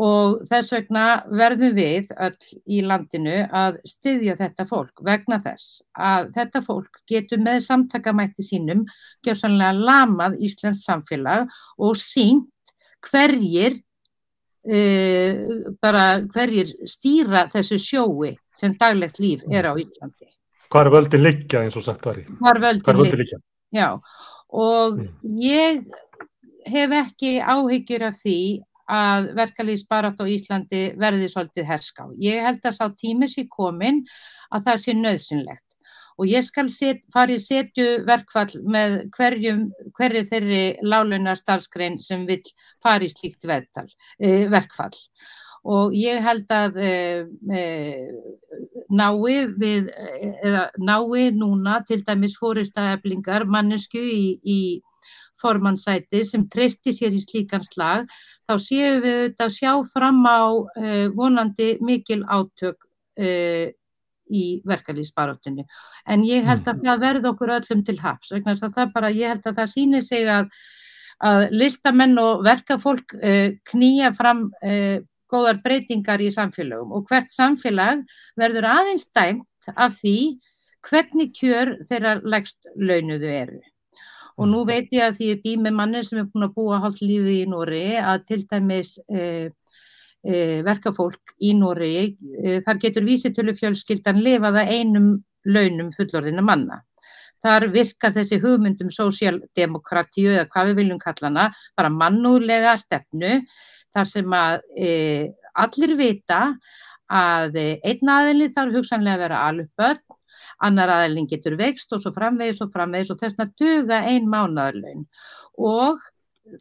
og þess vegna verðum við öll í landinu að styðja þetta fólk vegna þess að þetta fólk getur með samtakamætti sínum gjörsanlega lamað Íslands samfélag og sínt hverjir uh, hverjir stýra þessu sjói sem daglegt líf er á Íslandi. Hvað er völdin liggja eins og sagt var í? Hvar völdin, Hvar völdin liggja? Já, og ég hef ekki áhyggjur af því að verkalýsbarat á Íslandi verði svolítið herská. Ég held að sá tími sér komin að það sé nöðsynlegt og ég skal set, fara í setju verkfall með hverjum, hverju þeirri lálunar starfskrein sem vil fara í slíkt eh, verkfall. Og ég held að eh, eh, nái við, eða nái núna til dæmis fóristæðablingar mannesku í, í formannsæti sem treysti sér í slíkan slag, þá séum við auðvitað að sjá fram á uh, vonandi mikil átök í verkalýsbaróttinu. En ég held að það verði okkur öllum til haps. vegna þess að Það bara, ég held að það sýnir sig að, að listamenn og verkafólk uh, knýja fram góðar breytingar í samfélögum og hvert samfélag verður aðeins dæmt af því hvernig kjör þeirra legst launuðu eru. Og nú veit ég að því ég bý með manni sem er búin að búa hálf lífið í Nóri að til dæmis eh, e, verkafólk í Nóri, e, þar getur vísitölu fjölskyldan lifaða einum launum fullorðina manna. Þar virkar þessi hugmyndum sósjaldemokratíu eða hvað við viljum kalla hana, bara mannúðlega stefnu, þar sem að e, allir vita að e, einn aðeinli þarf hugsanlega að vera börn, annar aðeilin getur vext og svo framvegis og framvegis og þess að duga ein mánadarlaun og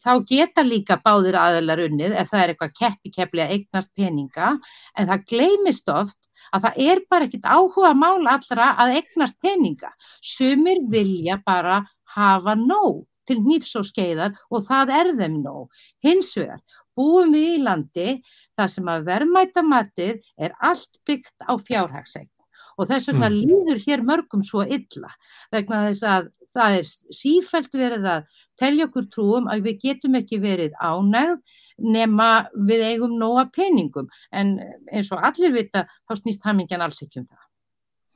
þá geta líka báðir aðeilar unnið ef það er eitthvað keppi keppli að eignast peninga en það gleymist oft að það er bara ekkit áhuga mál allra að eignast peninga. Sumir vilja bara hafa nóg til nýfs og skeiðar og það er þeim nóg. Hins vegar búum við í landi þar sem að verðmæta matið er allt byggt á fjárhagsegn og þess vegna Mm. líður hér mörgum svo illa vegna þess að það er sífælt verið að telja okkur trúum að við getum ekki verið ánægð nema við eigum nóga peningum en eins og allir vita þá snýst hamingjan alls ekki um það.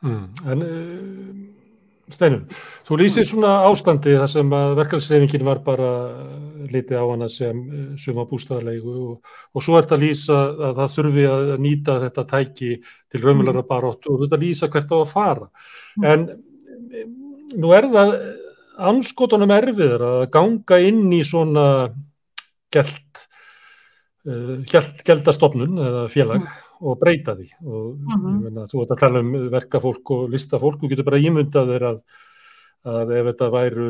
Mm. En uh, Steinun, þú lýsir svona ástandi þar sem að verkefælsreifingin var bara eh, litið á hana sem uh, suma bústæðarlegu og, og svo ert að lýsa að það þurfi að nýta þetta tæki til raunverulega baróttu og þetta lýsa hvert á að fara. En eh, nú er það anskotunum erfiður að ganga inn í svona gælt, uh, gælt, gæltastofnun eða félag og breyta því og Mhm. ég meina, þú ert að tala um verkafólk og listafólk og getur bara ímyndað þér að, að ef þetta væru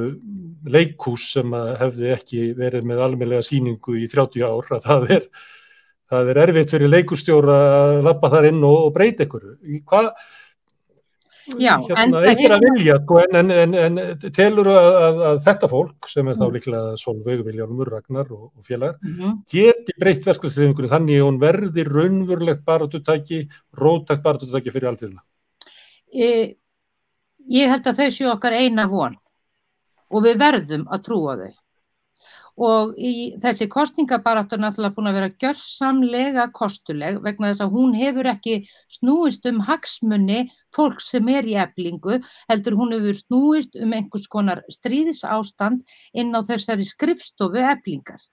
leikhús sem hefði ekki verið með almennlega síningu í 30 ár að það er, það er erfitt fyrir leikússtjóra að lappa þar inn og, og breyta ykkur. Hvað hérna, enda eitt er að vilja sko, en, en, en, en telur að, að, að þetta fólk sem er þá Mm. líklega Solveig, Viljónumur, Ragnar og, og félagar Mhm. geti breytt verkefnisleifingunni þannig að hún verði raunverulegt baratutæki, rótækt baratutæki fyrir alltíðina. E, ég held að þau séu okkar eina von og við verðum að trúa þau. Og þessi kostningabaráttur er náttúrulega búin að vera gjörsamlega kostuleg vegna þess að hún hefur ekki snúist um hagsmunni fólk sem er í eblingu, heldur hún hefur snúist um einhvers konar stríðisástand inn á þessari skrifstofu eblingar.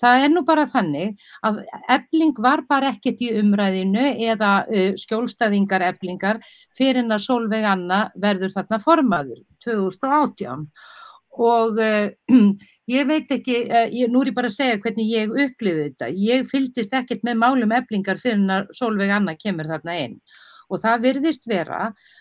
Það er nú bara þannig að ebling var bara ekkert í umræðinu eða uh, skjólstæðingar eblingar fyrir en að Solveig Anna verður þarna formaður 2018 og uh, ég veit ekki, uh, ég, nú er ég bara að segja hvernig ég upplifði þetta. Ég fylgdist ekkert með málum eblingar fyrir að Solveig Anna kemur þarna inn. Og það virðist vera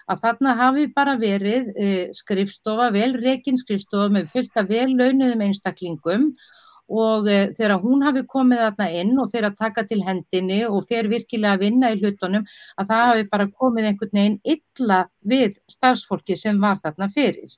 að þarna hafi bara verið uh, skrifstofa, vel rekin skrifstofa með fullt af vel launuðum einstaklingum og uh, þegar hún hafi komið þarna inn og fyrir að taka til hendinni og fyrir virkilega að vinna í hlutunum að það hafi bara komið einhvern veginn illa við starfsfólki sem var þarna fyrir.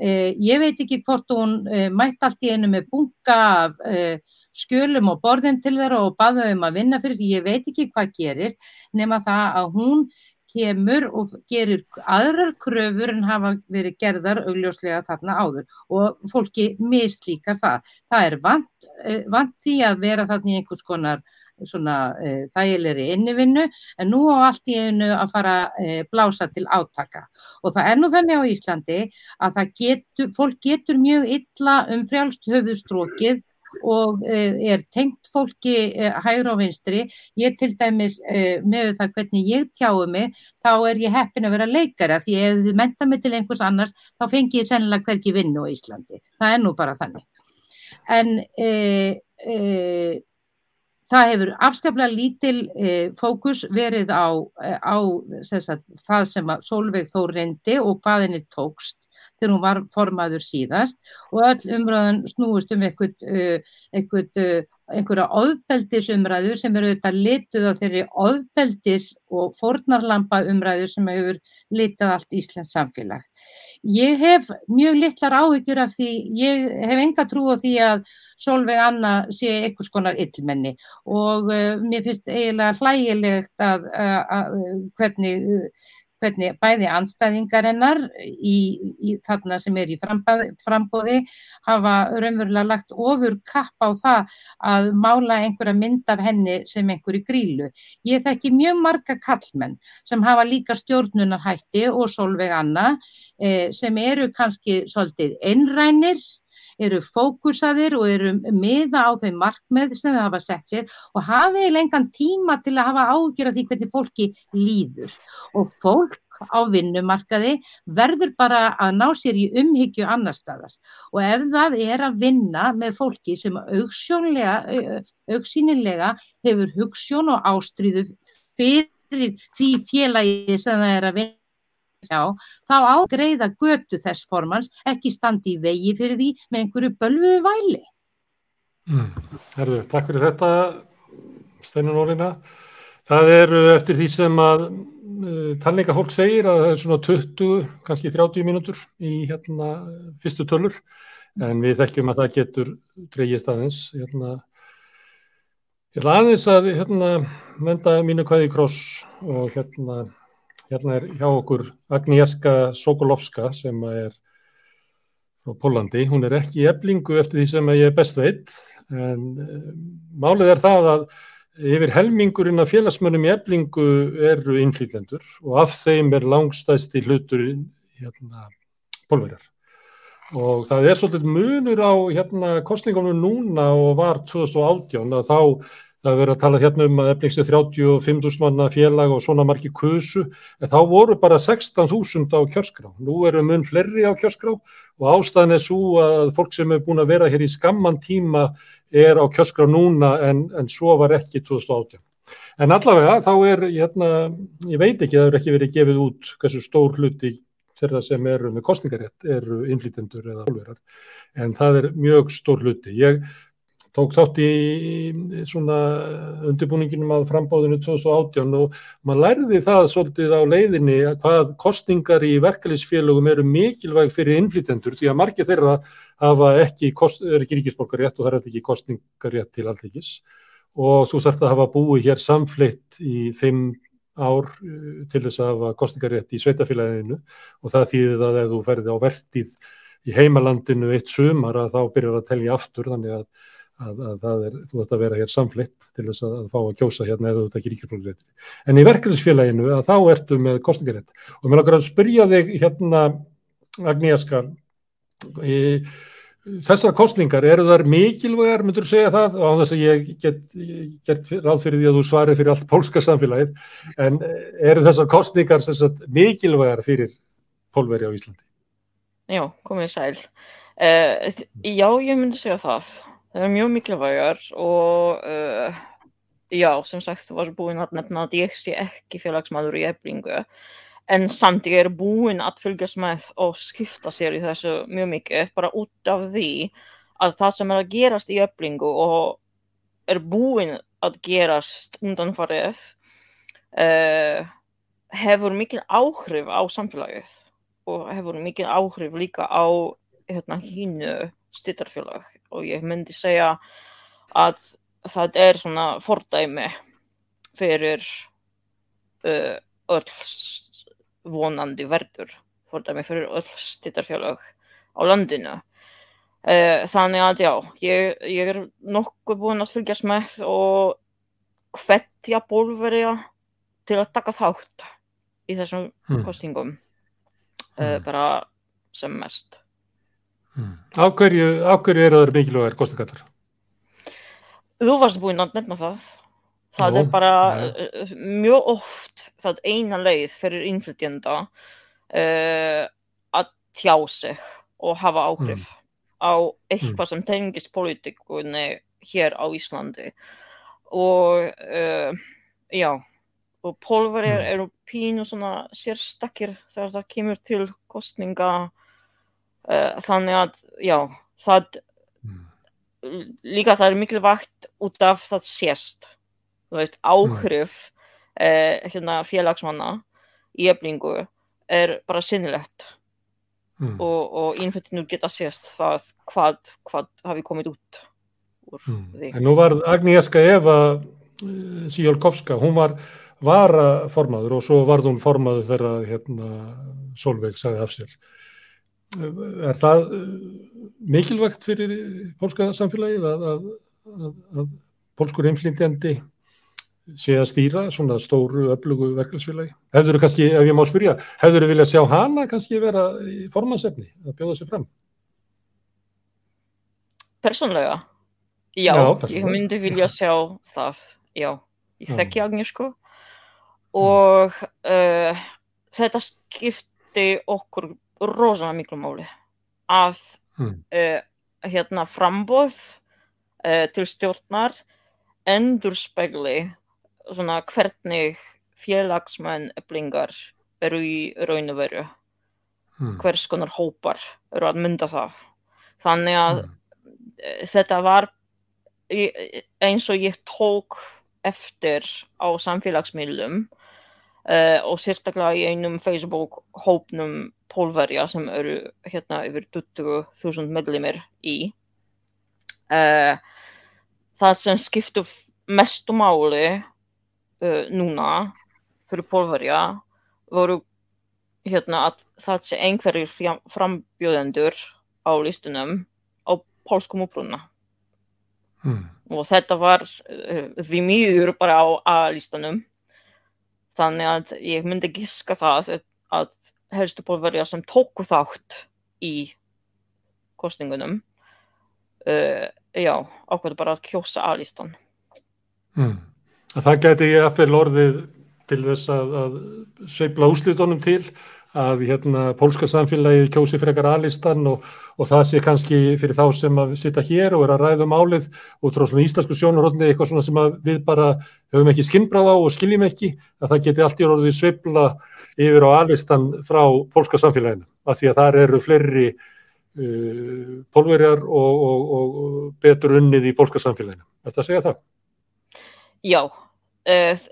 Uh, ég veit ekki hvort hún uh, mætt allt í einu með bunga af uh, skjölum og borðin til þeirra og baða um að vinna fyrir því, ég veit ekki hvað gerist nema það að hún kemur og gerir aðrar kröfur en hafa verið gerðar augljóslega þarna áður og fólki mislíkar það. Það er vant, eh, vant því að vera þarna í einhvers konar svona uh, þægilegri innivinnu en nú á allt í einu að fara uh, blása til átaka og það er nú þannig á Íslandi að getur, fólk getur mjög illa um frjálst höfuðstrókið og uh, er tengt fólki uh, hægra og vinstri. Ég til dæmis uh, með það hvernig ég tjáu mig, þá er ég heppin að vera leikara því ef þið menta mig til einhvers annars þá fengi ég sennilega hverki vinnu á Íslandi. Það er nú bara þannig. En uh, uh, það hefur afskaplega lítil uh, fókus verið á, á sagt, það sem Solveig þó reyndi og hvað henni tókst þegar hún var formaður síðast og öll umræðan snúist um uh, uh, einhverja ofbeldisumræðu sem eru auðvitað lituð á þeirri ofbeldis og fornarlampa umræðu sem hefur litað allt Íslands samfélag. Ég hef mjög litlar áhyggjur af því, ég hef enga trú á því að Solveig Anna sé einhvers konar illmenni og uh, mér finnst eiginlega hlægilegt að, að, að hvernig uh, hvernig bæði anstæðingar hennar í, í þarna sem er í frambóði, hafa raunverulega lagt ofur kapp á það að mála einhverja mynd af henni sem einhverju grílu. Ég þekki mjög marga kallmenn sem hafa líka stjórnunarhætti og Solveig Anna eh, sem eru kannski svolítið einrænir eru fókusaðir og eru miða á þau markmið sem þau hafa sett sér og hafi lengan tíma til að hafa ágjör af því hvernig fólki líður. Og fólk á vinnumarkaði verður bara að ná sér í umhyggju annar staðar og ef það er að vinna með fólki sem auksínilega hefur hugssjón og ástríðu fyrir því félagi sem það er að vinna hjá, þá ágreiða götu þess formans ekki standi í vegi fyrir því með einhverju bölvuðu væli. Mm. Herðu, takk fyrir þetta Steinar Nólina. Það er eftir því sem að uh, talningafólk segir að það er svona 20, kannski 30 mínútur í hérna fyrstu tölur en við þekkjum að það getur dreigist aðeins hérna Ég ætla aðeins að hérna, menda mínu hvaði kross og hérna, hérna er hjá okkur Agnieszka Sokolovska sem er frá Pólandi. Hún er ekki í eblingu eftir því sem ég er best veit en um, málið er það að yfir helmingurinn af félagsmönnum í eblingu eru innflýtlendur og af þeim er langstæsti hlutur hérna, pólverjar. Og það er svolítið munur á hérna kostningunum núna og var 2018 að þá það verið að tala hérna um að efningsið 35.000 manna félag og svona margi kusu en þá voru bara 16.000 á kjörskrá. Nú eru mun flerri á kjörskrá og ástæðan er svo að fólk sem er búin að vera hér í skamman tíma er á kjörskrá núna en, en svo var ekki 2018. En allavega þá er, hérna, ég veit ekki, það er ekki verið gefið út hversu stór hluti þeirra sem eru með kostningarétt eru innflýtendur eða hólverar, en það er mjög stór hluti. Ég tók þátt í svona undirbúninginum að frambáðinu 2018 og maður lærði það svolítið á leiðinni að hvað kostningar í verkefliðsfélögum eru mikilvæg fyrir innflýtendur því að margir þeirra hafa ekki, er ekki ríkisborgarétt og það er ekki kostningarétt til alltingis og þú þarfst að hafa búið hér samflitt í fimm ár uh, til þess að hafa kostningarétt í sveitafélaginu og það þýðir að ef þú ferði á vertið í heimalandinu eitt sumar að þá byrjar að telja aftur þannig að, að, að það er, þú ætti að vera hér samflitt til þess að, að fá að kjósa hérna eða þú ætti ekki ríkisborgarétt. En í verkefnisfélaginu að þá ertu með kostningarétt og mér langar að spyrja þig hérna Agnieszka í Þessar kostningar, eru þar mikilvægar, myndur þú segja það, á þess að ég get gert ráð fyrir því að þú svarir fyrir allt pólska samfélagið, en eru þessar kostningar sagt, mikilvægar fyrir pólveri á Íslandi? Já, komið sæl. Uh, já, ég myndi segja það. Það er mjög mikilvægar og uh, já, sem sagt, þú var búinn að nefna að ég sé ekki félagsmaður í eflingu en samt ég er búinn að fylgjast með og skipta sér í þessu mjög mikið bara út af því að það sem er að gerast í öflingu og er búinn að gerast undanfarið uh, hefur mikil áhrif á samfélagið og hefur mikil áhrif líka á hérna, hínu styrtarfélag og ég myndi segja að það er svona fordæmi fyrir uh, öll vonandi verður fordæmi fyrir öll stittarfélag á landinu. Uh, þannig að já, ég, ég er nokkuð búinn að fylgjast með og hvetja bólverja til að taka þátt í þessum hmm. kostingum uh, hmm. bara sem mest. Hmm. Af hverju, hverju eru það mikilvægir kostingallar? Þú varst búinn að nefna það. Það Jó, er bara uh, mjög oft það eina leið fyrir innflytjenda uh, að tjá sig og hafa áhrif mm. á eitthvað mm. sem tengist politíkunni hér á Íslandi og uh, já og pólverið mm. eru pínu svona sérstakir þegar það kemur til kostninga þannig að já það líka það er mikilvægt út af það sést þú veist, áhrif mm. eh, hérna, félagsmanna í eflingu er bara sinnilegt mm. og, og innflyttinur geta sést það hvað, hvað hafi komið út mm. því. En nú var Agnieszka Eva eh, Sjálkovska, hún var varaformaður og svo varð hún formaður þegar hérna, Solveig sagði af sér. Er það eh, mikilvægt fyrir pólska samfélagið að, að, að, að pólskur inflytjandi sé að stýra svona stóru öflugu verkefnsfélagi. Hefur þú kannski, ef ég má spyrja, hefur þú viljað sjá hana kannski vera í formansefni að bjóða sér fram? persónlega? Já, Já, ég persónulega. myndi vilja sjá það, já. Ég þekki Agnieszku og uh, þetta skipti okkur rosalega miklu máli að Mm. uh, hérna frambóð uh, til stjórnar endurspegli svona hvernig félagsmenn eblingar eru í raun og veru Mm. hvers konar hópar eru að mynda það þannig að eh, þetta var eins og ég tók eftir á samfélagsmiðlum uh, og sérstaklega í einum Facebook hópnum pólverja sem eru hérna yfir 20.000 medlimir í. Uh, það sem skiptu mestu máli uh, núna fyrir pólverja voru hérna að það sé einhverjir frambjóðendur á listunum á pólskum uppruna. Mm. og þetta var uh, því miður bara á A-listanum. Þannig að ég myndi giska það að helstu pólverja sem tóku þátt í kostingunum uh, já, ákveðu bara að kjósa A-listan Mm. Að það geti ég eftir orðið til þess að, að sveifla úslitunum til að hérna pólska samfélagi kjósi frekar alistan og, og það sé kannski fyrir þá sem að sitja hér og er að ræða um álið út frá svona íslensku sjónarhóttni eitthvað svona sem við bara höfum ekki skinnbráð á og skiljum ekki að það geti allt í orðið sveifla yfir á alistan frá pólska samfélaginu af því að þar eru fleiri uh, pólverjar og, og, og, og betur unnið í pólska samfélaginu. Þetta segja það? já, uh,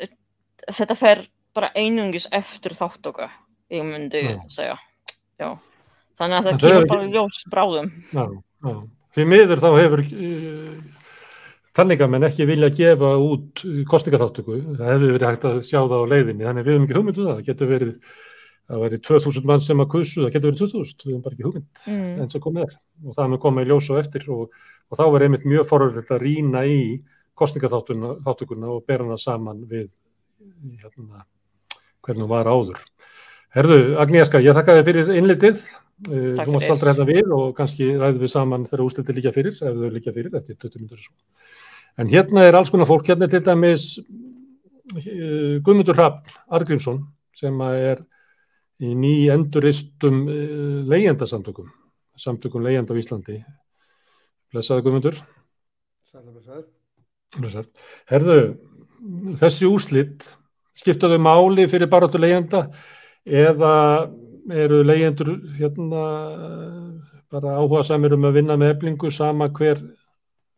þetta fer bara einungis eftir þáttöku ég myndi Já. segja já. þannig að það En þau kemur bara ljós bráðum Já, já. Því miður þá hefur uh, tanningamenn ekki vilja gefa út uh, kostningaþáttöku. Það hefði verið hægt að sjá það á leiðinni, þannig við höfum ekki hugmyndu það. Það getur verið, það væri 2000 mann sem að kussu, það getur verið 2000, við höfum bara ekki hugmynd Mm. eins og komið er. Og það koma í ljós og eftir og, og þá er einmitt mjög forverðilegt að rýna í kostningaþáttökuna og bera hana saman við hérna, hvernig hún var áður. Herðu, Agnieszka, ég þakka þér fyrir innlitið. Uh, Takk þú mátt fyrir. aldrei hérna við og kannski ræðum við saman þegar úrslitir líka fyrir, ef þau líka fyrir eftir 20 minnur svo. En hérna er alls konar fólk, hérna er til dæmis uh, Guðmundur Hrafn Argrímsson sem að er í ný enduristum uh, leyendasamtökum, samtökum leyenda á Íslandi. Blessaði Guðmundur. Blessaður. Herðu, þessi úrslit, skiptaðu máli fyrir baráttu leyenda eða eru leyendur hérna bara áhuga samir um að vinna með eblingu sama hver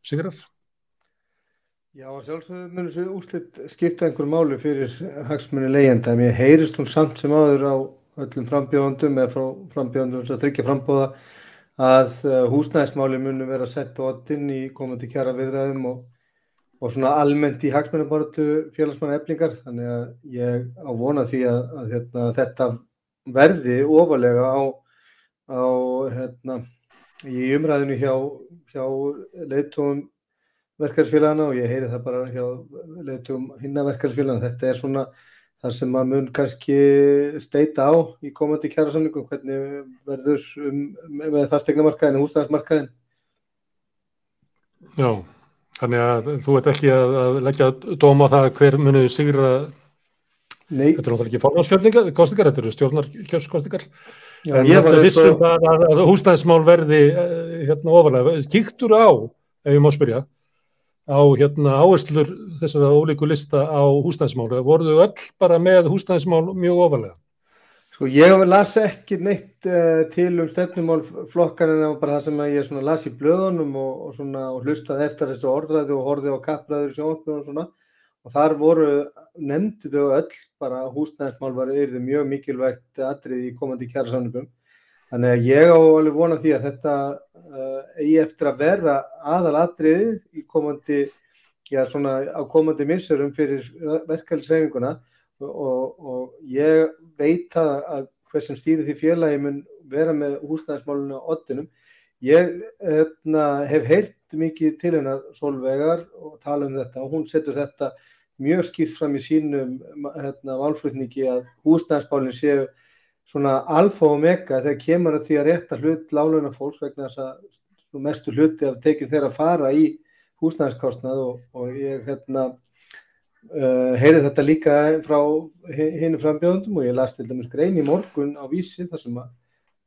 sigrar? Já, að sjálfsögðu mun þessu úrslit skipta einhver máli fyrir hagsmunni leyenda. Mér heyrist hún samt sem áður á öllum frambjóðandum eða frá frambjóðandum sem þryggja frambóða að uh, húsnæðismáli munu vera sett á oddinn í komandi kjara viðræðum og, og svona almennt í hagsmunnabaratu félagsmanna eblingar. Þannig að ég á vona því að, að hérna, þetta verði ofalega á, á hérna, í umræðinu hjá, hjá leiðtogum verkefærsfélagana og ég heyri það bara hjá leiðtugum hinna verkefærsfélagana. Þetta er svona það sem maður mun kannski steita á í komandi kjærasamningum, hvernig verður um, með fastegnamarkaðin og húsnæðarsmarkaðin. Já, þannig að þú ert ekki að, að leggja dóma það hver munu sigra Nei. Þetta er náttúrulega ekki kostingar, þetta eru stjórnarkjöfskostingar. En ég var vissum og- það að, að húsnæðismál verði eh, hérna ofalega. Kíktur á, ef ég má spyrja, á hérna áherslur þessara ólíku lista á húsnæðismál. Voruðu öll bara með húsnæðismál mjög ofalega? Sko ég las ekki neitt uh, til um stefnumál flokkan en það var bara það sem ég las í blöðunum og, og, svona, og hlustaði eftir þessu orðræði og horfði á kappræður sjónvarpinu og svona. Og þar voru, nefndu þau öll bara húsnæðismál var yfir mjög mikilvægt atrið í komandi kjærasamningum þannig að ég á alveg vona því að þetta uh, eigi eftir að vera aðal atriði í komandi já svona á komandi missurum fyrir verkefælisreifinguna og, og, ég veit að, að hver sem stýri því félagi mun vera með húsnæðismálunum á oddinum. Ég hérna, hef heyrt mikið til hennar Solveigar og tala um þetta og hún setur þetta mjög skýrt fram í sínum hérna, valflutningi að húsnæðismálinn séu svona alfa og omega þegar kemur að því að rétta hlut láluna fólks vegna þess að mestu hluti af tekjum þeirra fara í húsnæðiskostnað og, og ég hérna uh, heyrði þetta líka frá hinu frambjóðundum og ég las til dæmis grein í morgun á vísi þar sem að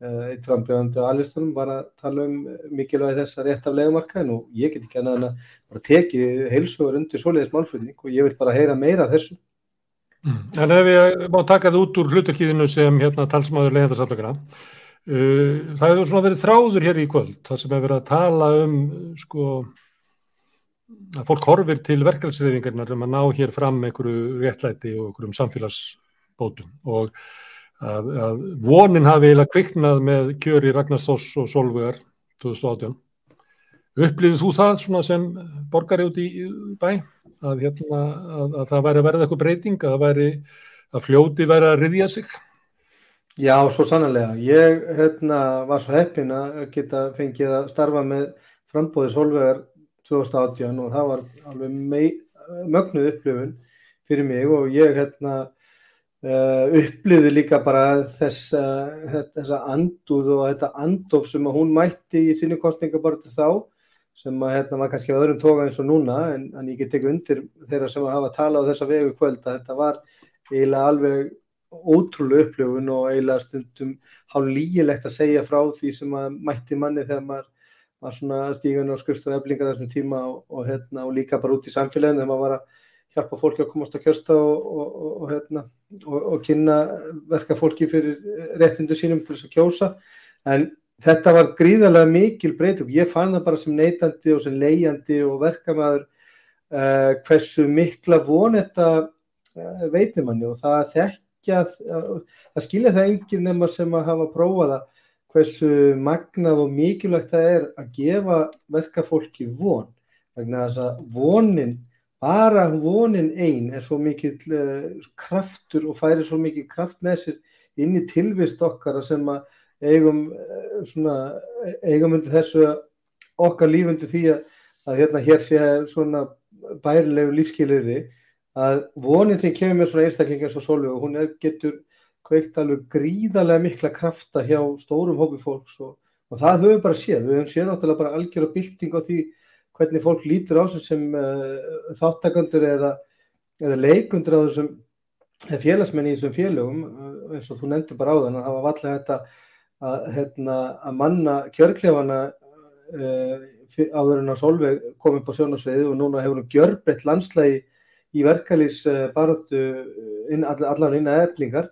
uh, eitt frambjóðandi á Alistunum var að tala um mikilvægi þess að rétt af legumarkaðin og ég get ekki annað en að bara tekið heilsugur undir svoleiðis málflutning og ég vil bara heyra meira þessu. En ef ég má taka það út úr hlutakíðinu sem hérna talsmaður leiðandarsamlökuna, uh, það hefur svona verið þráður hér í kvöld, það sem hefur verið að tala um sko að fólk horfir til verkefælsreyfingarnar um að ná hér fram einhverju réttlæti og einhverjum samfélagsbótum og að, að vonin hafi eiginlega kviknað með kjöri Ragnarsdós og Solvögar 2018. Upplýðið þú það svona sem borgari út í bæ að, hérna, að, að það væri að verða eitthvað breyting, að væri fljóti væri að riðja sig? Já, svo sannlega. Ég hérna, var svo heppin að geta fengið að starfa með frambóði Solvögar 2018 og það var alveg mögnuð upplifun fyrir mig og ég hérna uh, upplifði líka bara þess, uh, þessa anduð og þetta andof sem að hún mætti í sínu kostningabortu þá sem að hérna var kannski öðrum toga eins og núna en, en ég get ekki undir þeirra sem að hafa talað á þessa vegu kvöld að þetta var eiginlega alveg ótrúlega upplifun og eiginlega stundum hálf lígilegt að segja frá því sem að mætti manni þegar maður var svona stígun og skrifstofu eflinga þessum tíma og, og, hérna, og líka bara út í samfélaginu þegar maður var að hjálpa fólki að komast að kjörsta og, og hérna, kynna verka fólki fyrir réttindu sínum til þess að kjósa. En þetta var gríðarlega mikil breytug ég fann það bara sem neytandi og sem leiðandi og verkamæður uh, hversu mikla von þetta uh, veitir manni. Og það þekkja uh, það skilja það enginn nema sem að hafa prófað að hversu magnað og mikilvægt það er að gefa verkafólki von vegna þess að vonin bara vonin einn er svo mikil uh, kraftur og færi svo mikil kraft með sér inn í tilvist okkar sem að eigum uh, svona, eigum undir þessu okkar lífundi því að, að hérna hér sé svona bærilegu lífskeilir að vonin sem kemur með svona einstaklingar svo solu og hún er, getur kveikt alveg gríðarlega mikla krafta hjá stórum hópi fólks og, og það höfum við bara séð, við höfum séð náttúrulega bara algjör og bylting á því hvernig fólk lítur á sig sem uh, þáttakandur eða, eða leikundur á þessum félagsmenn í þessum félögum uh, eins og þú nefndir bara á þann að það var vallega þetta að, hérna, að manna kjörklefana uh, áður en að Solveig kom upp á sjónasviði og núna hefur hún gjörbreytt landslægi í verkalýs baratu allan inn að eflingar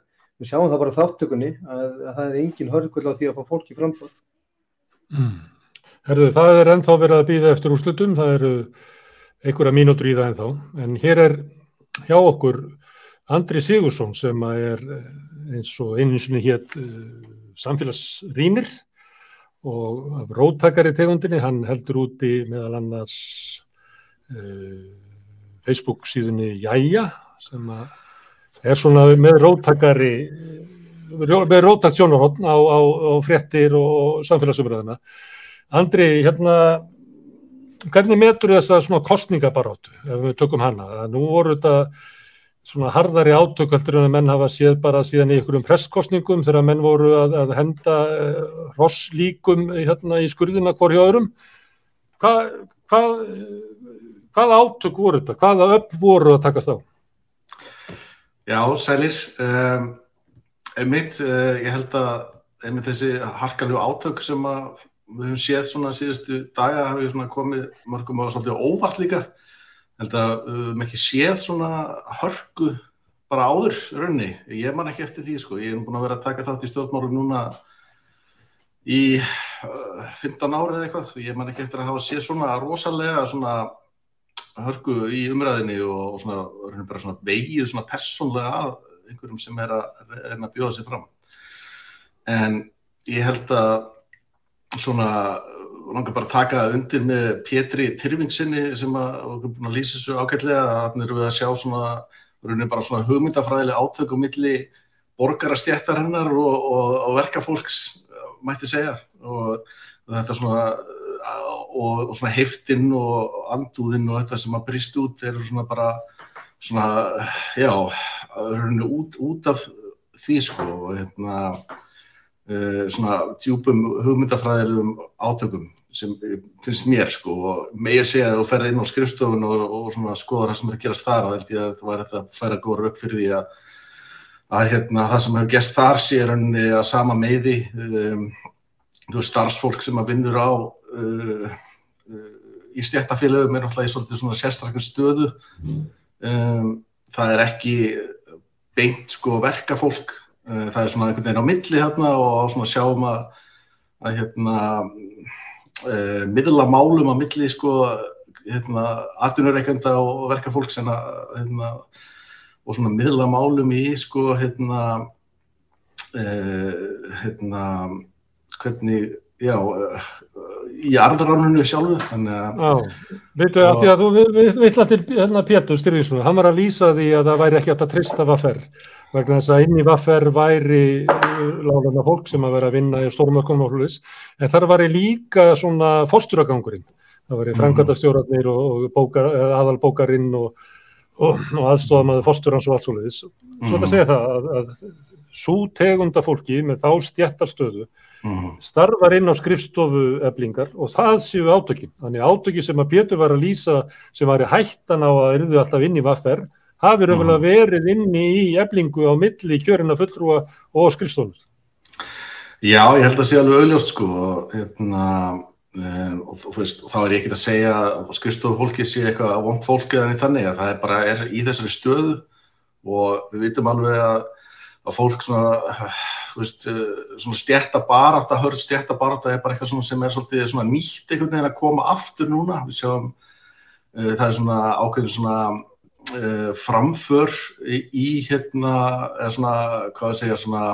við sjáum það bara þáttökunni að, að það er engin hörgull á því að fá fólk í frambóð mm. Herðu, það er ennþá verið að býða eftir úrslutum, það eru einhverja mínútur í það ennþá, en hér er hjá okkur Andri Sigursson sem er eins og eininsinni hétt samfélagsrýnir og róttakari tegundinni, hann heldur úti meðal annars uh, Facebook síðunni Jæja sem að er svona með róttakari með róttakt sjónarhóttn á, á, á fréttir og samfélagsumröðina. Andri, hérna, hvernig metur þess að svona kostningabaróttu, ef við tökum hana? Nú voru þetta svona harðari átököldur en að menn hafa séð bara síðan í einhverjum presskostningum þegar menn voru að, að henda uh, rosslíkum hérna í skurðina hvorju öðrum. Hvað, hvað, hvað átök voru þetta? Hvaða upp voru að takast á? Já, sælir. Um, einmitt, uh, ég held að einmitt þessi harkaljú átök sem við höfum séð svona síðustu daga hafi komið mörgum á svolítið óvart líka. Ég held að við höfum ekki séð svona hörku bara áður raunni. Ég man ekki eftir því sko. Ég hef búin að vera að taka þátt í stjórnmálum núna í uh, 15 ári eða eitthvað. Ég man ekki eftir að hafa séð svona rosalega svona hörku í umræðinni og, og svona, svona vegið svona persónlega að einhverjum sem er að, er að bjóða sér fram. En ég held að svona langar bara að taka undir með Pétri Tyrfingsinni sem að, lýsa svo ágætlega að þannig eru við að sjá svona, svona hugmyndafræðilega átök og milli borgarastjættar hennar og, og, og verkafólks mætti segja. Og þetta svona og, og svona heftinn og andúðinn og þetta sem að brist út eru svona bara svona, já, út, út af því sko og hérna uh, svona djúpum hugmyndafræðilegum átökum sem finnst mér sko og með ég segja að þú ferði inn á skrifstofun og, og svona skoða það sem er að gerast þar og held ég að þetta var þetta að færa góður upp fyrir því að, að hérna, það sem hefur gerst þar sé rauninni að sama meiði um, þú veist starfsfólk sem að vinnur á uh, uh, í stjættafélögum er náttúrulega í svolítið svona sérstaklega stöðu. Um, það er ekki beint sko verkafólk. Uh, það er svona einhvern veginn á milli hérna og svona sjáum að, að hérna uh, miðla málum á milli sko hérna atvinnureikenda og verkafólk sem að hérna og svona miðla málum í sko hérna uh, hérna hvernig já uh, í arðaránunu sjálfur að veitu að því að þú vittla til hérna Pétur Styrvísson, hann var að lýsa því að það væri ekki að trista vaffer vegna þess að inn í vaffer væri láðana fólk sem að vera að vinna í stórmökkum og hlutis, en þar var líka svona fórsturagangurinn það væri framkvæmtastjóratnir og, og bókar, aðalbókarinn og, og, og aðstofamaður fórsturans og allt svo leiðis. Svo þetta segja það að, að svo tegunda fólki með þá stjættarstöðu starfar inn á skrifstofu eblingar og það séu átökin. Þannig átöki sem að Pétur var að lýsa sem var í hættan á að erðu alltaf inn í vaffer hafi raunverulega verið inni í eblingu á milli kjörina fulltrúa og skrifstofnum. Já, ég held að sé alveg auðljóst sko og hérna um, og þú veist, þá er ég ekkert að segja að skrifstofu fólki sé eitthvað vond fólk eða þannig að það er bara er í þessari stöðu og við vitum alveg að, að fólk svona veist, svona stjættabarátt að hörð stjættabarátt er bara eitthvað sem er svolítið svona nýtt einhvern veginn að koma aftur núna. Við sjáum, uh, það er svona ákveðin svona uh, framför í, í hérna, eða svona, hvað að segja svona,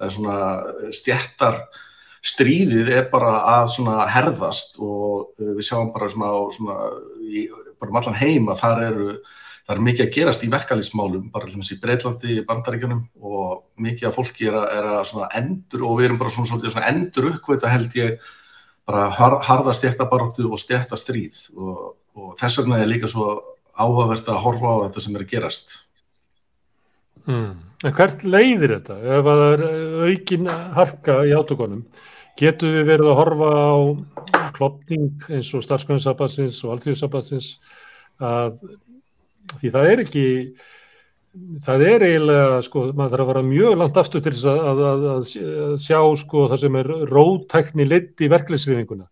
svona stjættar stríðið er bara að svona herðast og uh, við sjáum bara svona, svona í, bara um allan heim að þar eru það er mikið að gerast í verkalýsmálum bara hljóms í Breitlandi, Bandaríkjunum og mikið af fólki er að, er að endur og við erum bara svona, svona endur uppkveita held ég bara har, harða stjættabaróttu og stjættastríð og, og þess vegna er líka svo áhugavert að horfa á þetta sem er að gerast mm. En hvert leiðir þetta? Ef það er aukin harka í átökunum getur við verið að horfa á klopning eins og starfsgöðinsabatsins og alltíðsabatsins að því það er ekki það er eiginlega sko, maður þarf að vera mjög langt aftur til þess að, að, að, að sjá sko það sem er rótækni lit í verkleysriðinguna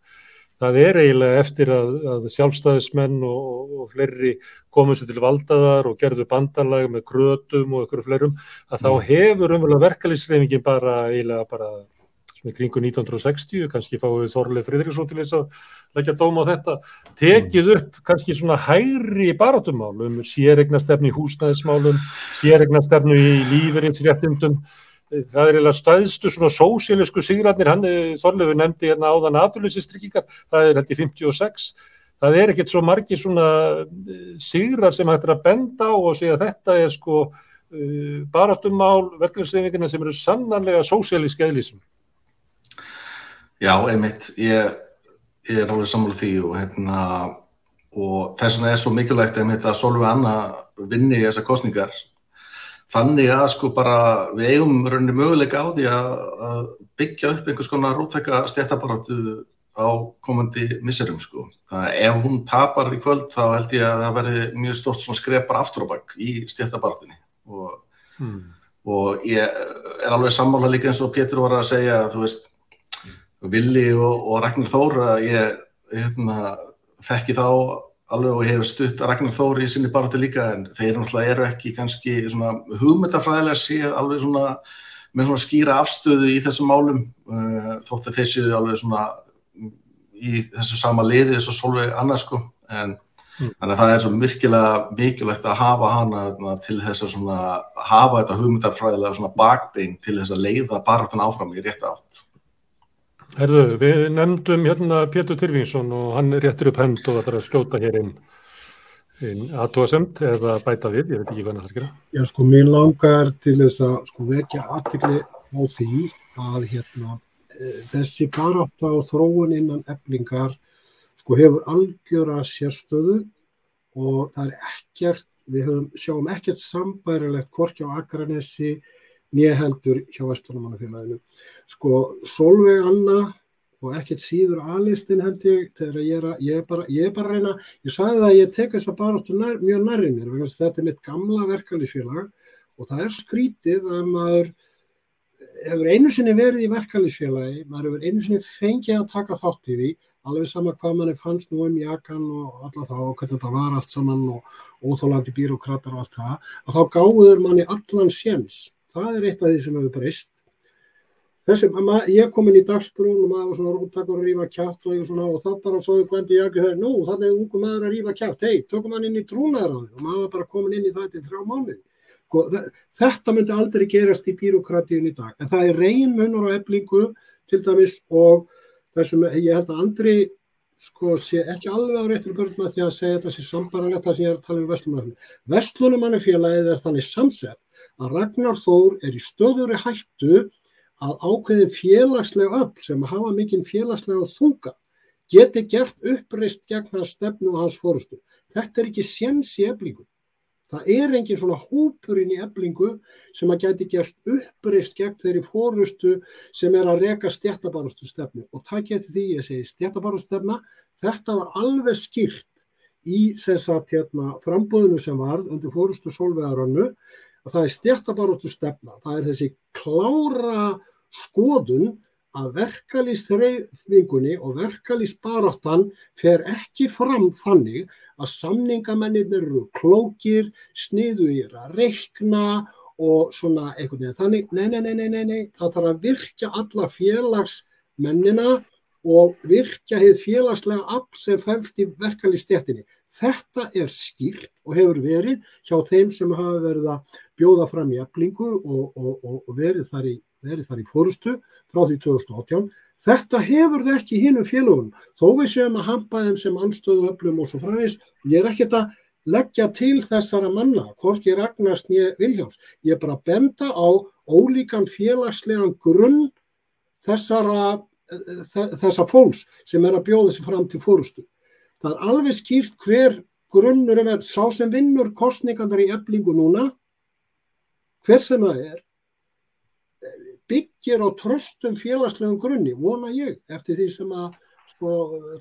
það er eiginlega eftir að sjálfstæðismenn og, og, og fleiri komur sér til valdaðar og gerðu bandalag með grötum og ykkur fleirum að þá hefur umverulega verkleysriðingin bara eiginlega bara er kringu 1960, kannski fáið Þorleif Fridriksson til þess að leggja dóma á þetta, tekið upp kannski svona hægri barátumálum, séregnastefnu í húsnæðismálum, séregnastefnu í lífeyrinsréttindum, það er eiginlega staðstu svona sósílisku sigratnir, hann Þorleifur nefndi hérna áðan aðlýsistryggingar, það er í 56, það er ekkert svo margi svona sigrar sem hægt er að benda á og segja að þetta er sko uh, barátumál verkefnisreifingina sem eru sannanlega sósíliski eðlísum. Já, einmitt, ég, ég er alveg sammála því og, hérna, og þess vegna er svo mikilvægt einmitt að Solveig Anna vinni í þessar kostningar. Þannig að sko bara við eigum rauninni möguleika á því að, að byggja upp einhvers konar rótækka stjættabaráttu á komandi misserum sko. Það er ef hún tapar í kvöld þá held ég að það verði mjög stort svona skrepar aftur á bakk í stjættabaráttunni og, hmm. og ég er alveg sammála líka eins og Pétur var að segja að þú veist Vili og, og Ragnar Þór að ég hérna, þekki þá alveg og hefur stutt Ragnar Þór í sinni baróti líka en þeir náttúrulega eru ekki kannski hugmyndafræðilega séð alveg svona með svona skýra afstöðu í þessum málum uh, þótt að þeir séu alveg svona í þessu sama liði þessu solveig annars sko en mm. þannig að það er svo myrkilega mikilvægt að hafa hana til þess að svona hafa þetta hugmyndafræðilega svona bakbein til þess að leiða baróttan áfram í rétt átt Herðu, við nefndum hérna Pétur Tyrfingsson og hann réttir upp hend og það þarf að skjóta hér inn, inn aðtóasemt eða bæta við, ég veit ekki hvað það þarf að gera. Já, sko, mér langar til þess að sko, vekja aðtikli á því að hérna, þessi barátta og þróun innan eflingar sko, hefur algjöra sérstöðu og það er ekkert, við höfum, sjáum ekkert sambærilegt hvorki á Akranesi nýja heldur hjá Vesturlumannafélaginu. Sko, Solveig Anna og ekkert síður A-listin held ég þegar ég er, að, ég er, bara, ég er bara reyna, ég sagði það að ég tek þess að bara nær, mjög nærri mér, vegna þetta er mitt gamla verkalýsfélag og það er skrítið að maður hefur einu sinni verið í verkalýsfélagi, maður hefur einu sinni fengið að taka þátt í því, alveg sama hvað manni fannst nú um jakan og alla þá og hvernig þetta var allt saman og óþólandi bírókratar og allt það, að þá gáður manni allan séns. Það er eitt af því sem hefur breyst þessi, ma- ég kom inn í dagsbrún og maður svona rúttakar að rífa kjátt og, svona, og þá bara svo Gwendi Jaki þegar, nú þannig er ungu maður að rífa kjátt, hei, tökum hann inn í trúnaðaráði og maður bara komin inn í það til þrjá mánuði. Sko, þe- Þetta myndi aldrei gerast í bírókratíun í dag, en það er reyn munur á eblingu til dæmis og þessum, ég held að Andri sko sé ekki alveg á réttir börn með því að segja þetta sé sambaranlegt það sem ég er að tala um Vestlunumannum. Vestlunumannafélagið er þannig samsett að Ragnar Þór er í stöðuri hættu að ákveðin félagsleg öll sem hafa mikinn félagslega þunga geti gert uppreist gegn hans stefnu og hans fórustu. Þetta er ekki séns í eblingu. Það er engin svona hópurinn í eblingu sem að geti gert uppreist gegn þeirri fórustu sem er að reka stjættabarustu stefnu. Og það geti því ég segi stjættabarustu stefna, þetta var alveg skýrt í sem sagt hérna frambúðinu sem var undir fórustu sólvegarönnu að það er stjættabarustu stefna. Það er þessi klára skoðun að verkalýsþreifingunni og verkalýsbaráttan fer ekki fram þannig að samningamennir eru klókir, sniðugir að reikna og svona einhvern veginn þannig, nei, nei, nei, nei, nei, það þarf að virkja alla félagsmennina og virkja heið félagslega afl sem fælst í verkalýsstjættinni. Þetta er skýrt og hefur verið hjá þeim sem hafa verið að bjóða fram í eflingu og, og, og, verið þar í í fórustu frá því 2018. Þetta hefur þau ekki hinn um félagunum, þó við séum að hampa þeim sem anstöðu öflum og svo framvegis. Ég er ekkert að leggja til þessara manna, hvorki Ragnars nýja Viljáns. Ég er bara að benda á ólíkan félagslegan grunn þessara, þessa fólks sem er að bjóða sig fram til fórustu. Það er alveg skýrt hver grunnur er sá sem vinnur kostningarnar í eflingu núna, hver sem það er, byggir á tröstum félagslegum grunni, vona ég, eftir því sem að sko,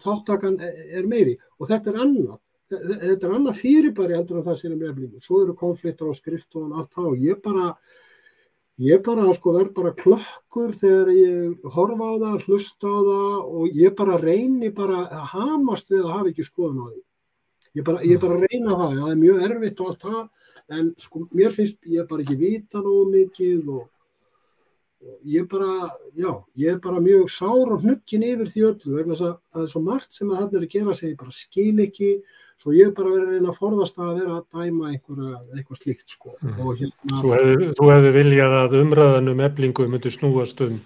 þáttakan er meiri. Og þetta er annað. Þetta er annað fyrirbæri heldur en það sem er með eflingu. Svo eru konfliktar á skriftunum og allt það og ég bara, ég bara sko verð bara klökkur þegar ég horfa á það, hlusta á það og ég bara reyni bara að hamast við að hafa ekki skoðun á því. Ég bara, ég bara reyna það, það er mjög erfitt og allt það, en sko mér finnst ég bara ekki vita nógu mikið og ég bara, já, ég er bara mjög sár og hnukkin yfir því öllu vegna að það er svo margt sem að hann er að gera sig ég bara skil ekki, svo ég er bara verið að reyna að forðast að vera að dæma einhverja, eitthvað slíkt sko Mm. og hérna Þú hefði, þú hefði viljað að umræðan um eblingu myndi snúast um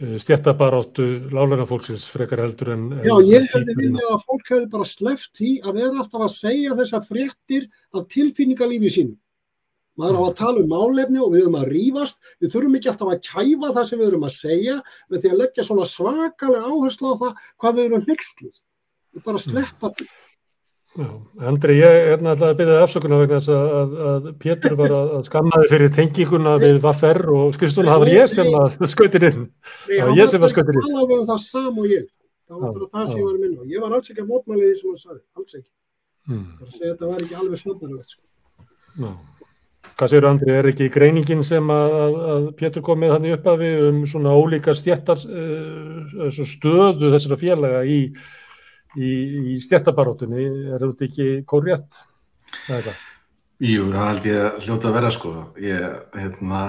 uh, stjættabaráttu lálænafólksins frekar heldur en, Já, ég hefði viljað að fólk hefði bara sleppt því að vera alltaf að segja þessar fréttir af tilfinningalífi sínu. Maður á að tala um málefni og við höfum að rífast, við þurfum ekki alltaf að kæfa það sem við höfum að segja með því að leggja svona svakalega áherslu á það hvað við höfum nextluð. Við bara sleppa því. Já, Andri, ég hérna ætlaði að byrja afsökunar vegna þess að, að, að Pétur var að, þig fyrir tenginguna við Vaffer og skrifstofuna, það var ég sem að skautir inn. Nei, Það hann var ég sem var að skautir inn. alveg um það sam og ég. Það var bara það sem ég var að minna. Ég var alls ekki að mótmæli því sem hann sagði, alls ekki. Mm. Bara að segja að þetta var ekki alveg snabbarlegt. Sko. Hvað séu Andri, er ekki greiningin sem að, að, að Pétur kom með þannig uppafi um svona ólíka stjættar uh, stöðu þessara félaga í, í, í stjættabaróttunni, er þetta ekki það. Jú, það held ég að hljóta að vera sko. Ég, hérna,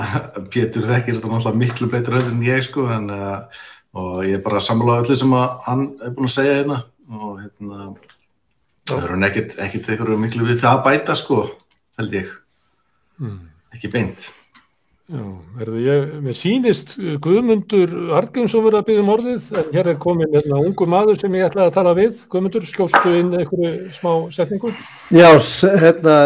Pétur þekkir þetta náttúrulega miklu betur öll en ég sko, en, uh, og ég er bara að samla öllu sem að hann er búin að segja hérna og hérna, það verður ekkit einhverju miklu við það að bæta sko, held ég, Mm. ekki beint. Já, erðu ég, mér sýnist uh, Guðmundur Argrímsson verið að byggja um orðið, en hér er komin hérna ungu maður sem ég ætlaði að tala við. Guðmundur, skjóstu inn einhverju smá setningu? Já, hérna,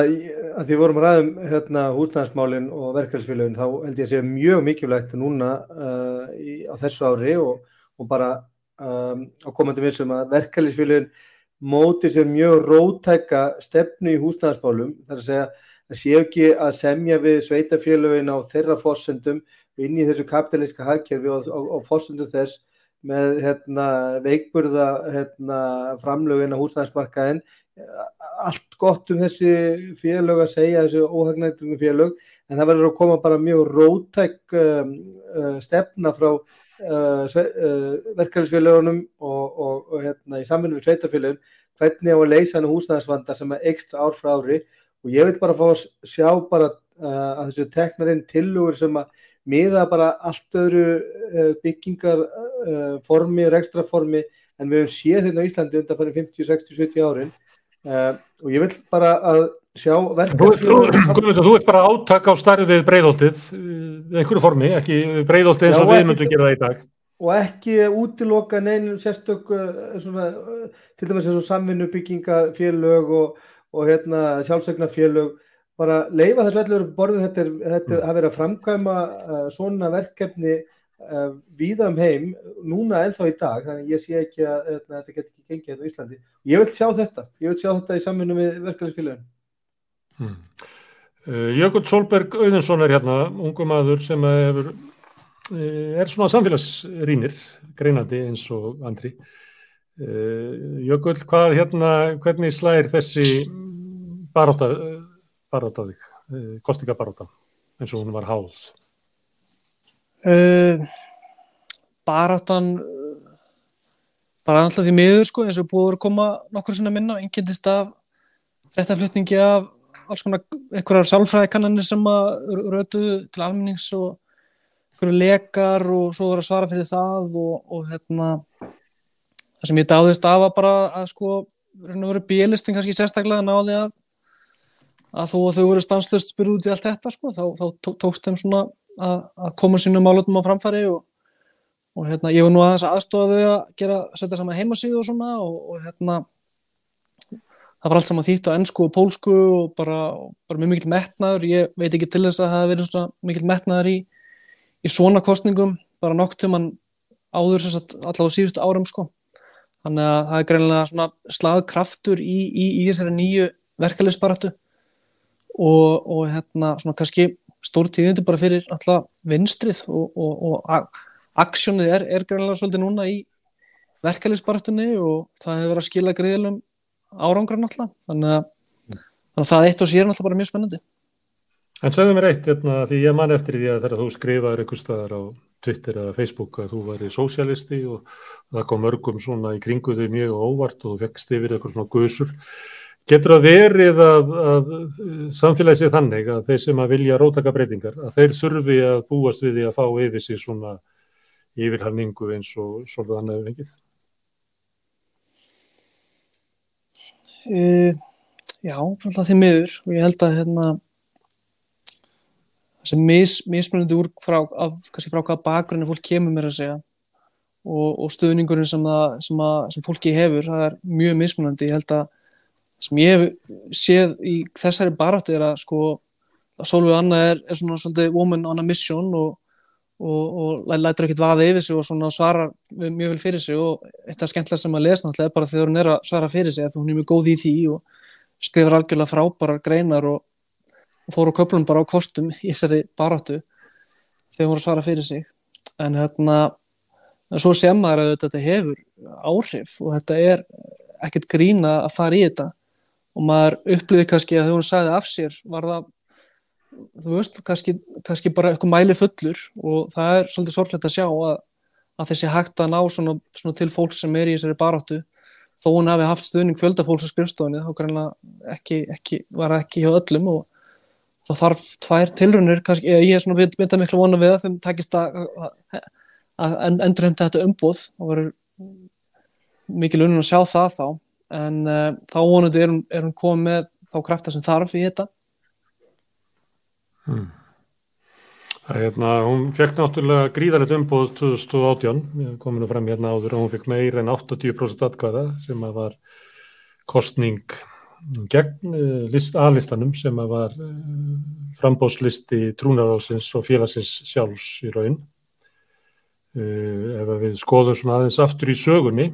að því vorum að ræðum hérna, húsnæðismálin og verkefælsfélagin, þá held ég að sé mjög mikilvægt núna uh, í, á þessu ári og, og bara um, á komandi vissum að verkefælsfélagin móti sér mjög rótæka stefnu í húsnæðismálum, þar að segja að séu ekki að semja við sveitafélagin á þeirra fórsendum inn í þessu kapitalíska hagkerfi og, og, og fórsendum þess með hérna, veikburða hérna, framlögin á húsnæðismarkaðin allt gott um þessi félög að segja þessi óhagnættum félög en það verður að koma bara mjög rótæk um, uh, stefna frá uh, uh, verkefælisfélögunum og, og, og hérna, í samfunum við sveitafélögun hvernig á að leysa hann húsnæðisvanda sem er ekstra ár frá ári og ég vil bara fá að sjá bara uh, að þessu teknarinn tilugur sem að miða bara allt öðru uh, byggingar uh, formi, ekstra formi en við höfum séð hérna á Íslandi undan fyrir 50, 60, 70 árin. Uh, og ég vil bara að sjá verkefni Þú ert bara áttak á starfið breyðoltið einhverju formi, ekki breyðoltið eins og við myndum gera það í dag. og ekki útiloka neinu sérstök svona, til dæmis eins og samvinnu byggingafélög og, og hérna, sjálfsögnafélög bara leifa þessu allur borðið þetta, er, þetta mm. hafa verið að framkvæma uh, svona verkefni uh, víða um heim núna ennþá í dag þannig ég sé ekki að uh, þetta getur ekki gengið hérna á Íslandi. Ég vil sjá þetta ég vil sjá þetta í samfunnu með verkefnisfélagin hmm. Jökull Solberg Auðinsson er hérna ungu maður sem hefur er svona samfélagsrýnir greinandi eins og andri Jökull, hvað hérna hvernig slæðir þessi baróta baráta þig, kostingabaráta eins og hún var háð? Uh, barátan bara alltaf því miður sko eins og búið að koma nokkur svona minna einnkjöndist af fréttaflutningi af alls konar einhverjar sálfræðikannanir sem að rötuðu til almennings og einhverju lekar og svo voru að svara fyrir það og, og hérna það sem ég dáðist af var bara að sko raun og veru bílistin kannski sérstaklega náði að að þó að þau voru stanslust spyrð út í allt þetta sko, þá, þá tókst þeim svona að, að koma sínum álutum á framfæri og, og hérna, ég var nú að þess aðstofa þau að gera, setja saman heimasíðu og svona og, og hérna það var allt saman þýtt á ennsku og pólsku og bara, bara mjög mikil metnaður. Ég veit ekki til þess að það hefði verið svona mikil metnaður í, í svona kostningum bara noktum hann áður allavega síðustu árum sko þannig að það er greinlega svona slagkraftur í, í, í þessari nýju verkefliðsbaratu og, og hérna svona kannski stór tíðindi bara fyrir alltaf vinstrið og, og, og aksjónið er, er greinlega svolítið núna í verkefliðsbartunni og það hefur verið að skila greiðilum árangra náttúrulega. Þannig að, þannig að það eitt og sér náttúrulega bara mjög spennandi. En segðu mér eitt, hérna, því ég man eftir því að þegar þú skrifaður einhver staðar á Twitter eða Facebook að þú væri sósialisti og það kom mörgum svona í kringu þau mjög óvart og vekkst yfir eitthvað svona gusur Getur það verið að, að samfélagi sé þannig að þeir sem að vilja rótaka breytingar, að þeir þurfi að búast við því að fá yfir sig svona yfirhalningu eins og svolítið annað vengið? Uh, já, alltaf því miður og ég held að hérna þessi mis, mismunandi úr frá, af, kannski frá hvaða bakgrunni fólk kemur mér að segja og, og stöðningurinn sem, að, sem, að, sem fólki hefur, það er mjög mismunandi, ég held að sem ég hef séð í þessari baráttu er að sko að Solveig Anna er, er svona svolítið woman on a mission og, og, og lætur ekkert vaða yfir sig og svona svarar mjög vel fyrir sig. Og eitt af skemmtilega sem að lesa náttúrulega er bara þegar hún er að svara fyrir sig að hún er mjög góð í því og skrifar algjörlega frábærar greinar og, og fór á köplum bara á kostum í þessari baráttu þegar að svara fyrir sig. En hérna svo sem maður að þetta hefur áhrif og þetta er ekkert grína að fara í þetta. Og maður upplýði kannski að þegar hún sagði af sér var það þú veist, kannski, kannski bara eitthvað mæli fullur og það er svolítið sorglega að sjá að, að þessi hægt að ná svona, svona til fólk sem er í þessari baráttu. Þó hún hafi haft stuðning fjöldafólks á skrifstofunni þá greinlega ekki, ekki, var ekki hjá öllum og þá þarf tvær tilrunir, kannski, ég er svona myndað miklu vona við að þeim takist að, að endurhemta þetta umbúð og verður mikil unnum að sjá það þá. En uh, þá vonandi er hún, er hún komið með þá krafta sem þarf í þetta. Hmm. Það er hérna, hún fekk náttúrulega gríðarlegt umbóð 2018, kominu fram hérna áður og hún fekk meir en 80% atkvæða sem að var kostning gegn uh, list, aðlistanum sem að var uh, frambóðslisti trúnaráðsins og félagsins sjálfs í raun. Ef við skoðum svona aðeins aftur í sögunni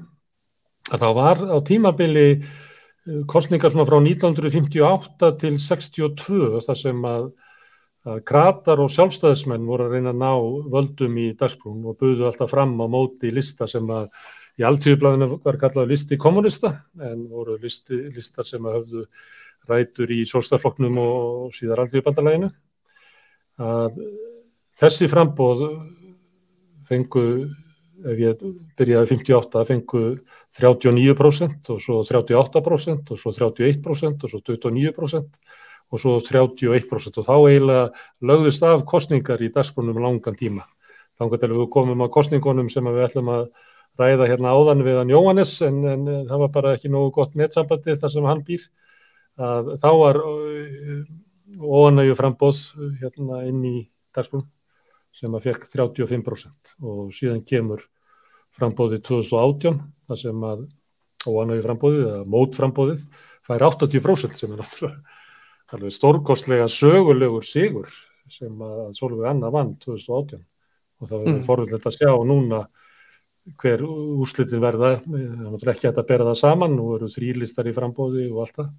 að það var á tímabili eh, kostningar svona frá 1958 til 62 þar sem að, að kratar og sjálfstæðismenn voru að reyna að ná völdum í dagsbrún og buðu alltaf fram á móti lista sem að í alltíðublaðinu var kallað listi kommunista en voru listi, listar sem að höfðu rætur í sólstafloknum og síðar alltíðubandalæginu. Þessi frambóð fengu, ef ég byrjaði 58, fengu 39% og svo 38% og svo 31% og svo 29% og svo 31% og þá eiginlega lögðust af kostningar í dagsbrunum langan tíma. Þannig að við komum á kostningunum sem við ætlum að ræða hérna áðan við hann Jóhannes en, en það var bara ekki nógu gott netsambandi þar sem hann býr. Að þá var óanægju frambóð hérna inn í dagsbrunum sem að fekk 35% og síðan kemur frambóðið 2018 þar sem að óanægju frambóðið eða mótframbóðið fær 80% sem er náttúrulega stórkostlega sögulegur sigur sem að Solveig Anna vann 2018 og það verður mm. forðilegt að sjá núna hver úrslitin verða það er ekki hægt að bera það saman nú eru þrýlistar í frambóði og allt það.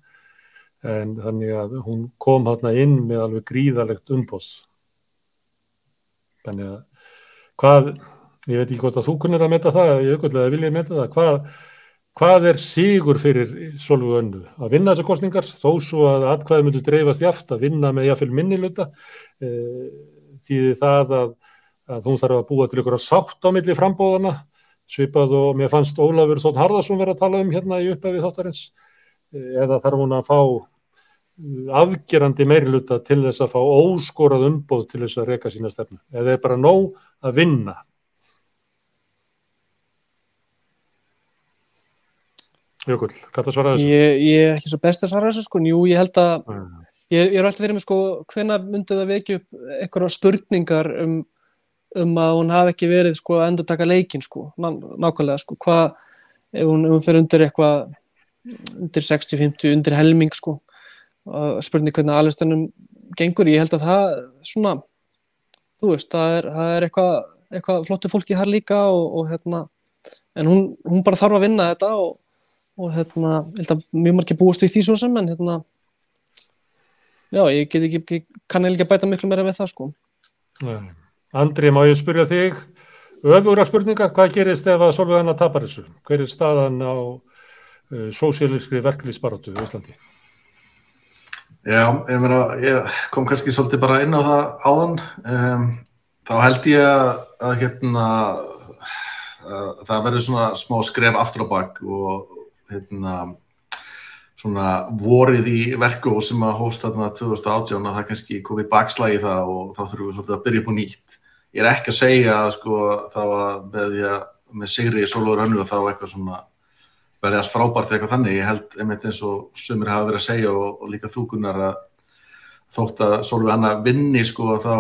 En þannig að hún kom hérna inn með alveg gríðalegt umbóð þannig að hvað, ég veit ekki hvort að þú kunnir að meta það, ég auðvitað vilja meta það, hvað Hvað er sigur fyrir Solveig Önnu? Að vinna þessar kostningar þó svo að atkvæði myndu dreifast jáft að vinna með jáfnveil minniluta e, því það að, að hún þarf að búa til ykkur að sátt á milli frambóðana svipað og mér fannst Ólafur Þótt Harðarsson verið að tala um hérna í upphefið þáttarins e, eða þarf hún að fá afgerandi meiriluta til þess að fá óskorað umbóð til þess að reyka sína stefnu eða er bara nóg að vinna Jökull, hvað það svaraði þessu? Ég, ég er ekki svo best að svara þessu sko, jú ég held að mm. ég, ég er alltaf verið með sko hvena myndið að vekja upp einhverja spurningar um, um að hún hafi ekki verið sko að endur taka leikin sko, ná, nákvæmlega sko, hvað ef hún, hún fyrir undir eitthvað undir 60-50, undir helming sko, spurning hvernig aðlistunum gengur, ég held að það svona, þú veist, það er, það er eitthvað, eitthvað flottu fólki þar líka og, og hérna, en hún, hún bara þarf að vinna þetta og og hérna, ég held að mjög margir búast við því svo sem, en hérna já, ég get ekki kann ekki að bæta miklu meira við það sko Nei. Andri, má ég spyrja þig öfura spurninga, hvað gerist ef að Solveig Anna tapar þessu? Hver er staðan á uh, sósíalískri verkefliðsbaróttu í Íslandi? Já, ég meina, ég kom kannski svolítið bara inn á það áðan um, þá held ég að, að hérna að það verður svona smá skref aftur á bakk og hérna, svona vorið í verku og sem að hósta þarna 2018 að það kannski komið bakslægi það og þá þurfum við svolítið að byrja upp á nýtt. Ég er ekki að segja að sko þá að með að með Sigri Sólur Önnu og þá eitthvað svona verði alls frábært eitthvað þannig. Ég held einmitt eins og sumir hafa verið að segja og, og líka þúkunar að þótt að Sólur Anna vinni sko þá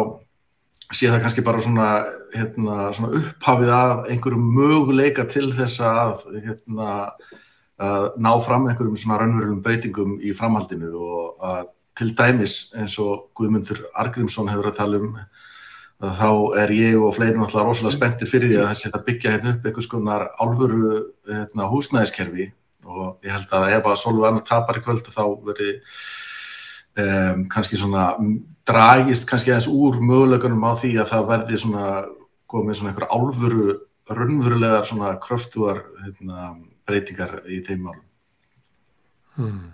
sé það kannski bara svona, hérna, svona upphafið af einhverju möguleika til þess að hérna, að ná fram einhverjum svona raunverulegum breytingum í framhaldinu og að til dæmis eins og Guðmundur Argrímsson hefur að tala um að þá er ég og fleiri náttúrulega rosalega spenntir fyrir því að það setja byggja hérna upp einhvers konar álfuru hérna, húsnæðiskerfi. Og ég held að ef að Solveig Anna tapar í kvöld þá veri um, kannski svona dragist kannski aðeins úr möguleikunum á því að það verði svona komið svona einhver álfuru raunverulegar svona kröftuar hérna breytingar í þeim málum. Hmm.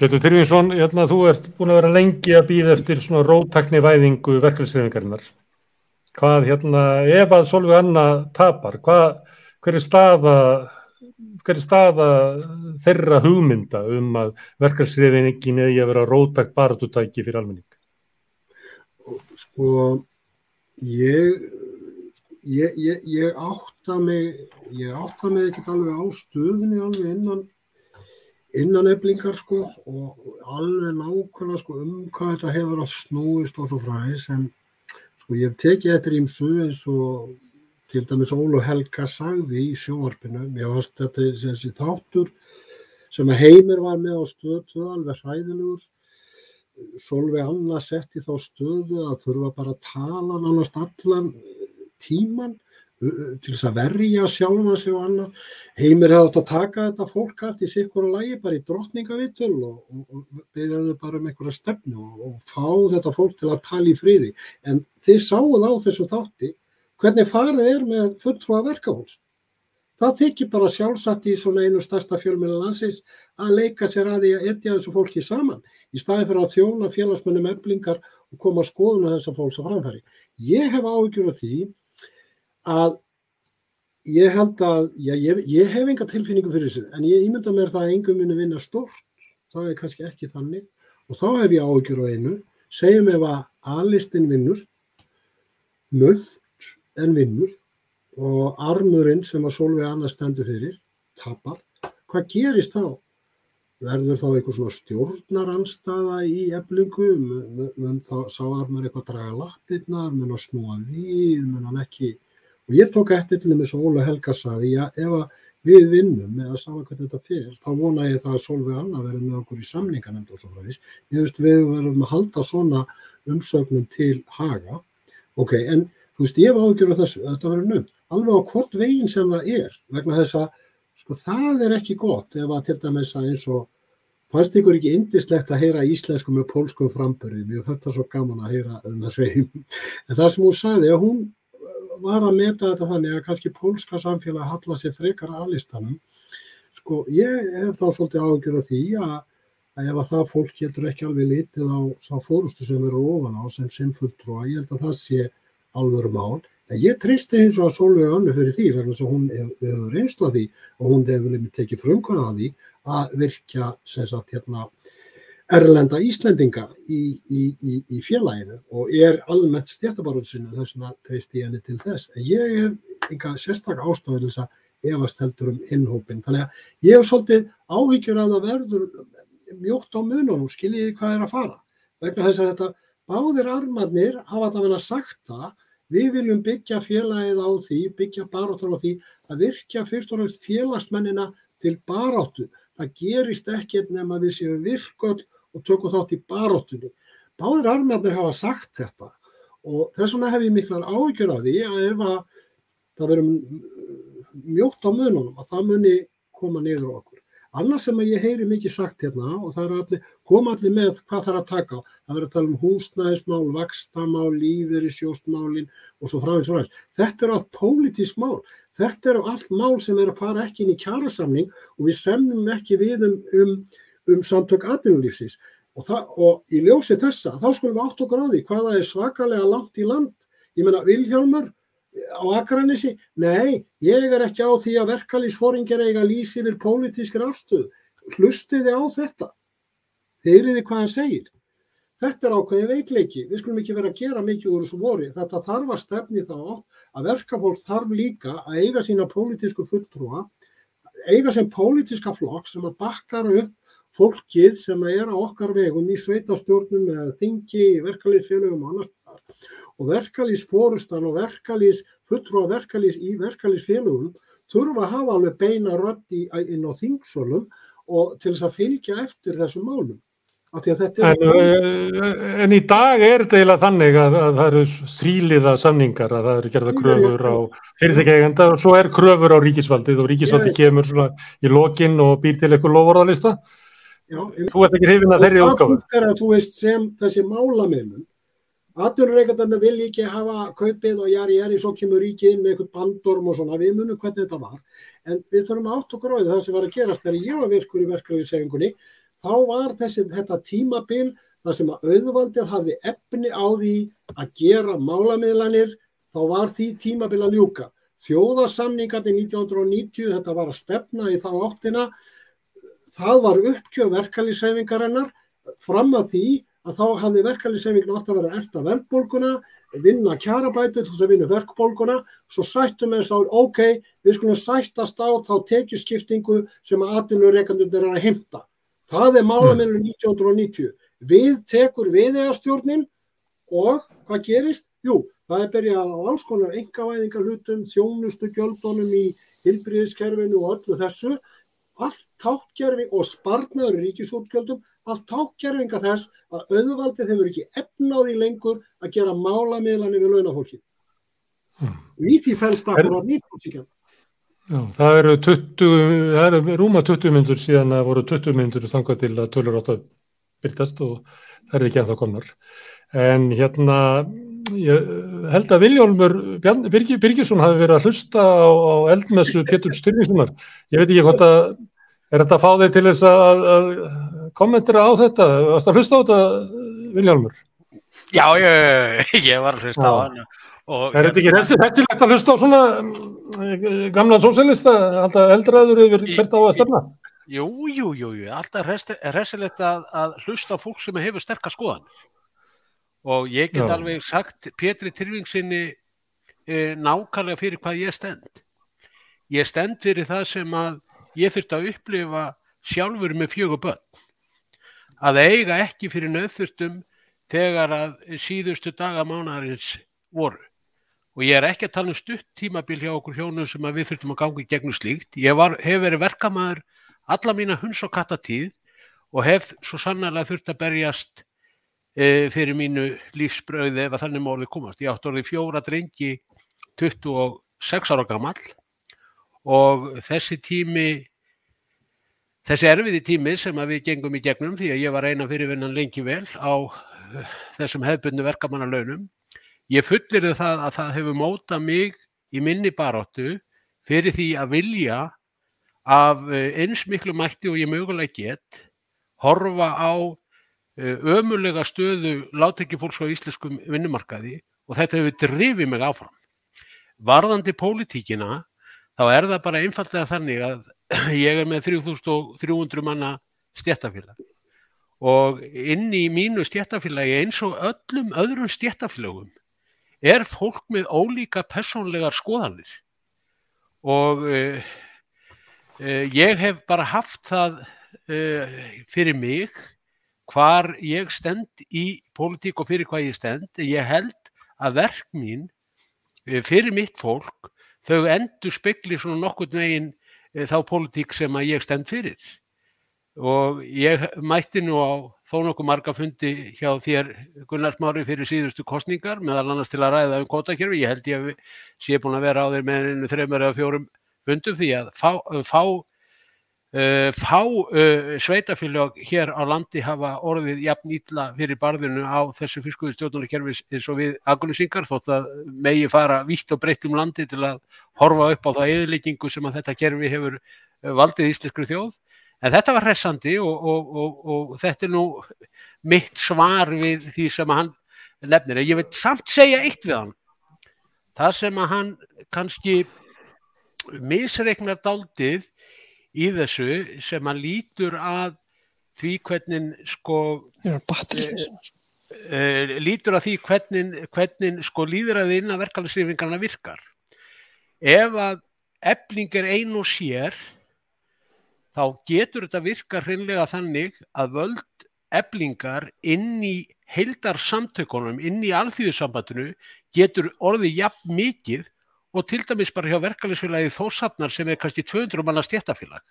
Pétur Tyrfinsson, hérna, þú ert búin að vera lengi að býða eftir svona róttakni væðingu verkefliðsreyfingarinnar. Hvað, hérna, ef að Solveig Anna tapar, hvað, hver er staða, hver er staða þeirra hugmynda um að verkefliðsreyfingin eigi að vera róttakt baratutæki fyrir almenning? Sko, ég, ég, ég, ég átta mig ég átta mig ekkert alveg á stöðunni alveg innan innan eflingar sko og alveg nákvæmlega sko um hvað þetta hefur að snúist og svo fræðis en sko ég hef tekið eftir ímsu eins og til dæmis Ólu Helga sagði í sjónvarpinu. Mér varst þetta þessi þáttur sem Heimir var með á stöðu alveg hræðilegur. Solveig Anna sett í þá stöðu að þurfa bara að tala nánast allan tíman til þess að verja sjálfa sig og annað. Heimir hefði átt að taka þetta fólk allt í sikkur og lægi bara í drottningavitul og, og, og beðið þau bara um einhverja stefnu og, og fá þetta fólk til að tala í friði. En þið sáuð á þessu þátti hvernig farið er með fulltrúa verkahús. Það þykir bara sjálfsagt í svona einu stærsta fjölmjöla landsins að leika sér að því að etja þessu fólki saman í staði fyrir að þjóna félagsmönnum eflingar og koma að skoðuna þessa fólks á framfæri. Ég hef áhyggjur af því að ég held að, já, ég, ég hef enga tilfinningu fyrir þessu, en ég ímynda mér það að engum muni vinna stort, það er kannski ekki þannig, og þá hef ég áhyggjur á einu, segjum ef að A-listin vinnur, nöld en vinnur, og armurinn sem að Solveig annars stendur fyrir tapar, hvað gerist þá? Verður þá eitthvað svona stjórnaranstaða í eflingu, mun, mun þá sá armur eitthvað að draga lappirnar, mun að snúa við, mun hann ekki, og ég tók eftir til þess að Óla Helga saði, já ef við vinnum með að saman hvernig þetta fyrir, þá vona ég það að Solveig Anna verður með okkur í samninganemnd og svona. Ég veist við verðum að halda svona umsögnum til haga, ok, en þú veist ég hef ágjörð af þessu, þetta verður nöfn alveg á hvort veginn sem það er vegna þess að sko, það er ekki gott ef að til dæmis að eins og fannst ykkur ekki indislegt að heyra íslensku með pólskum frambörðum, ég fætti það svo gaman að heyra en það sem hún sagði að hún var að meta þetta þannig að kannski pólska samfélag halla sér frekar að listanum. Sko ég hef þá svolítið ágjör af því að, að ef að það fólk getur ekki alveg litið á sá fórustu sem eru ofan á sem sinnfulltrúa, ég held að það sé alvöru mál. En ég tristi eins og að Solveig Önnu fyrir því, þannig að hún hefur reynslu af því og hún hefur limit tekið frumkvæða af því að virkja sagt, hérna, erlenda Íslendinga í, í, í, í félaginu og er almennt stjættabarðsinu þess að tristi henni til þess. En ég hef enga sérstak ástofið til þess að efast heldur um innhópin. Þannig að ég hef svolítið áhyggjur að það verður mjótt á mununum, skiljiði hvað er að fara. Vegna þess að þetta báðir armarnir hafa þetta verið að sagt það Við viljum byggja félagið á því, byggja baráttur á því að virkja fyrst og næst félagsmennina til baráttu. Það gerist ekkert nema við séum virköll og tökum þátt í baráttunni. Báðir armjarnir hafa sagt þetta og þess vegna hef ég miklar áhyggjur af því að ef að það verður mjótt á mununum að það muni koma niður okkur. Annars sem að ég heyri mikið sagt hérna og það er allir, koma allir með hvað það er að taka á. Það verður að tala um húsnæðismál, vakstamál, lífeyri, sjóstmálin og svo fráins fráins. Þetta eru allt pólitísk mál. Þetta eru allt mál sem er að fara ekki inn í kjærasamning og við semnum ekki við um, um, um samtök atvinnulífsins. Og, það, og í ljósi þessa, þá skulum við átt okkur á því hvaða er svakalega langt í land. Ég menna, Vilhjálmur á Akranissi, nei, ég er ekki á því að verkalýsforingir eiga lýsi yfir pólitískir afstöð. Hlustiði á þetta. Heyriði hvað hann segir. Þetta er ákveðin veikleiki. Við skulum ekki vera að gera mikið úr þessu voru. Þetta þarf að stefni þá að verkafólk þarf líka að eiga sína pólitísku fulltrúa, eiga sem pólitíska flokk sem að bakkar upp fólkið sem er á okkar vegum í sveitastjórnum eða þingi, verkalýsfélögum og annars. Og verkalýsfórustan og verkalýs, fulltrúa verkalýs í verkalýsfélögum þurfa að hafa alveg beina röndi inn á þingsólum og til þess að fylgja eftir þessum málum. En, en í dag er þetta eiginlega þannig að, að það eru þrýliða samningar að það eru gerða kröfur á fyrirtækjegenda og svo er kröfur á ríkisvaldið og ríkisvaldið kemur svona í lokin og býr til eitthvað lovorðalista. Þú ert ekki hrifin að þeirri útgáðu. Það funkar að þú veist sem þessi málamennum Atvinnureikandarna vil ekki hafa kaupið og jari jari, svo kemur ríkið inn með eitthvað bandorm og svona, við munum hvernig þetta var. En við þurfum átt og gróðið það sem var að gerast þegar ég var virkur í verkefnisefingunni þá var þessi, þetta tímabil þar sem að auðvaldið hafði efni á því að gera málamiðlanir, þá var því tímabil að ljúka. Þjóðarsamningandi 1990, þetta var að stefna í þá áttina, það var uppkjöf verkalýsreifingarinnar fram að því að þá hafði verkalýsreifingin alltaf verið að elda verkbólguna, vinna kjarabætur til þess að vinna verkbólguna, svo sættum við þess að ok, við skulum sættast á þá tekjuskiptingu sem að atvinnureikandur er að heimta. Það er málamennur 1990. Við tekur viðeigastjórnin og hvað gerist? Jú, það er byrjað á alls konar engavæðingar hlutum, þjónustu gjöldunum í hilbriðiskerfinu og öllu þessu. Allt tákgerfi og sparnaður í ríkisútgjöldum, allt tákgerfinga þess að auðvaldið hefur ekki efnáði lengur að gera málamiðlanir við launafólkið. Í því fælst það bara nýtbúsíkjan. Já, það eru 20, það eru rúma 20 myndur síðan að voru 20 myndur þangað til að tölur átt að byrtast og það er ekki ennþá komnar. En hérna, ég held að Viljólmur Birgi, Birgisson hafi verið að hlusta á, á eldmessu Pétur Styrningsunar. Ég veit ekki hvort að, er þetta að fá þig til þess að, að kommentera á þetta? Varst að hlusta á þetta, Viljólmur? Já, ég, ég var að hlusta á hann. Er þetta ekki þessi, þessi legt að hlusta á svona mm, gamlan sósélista, alltaf eldraður yfir hvert á að stefna? Jú, jú, jú, jú, alltaf resilegt að, að hlusta á fólk sem hefur sterkar skoðan. Og ég get Já. alveg sagt Pétri Tyrfingsinni e, nákvæmlega fyrir hvað ég stend. Ég stend fyrir það sem að ég þurfti að upplifa sjálfur með fjögur börn. Að eiga ekki fyrir nöðþurftum þegar að síðustu daga mánarins voru. Og ég er ekki að tala um stutt tímabil hjá okkur hjónum sem að við þurftum að ganga í gegnum slíkt. Ég var, hef verið verkamaður alla mína hunds og kattatíð og hef svo sannarlega þurft að berjast e, fyrir mínu lífsbröði ef að þannig málið komast. Ég átti orðið fjóra drengi 26 ára gamall og þessi tími þessi erfiði tími sem við gengum í gegnum því að ég var eina fyrirvinnan lengi vel á eh, þessum hefðbundu verkamannalaunum ég fullir það að það hefur mótað mig í minni baráttu fyrir því að vilja af eh, eins miklu mætti og ég mögulega get horfa á eh, ömurlega stöðu látekjufólks á íslenskum vinnumarkaði og þetta hefur drifið mig áfram. Varðandi pólitíkina þá er það bara einfallega þannig að ég er með 3300 manna stjættafélag og inn í mínu stjættafélagi eins og öllum öðrum stjættafélagum er fólk með ólíka persónlegar skoðanir og uh, uh, ég hef bara haft það uh, fyrir mig hvar ég stend í pólitík og fyrir hvað ég stend. Ég held að verk mín fyrir mitt fólk þau endur spekli svona nokkurn veginn eh, þá pólitík sem að ég stend fyrir. Og ég mætti nú á þó nokkuð marga fundi hjá þér Gunnar Smári fyrir síðustu kostningar meðal annars til að ræða um kvotakerfi. Ég held ég að sé búin að vera á þeir með einu þreymur eða fjórum fundum því að fá, fá fá uh, sveitafélag hér á landi hafa orðið jafn ítla fyrir barðinu á þessu fiskuðu stjórnarkerfi eins og við aglusingar þótt að megi fara vítt og breytt um landi til að horfa upp á það eðleikingu sem að þetta kerfi hefur uh, valdið íslenskri þjóð. En þetta var hressandi og, og, og, og þetta er nú mitt svar við því sem að hann nefnir. En ég vil samt segja eitt við hann. Það sem að hann kannski misreiknar daldið í þessu sem að lítur að því hvernig sko uh, lítur að því hvernig, hvernig sko líðræði innan verkefælisrifingarna virkar. Ef að efling er ein og sér þá getur þetta virka hreinlega þannig að völd eflingar inn í heildar samtökunum, inn í alþjóðsambandinu getur orðið jafn mikið og til dæmis bara hjá verkefælisfélagi þósafnar sem er kannski 200 manna stjættafélag.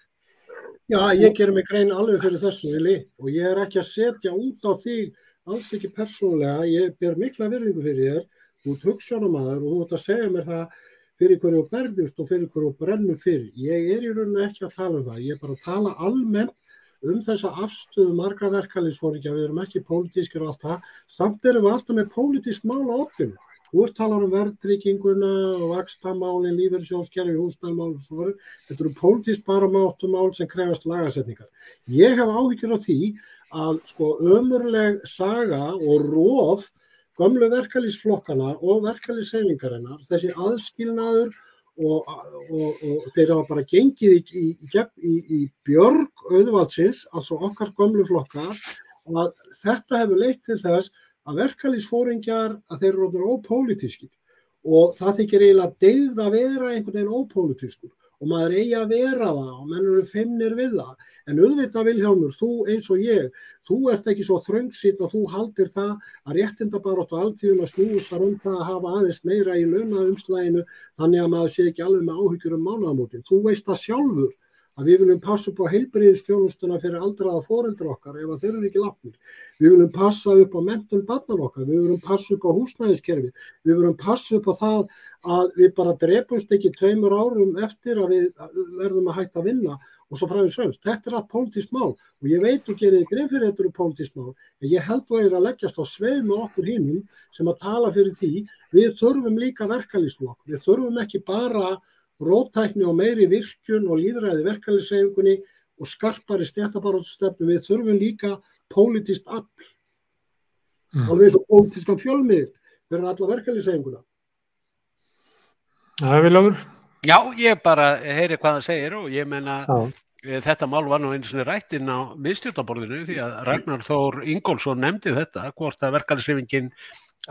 Já, ég ger mig grein alveg fyrir þessu, Vili, og ég er ekki að setja út á þig alls ekki persónulega, ég ber mikla virðingu fyrir þér, þú ert hugsanamaður og þú ert að segja mér það fyrir hverju berðust og fyrir hverju brennur fyrir. Ég er í rauninu ekki að tala um það, ég er bara að tala almennt um þessa afstöðu margra verkefælisfóringja, við erum ekki pólitískir og allt það, samt erum við alltaf með pólitísk mál á optinu. Þú ert talað um verðtrygginguna lífeyrissjónskerfi, húsnæðmál og svo. Þetta eru pólitísk bara máttumál sem krefast lagasetningar. Ég hef áhyggjur af því að sko ömurleg saga og róð gömlu verkalýsflokkana og verkalýssefingarinnar, þessi aðskilnaður og, og, og þeir hafa bara gengið í, í, í, í björg auðvaldsins, altså okkar gömlu flokkar, að þetta hefur leitt til þess að verkalýsfóringjar að þeir eru orðin ópolítískir og það þykir eiginlega deyð að vera einhvern veginn ópolítískur og maður eigi að vera það og menn eru fimmnir við það. En auðvitað Vilhjálmur, þú eins og ég þú ert ekki svo þröngsitt og þú haldir það að réttindabarótt og alþjóðuna snúist þar um það að hafa aðeins meira í launaumslæginu þannig að maður sé ekki alveg með áhyggjur um mánaðamótin. Þú veist það sjálfur að við viljum passa upp á heilbriðistjónustuna fyrir aldraða foreldra okkar ef þeir eru ekki látnir. Við viljum passa upp á mentun barnan okkar, við viljum passa upp á húsnæðiskerfi, við viljum passa upp á það að við bara drepumst ekki tveimur árum eftir að við verðum að hætta að vinna og svo fræðum sveimst. Þetta er allt pólitískt mál og ég veit og gerir grein fyrir þetta eru pólitískt mál en ég held að það er að leggjast á sveið með okkur hinnum sem að tala fyrir því við þurfum líka verkalýsflokk. Við þurfum ekki bara rótækni og meiri virkjun og líðræði verkalýssefingunni og skarpari stjættabaróttstefnu. Við þurfum líka pólitískt afl. Mm. Alveg eins og pólitískan fjölmið fyrir alla verkalýssefinguna. Það er viljaður. Já, ég bara heyri hvað það segir og ég menna eh, þetta mál var nú eins og rætt inn á miðstjórnaborðinu því að Ragnar Þór Ingólfsson nefndi þetta hvort að verkalýsefingin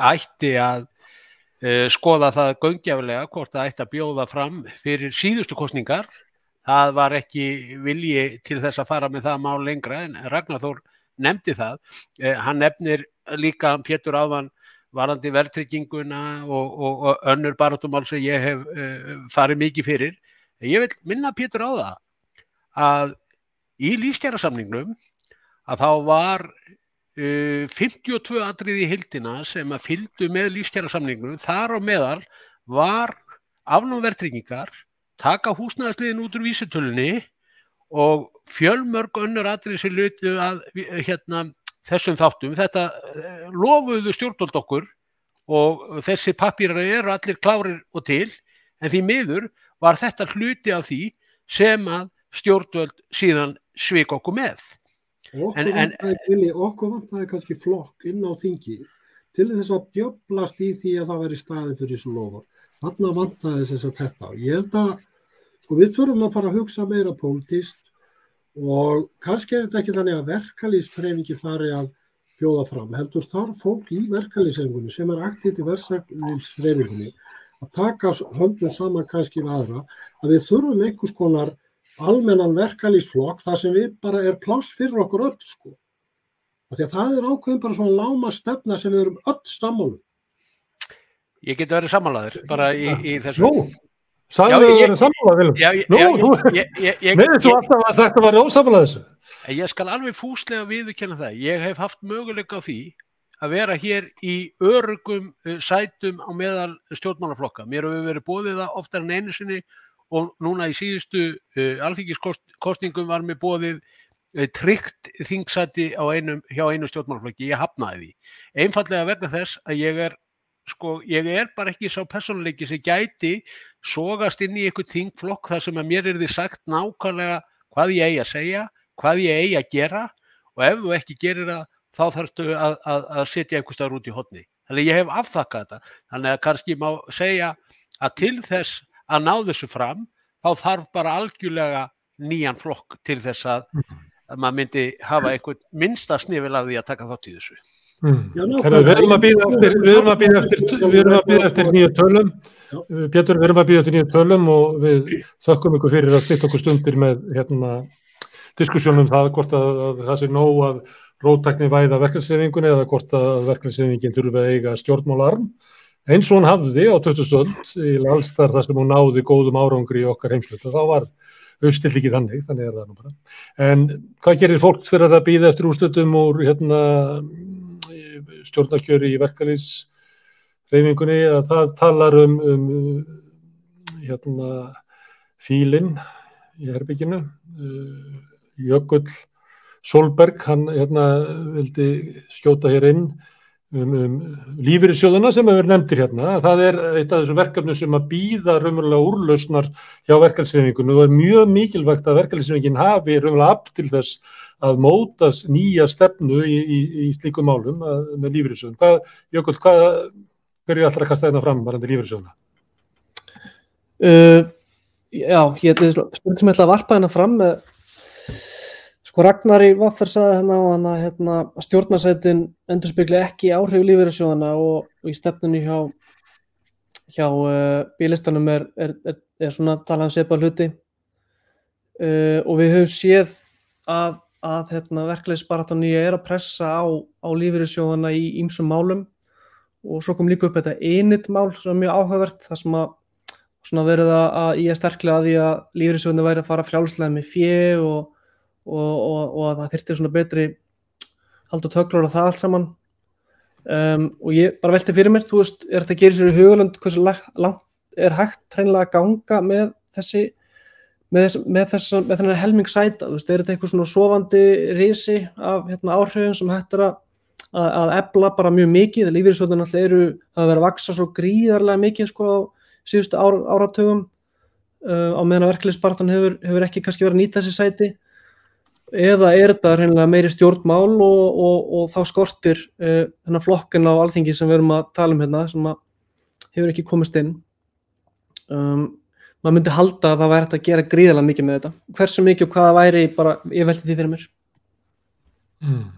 ætti að skoða það göngjafilega hvort það ætti að bjóða fram fyrir síðustu kostningar. Það var ekki vilji til þess að fara með það mál lengra en Ragnar Þór nefndi það. Uh, hann nefnir líka Pétur áðan varandi verðtrygginguna og, og, og önnur barátumál sem ég hef uh, farið mikið fyrir. Ég vil minna Pétur á það að í lífskjærasamningnum að þá var 52 atrið í hildina sem að fylgdu með lífskjærasamningnum. Þar á meðal var afnum verðtryggingar, taka húsnæðasliðin út úr vísitölunni og fjölmörg önnur atrið sem lutu að hérna, þessum þáttum. Þetta eh, lofuðu stjórnvöld okkur og þessi pappýrar eru allir klárir og til en því miður var þetta hluti af því sem að stjórnvöld síðan svik okkur með. Okkur vantaði, vantaði kannski flokk inn á þingi til þess að djöblast í því að það væri staði fyrir þessu lofar. Þarna vantaði þess að þetta. Ég held að sko, við þurfum að fara að hugsa meira pólitíst og kannski er þetta ekki þannig að verkalýsfreifingi fari að bjóða fram. Heldur þarf fólk í verkalýsfreifingunni sem er aktivt í verkalýsfreifingunni að taka höndum saman kannski við aðra að við þurfum einhvers konar almennan verkalýsflokk þar sem við bara er pláss fyrir okkur öll sko. Af Því að það er ákveðin bara svona láma stefna sem við erum öll sammálum. Ég get verið sammálaður bara í, í þessu. Nú, sagði við að vera sammála, Vilum. Já, ég- Nú, já, þú, ég- ég- ég- með þú alltaf að sagt að vera ósammála þessu. En Ég skal alveg fúslega viðurkenna það. Ég hef haft möguleika á því að vera hér í örugum uh, sætum á meðal stjórnmálaflokka. Mér hefur verið bóðið það oftar en einu sinni og núna í síðustu uh, alþingiskostningum var mér bóðið uh, tryggt þingsæti einum, hjá einu stjórnmálaflokki. Ég hafnaði því. Einfallega vegna þess að ég er sko, ég er bara ekki sá persónuleiki sem gæti sogast inn í eitthvað þingflokk þar sem að mér er þið sagt nákvæmlega hvað ég eigi að segja, hvað ég eigi að gera og ef þú ekki gerir það þá þarfstu að, að, að setja eitthvað staður út í hotni. Þannig ég hef afþakkað þetta. Þannig að kannski má segja að til þess að ná þessu fram þá þarf bara algjörlega nýjan flokk til þess að, að maður myndi hafa einhvern minnsta snifil af því að taka þátt í þessu. Mm. Herra, við erum að býða eftir, við erum að býða eftir, við erum að býða eftir nýju tölum. Pétur, við erum að býða eftir nýju tölum og við þökkum ykkur fyrir að stýtt okkur stundir með hérna, diskussjónum um það hvort að, að það sé nóg að rótækni væða verkefnsreifingunni eða hvort að verkefnsreifingin þurfi að eiga stjórnmálarm eins og hún hafði á 20. öld í allstar þar sem hún náði góðum árangri í okkar heimsluta. Þá var uppstill ekki þannig, þannig er það nú bara. En hvað gerir fólk þegar það býða eftir úrslutum úr hérna, stjórnarkjöri í verkalýs reyfingunni að það talar um, um hérna fílinn í herbygginu uh, Jökull Solberg, hann hérna vildi skjóta hér inn um, um lífyrirsjóðuna sem hefur nefndir hérna. Það er eitt af þessu verkefni sem að býða raunverulega úrlausnar hjá verkalýsreifingunni og er mjög mikilvægt að verkalýsreifingin hafi raunverulega aft til þess að mótas nýja stefnu í, í, í slíkum málum að, með lífyrirsjóðun. Hvað, Jökull, hvað hverju allra að kasta þetta fram varandi lífyrirsjóðuna? Uh, já, ég spurning sem ég ætla að varpa hérna fram með sko Ragnar í Vaffer saði hérna á hana hérna, að stjórnarsætin endur spekli ekki áhrif lífeyrissjóðana og, og í stefnunni hjá hjá uh, bílistanum er, er, er, er svona talað um sepa hluti. Uh, og við höfum séð að, að hérna, verklegisbarátan nýja er að pressa á, á lífeyrissjóðana í ýmsum málum. Og svo kom líka upp þetta einit mál sem er mjög áhugavert þar sem að að í að sterklega að því að lífriðsjóðinu væri að fara frjálslega með fjö og, og, og, og að það þyrfti svona betri halda töklur og það allt saman. Um, og ég bara velti fyrir mér, þú veist, er þetta að gera sér í hugulund hversu la- langt er hægt hreinlega að ganga með þessi með, þess, með, þess, með þennan helming sæta, þú veist, er þetta eitthvað svona sofandi risi af hérna, áhrifum sem hægt er að, að, ebla bara mjög mikið, lífyrirsvöldin alltaf eru að vera að vaksa svo gríðarlega mikið sko á síðustu ár, áratugum uh, á meðan að verkefliðspartan hefur, hefur ekki kannski verið að nýta þessi sæti eða er þetta reynilega meiri stjórnmál og, og, og þá skortir uh, þennan flokkin á alþingi sem við erum að tala um hérna sem hefur ekki komist inn um, maður myndi halda að það væri hægt að gera gríðarlega mikið með þetta hversu mikið og hvaða væri bara, ég velti því fyrir mér Mm.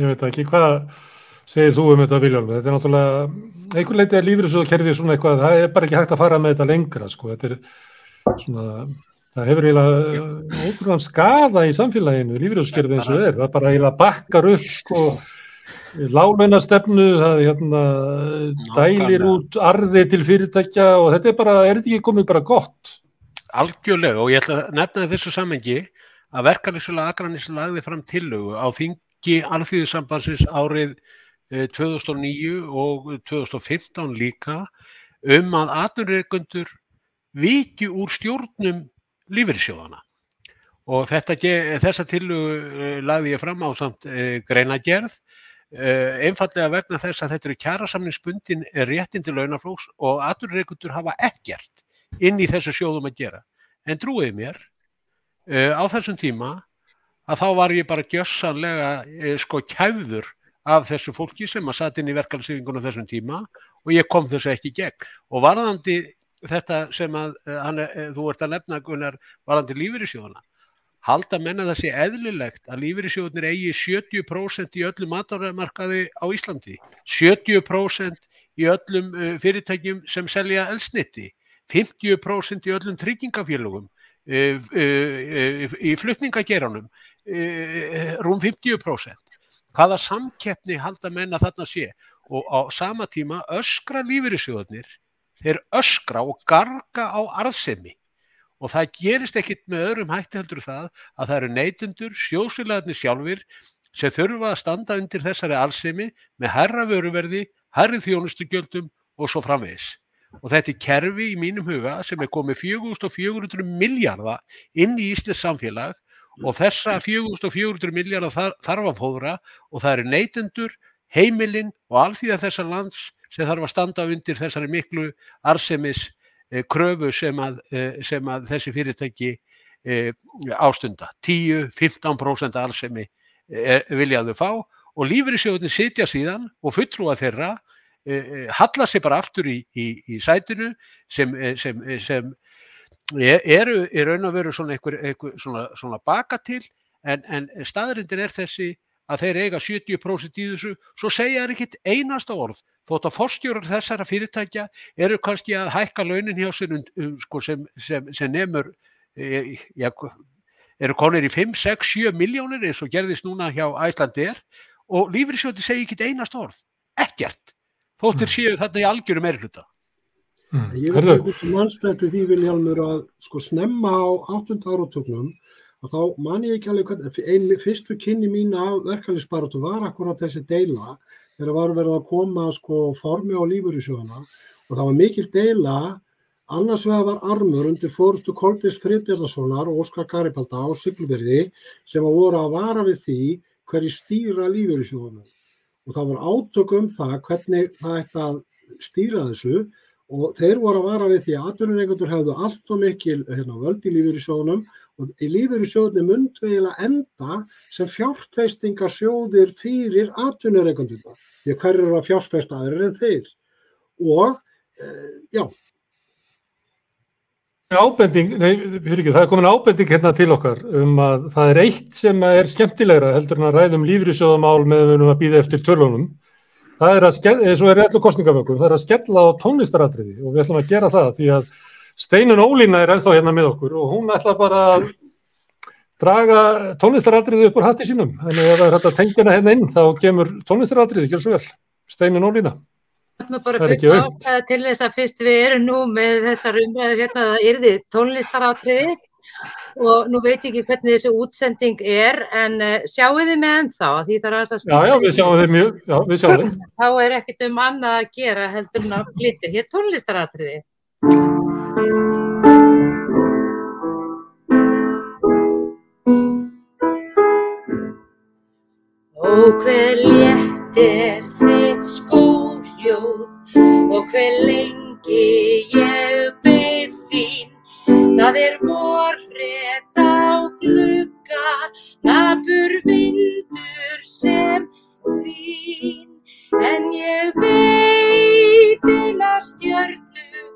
Ég veit ekki, hvað segir þú um þetta Viljálf? Þetta er náttúrulega, einhver leiti að lífriðsjóða kerfið svona eitthvað, það er bara ekki hægt að fara með þetta lengra, sko, þetta er svona, það hefur eiginlega ótrúan skada í samfélaginu, lífriðsjóðskerfið eins og er, það bara eiginlega bakkar upp, sko, lálunastefnu, það hérna, dælir út arði til fyrirtækja og þetta er bara, er þetta ekki komið bara gott? Algjörlega og ég ætla að nefna þessu samengi að verkefnislega Akranis lagði fram tillögu á þingi alþýðisambansins árið eh, 2009 og 2015 líka um að aturreikundur viki úr stjórnum lífyrsjóðana og þessa tillögu eh, lagði ég fram á samt eh, greinagerð eh, einfallega vegna þess að þetta eru kjærasamningsbundin réttindi launaflóks og aturreikundur hafa ekkert inn í þessu sjóðum að gera. En trúið mér, á þessum tíma að þá var ég bara gjössanlega sko kæfður af þessu fólki sem að satt inn í verkalsýfingunum þessum tíma og ég kom þessu ekki gegn. Og varðandi þetta sem að uh, hann, uh, þú ert að nefna Gunnar, varðandi lífyrirsjóðana, halda menna það sé eðlilegt að lífyrirsjóðnir eigi 70% í öllum matarmarkaði á Íslandi, 70% í öllum uh, fyrirtækjum sem selja elsniti, 50% í öllum tryggingafélögum, í flutningageranum, rúm 50%. Hvaða samkeppni halda menna þarna sé? Og á sama tíma öskra lífyrirsjóðnir, þeir öskra og garga á arðsemi og það gerist ekkit með öðrum hætti heldur það að það eru neytundur, sjóðsfélagarnir sjálfur sem þurfa að standa undir þessari arðsemi með herra vöruverði, herri þjónustugjöldum og svo framvegis. Og þetta er kerfi í mínum huga sem er komið 4400 miljardar inn í Íslands samfélag og þessa 4400 miljardar þar, þarf að fóðra og það eru neytendur, heimilinn og alþýða þessar lands sem þarf að standa undir þessari miklu arsemis eh, kröfu sem að, eh, sem að þessi fyrirtæki eh, ástunda. 10-15% arsemi viljaðu fá og lífriðsjóðin sitja síðan og fulltrúa þeirra eh, halla sig bara aftur í, í, í sætinu sem, sem, sem e- eru í raun og veru svona, einhver, einhver, svona, svona baka til en, en staðrindin er þessi að þeir eiga 70% í þessu, svo segja þeir ekkit einasta orð, þótt að fórstjórar þessara fyrirtækja eru kannski að hækka launin hjá sér um, sko, sem, sem, sem nemur e, ja, eru konir í 5, 6, 7 miljónir eins og gerðist núna hjá Æslandir og lífriðsjóti segja ekkit einasta orð, ekkert, þótt þeir séu þetta í algjörum meirhluta. Ég veit ekki mannstætti því Viljálmur að sko snemma á 8. áratögnum að þá man ég ekki alveg hvernig, einn fyrstu kynni mín af verkefnisbaratu var akkurat þessi deila þegar var verið að koma sko formi á lífurissjóðana og það var mikil deila. Annars vegar var armur undir fórstu Kolbjörns Friðbjörnasonar og Óskar Garipalda á Siglubyrði sem að voru að vara við því hverju stýra lífurissjóðana og það var átök um það hvernig það ætti að stýra þessu og þeir voru að vara við því að atvinnureikundur hefðu allt og mikil hérna, völd í lífyrirsjóðunum og í lífyrirsjóðunum myndu eiginlega enda sem fjárfestingarsjóðir fyrir atvinnureikundurna. Því að hver eru að fjárfesta aðrir en þeir. Og, e, já. Ábending, nei, fyrir ekki, það er komin ábending hérna til okkar um að það er eitt sem er skemmtilegra heldur en að ræðum lífyrirsjóðamál með við að býða eftir törlunum það er að skella, og er öllu kostningavökum, það er að skella á tónlistaratriði og við ætlum að gera það því að Steinun Ólína er ennþá hérna með okkur og hún ætla bara að draga tónlistaratriði upp úr hatti sínum, þannig að það er hægt að tengja hana hérna inn þá kemur tónlistaratriði, gjör svo vel Steinun Ólína bara Það er full aumt. ástæða til þess að fyrst við erum nú með þessar umræður hérna að yrði tónlistaratriði og nú veit ég ekki hvernig þessi útsending er en uh, sjáu þið með ennþá því það er að Já, já, við sjáum þeir mjög, já, við sjáum þeir. þá er ekkert um annað að gera heldur en að flytja hér tónlistaratriði. Ó hver létt er þitt skóljóð og hver lengi ég beið þín. Það er vorrið á glugga, nabur vindur sem vín. En ég veit eina stjörnu,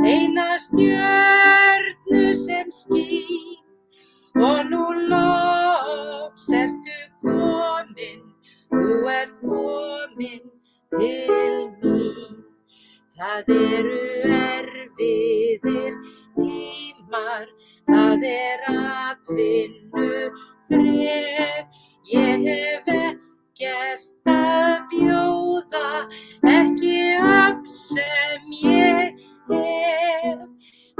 eina stjörnu sem skín. Og nú loks ertu komin, þú ert komin til mín. Það eru erfiðir tímar, það er atvinnu þref. Ég hef ekkert að bjóða, ekki afl sem ég hef.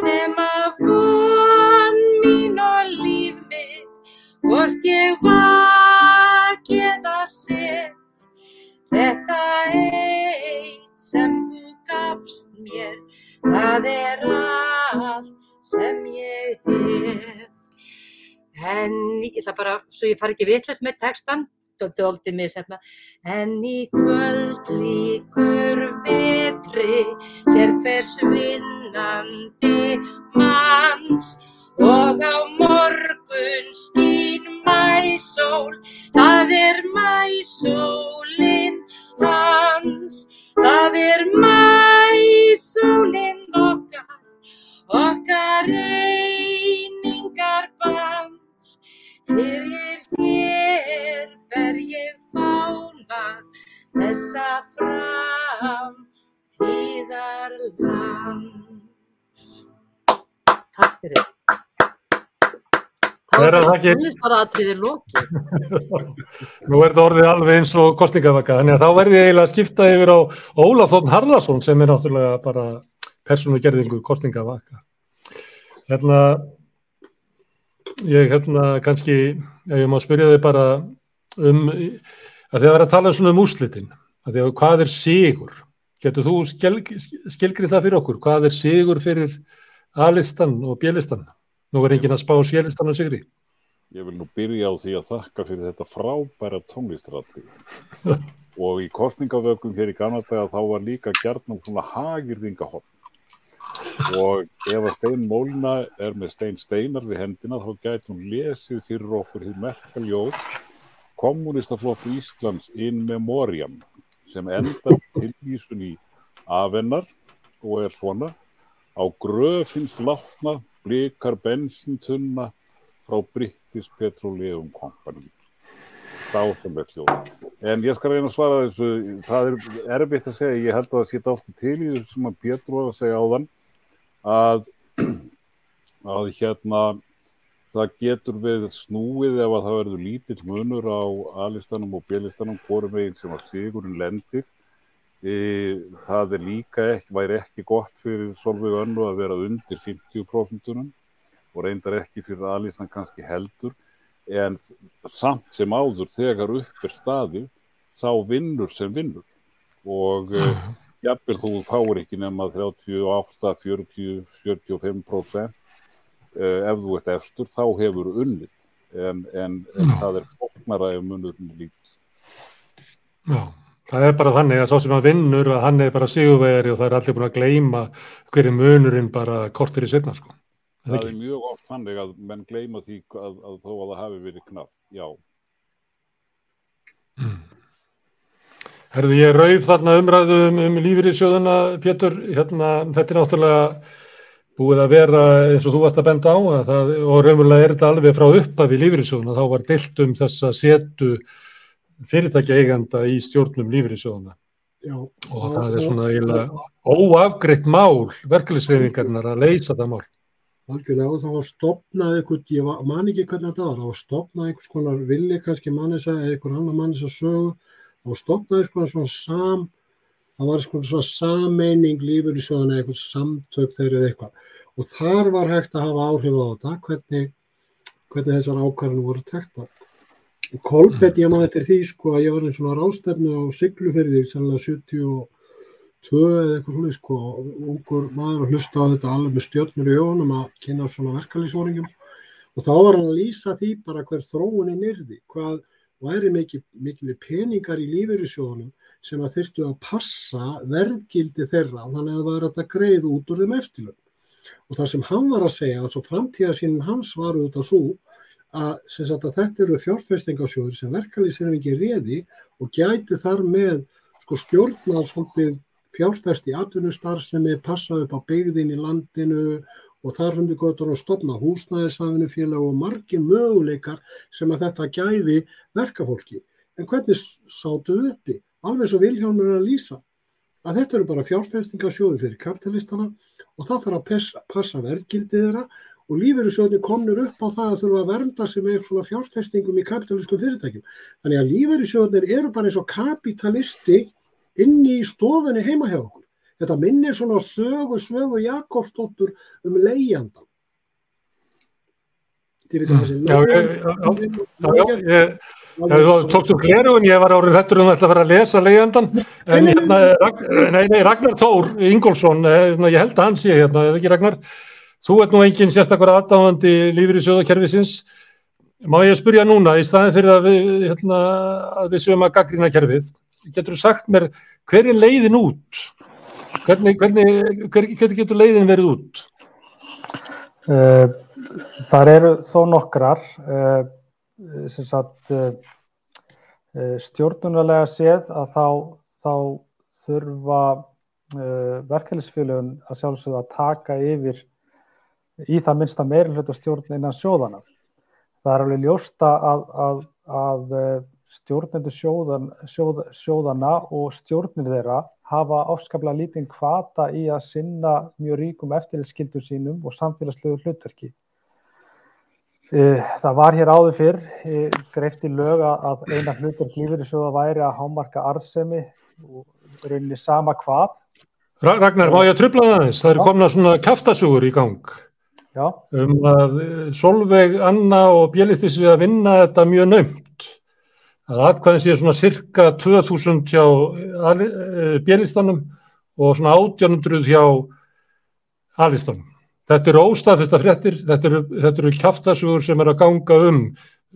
Nema von mín og líf mitt, hvort ég vak eða sef. Þetta eitt sem þú gafst mér, það er allt sem ég hef. En í- það bara, svo ég fari ekki vitlega með textan, dóldi mig sefna. En í kvöld líkur vitri, sér hvers vinnandi manns. Og á morgun skín mæsól, það er mæsólin hans. Það er mæsólin okkar, okkar einingar bands. Fyrir þér ber ég fána þessa framtíðarlands. Takk fyrir. Það er að þakki. tónlistaratriði lokið. Nú er þetta orðið alveg eins og kostningavaka, þannig að þá verði ég eiginlega að skipta yfir á Ólaf Þórn Harðarsson sem er náttúrulega bara persónugerðingu kostningavaka. Hérna, ég hérna kannski, ef ég má spyrja þig bara um, að þið að vera að tala um úrslitin, að því að hvað er sigur? Getur þú skil, skilgrið það fyrir okkur? Hvað er sigur fyrir A-listan og B-listan? Nú er enginn að spá C-listan og sigri. Ég vil nú byrja á því að þakka fyrir þetta frábæra tónlistrætti. og í kostningavökum hér í Kanada þá var líka gjarnum svona hagirðingahopn. Og ef að Stein Mólna er með Stein Steinar við hendina þá gæti hún lesið fyrir okkur hér merkaljóð Kommunistaflokk Íslands in memoriam sem endar tilvísun í afennar og er svona á gröfins látna blikar bensintunna frá British Petroleum Company. Dásamlegt hljóð. En ég skal reyna að svara þessu, það er erfitt að segja, ég held að það setja alltaf til í þessu sem að Pétur var að segja áðan, að, að hérna, það getur við snúið ef að það verður lítill munur á A-listanum og B-listanum, hvorum veginn sem að sigurinn lendir. Það er líka ekki, væri ekki gott fyrir Solveig Önnu að vera undir 50% og reyndar ekki fyrir A-listan kannski heldur. En samt sem áður þegar upp er staðið sá vinnur sem vinnur. Og uh, jafnvel þú fáir ekki nema 38, 40, 45% uh, ef þú ert efstur þá hefur unnið. En, en, en það er fólknara ef munurinn líkt. Já, það er bara þannig að svo sem að vinnur að hann er bara sigurvegari og það er allir búin að gleyma hverju munurinn bara kortir í setna sko. Það ekki? er mjög oft þannig að menn gleyma því að, að þó að það hafi verið knapp, já. Herðu, ég rauf þarna umræðu um, um lífyrirsjóðuna, Pétur, hérna, þetta er náttúrulega búið að vera eins og þú varst að benda á að það, og raunverulega er þetta alveg frá uppafi lífyrirsjóðuna, þá var deilt um þessa setu fyrirtækja eiganda í stjórnum lífyrirsjóðuna Já, og það er svona eiginlega óafgreitt mál verkefliðsreyfingarnar að leysa það mál. Algjörlega og það var stopnað eitthvað, ég var- man ekki hvernig þetta var, það var stopnað einhvers konar villi kannski mannisa eða einhver annar mannisa sögu, það var stopnað einhvers konar svona sam, það var sko svona sameining lífeyrissjóðana eða eitthvað samtök þeirra eða eitthvað og þar var hægt að hafa áhrif á þetta hvernig, hvernig þessar ákvarðinu voru tekta. Og Kolbett, ég man eftir því sko að ég var einn svona rástefnu á Siglufyrði, sannlega 72 eða eitthvað svona sko, ungur maður að hlusta á þetta alveg með stjórnur í ögunum að kynna svona verkalýsóringum og þá var hann að lýsa því bara hver þróunin yrði, hvað væri mikið, mikið peningar í lífeyrissjóðunum sem að þyrstu að passa verðgildi þeirra þannig að það var að greið út úr þeim eftirlun. Og það sem hann var að segja, altså framtíðasínin hans var auðvitað svo að, sagt, að þetta eru fjárfestingasjóður sem verkalýsir ekki réði og gæti þar með sko, stjórnað fjárfesti atvinnustar sem er passað upp á byggðin í landinu og þar hundi gotur að stopna húsnæðisafnufélag og margir möguleikar sem að þetta gæfi verkafólki. En hvernig sátu uppi? Alveg svo Vilhjálmur er að lýsa að þetta eru bara fjárfestingasjóður fyrir kapitalistana og það þarf að passa, passa verðgildið þeirra og lífeyrissjóðinni komnur upp á það að þurfa að vernda sig með svona fjárfestingum í kapitaliskum fyrirtækjum. Þannig að lífeyrissjóðinni eru bara eins og kapitalisti inni í stofunni heima hjá okkur. Þetta minnir svona sögu, sögu Jakobsdóttur um leijandan. Þið veit að þessi Já, ég- já, já, ég- Þú tókst um klerugun, ég var árið hættur um að ætla að fara að lesa leiðandan, en hérna, nei, nei, Ragnar Þór Ingólfsson, eh, hérna, ég held að hann sé hérna, eða ekki Ragnar, þú ert nú engin sérstakur aðdáðandi lífur í sjóðakerfisins, má ég spyrja núna, í staðin fyrir að við, hérna, að við sögum að gaggrina kerfið, getur þú sagt mér, hver er leiðin út? Hvernig, hvernig, hver, hvernig getur leiðin verið út? Eh, Þar eru þó nokkrar eh, sem sagt eh, eh, stjórnunarlega séð að þá, þá þurfa verkefnisfélögun að sjálfsögða að taka yfir í það minnsta meiri hluta stjórn innan sjóðana. Það er alveg ljósta að, að, að stjórnendur sjóðan, sjóð, sjóðana og stjórnir þeirra hafa áskaplega lítinn kvata í að sinna mjög ríkum eftirlitskildum sínum og samfélagslegu hlutverki. Eh, Það var hér áður fyrr eh, greift í lög að eina hlutverk lífeyrissjóða væri að hámarka arðsemi og rauninni sama hvað. Ra- Ragnar, má ég að trubla það aðeins? Það eru komna svona kjaftasúgur í gang. Já. Um að eh, Solveig, Anna og Bjelistis við að vinna þetta mjög naumt. Að atkvæðin sé svona cirka 2000 hjá Bjelistanum og svona 1800 hjá Alistanum. Þetta eru óstaðfesta fréttir, þetta eru, þetta eru kjaftasúgur sem er að ganga um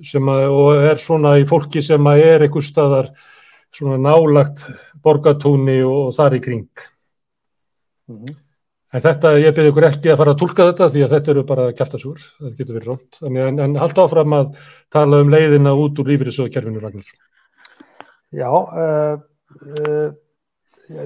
að, og er svona í fólki sem er einhver staðar svona nálagt borgatúni og, og þar í kring. En þetta, ég byrði ykkur ekki að fara að tólka þetta því að þetta eru bara kjaftasúgur, það getur verið rámt. Þannig en, en halda áfram að tala um leiðina út úr lífyrirsöðkerfinu, Ragnar. Já, uh, uh,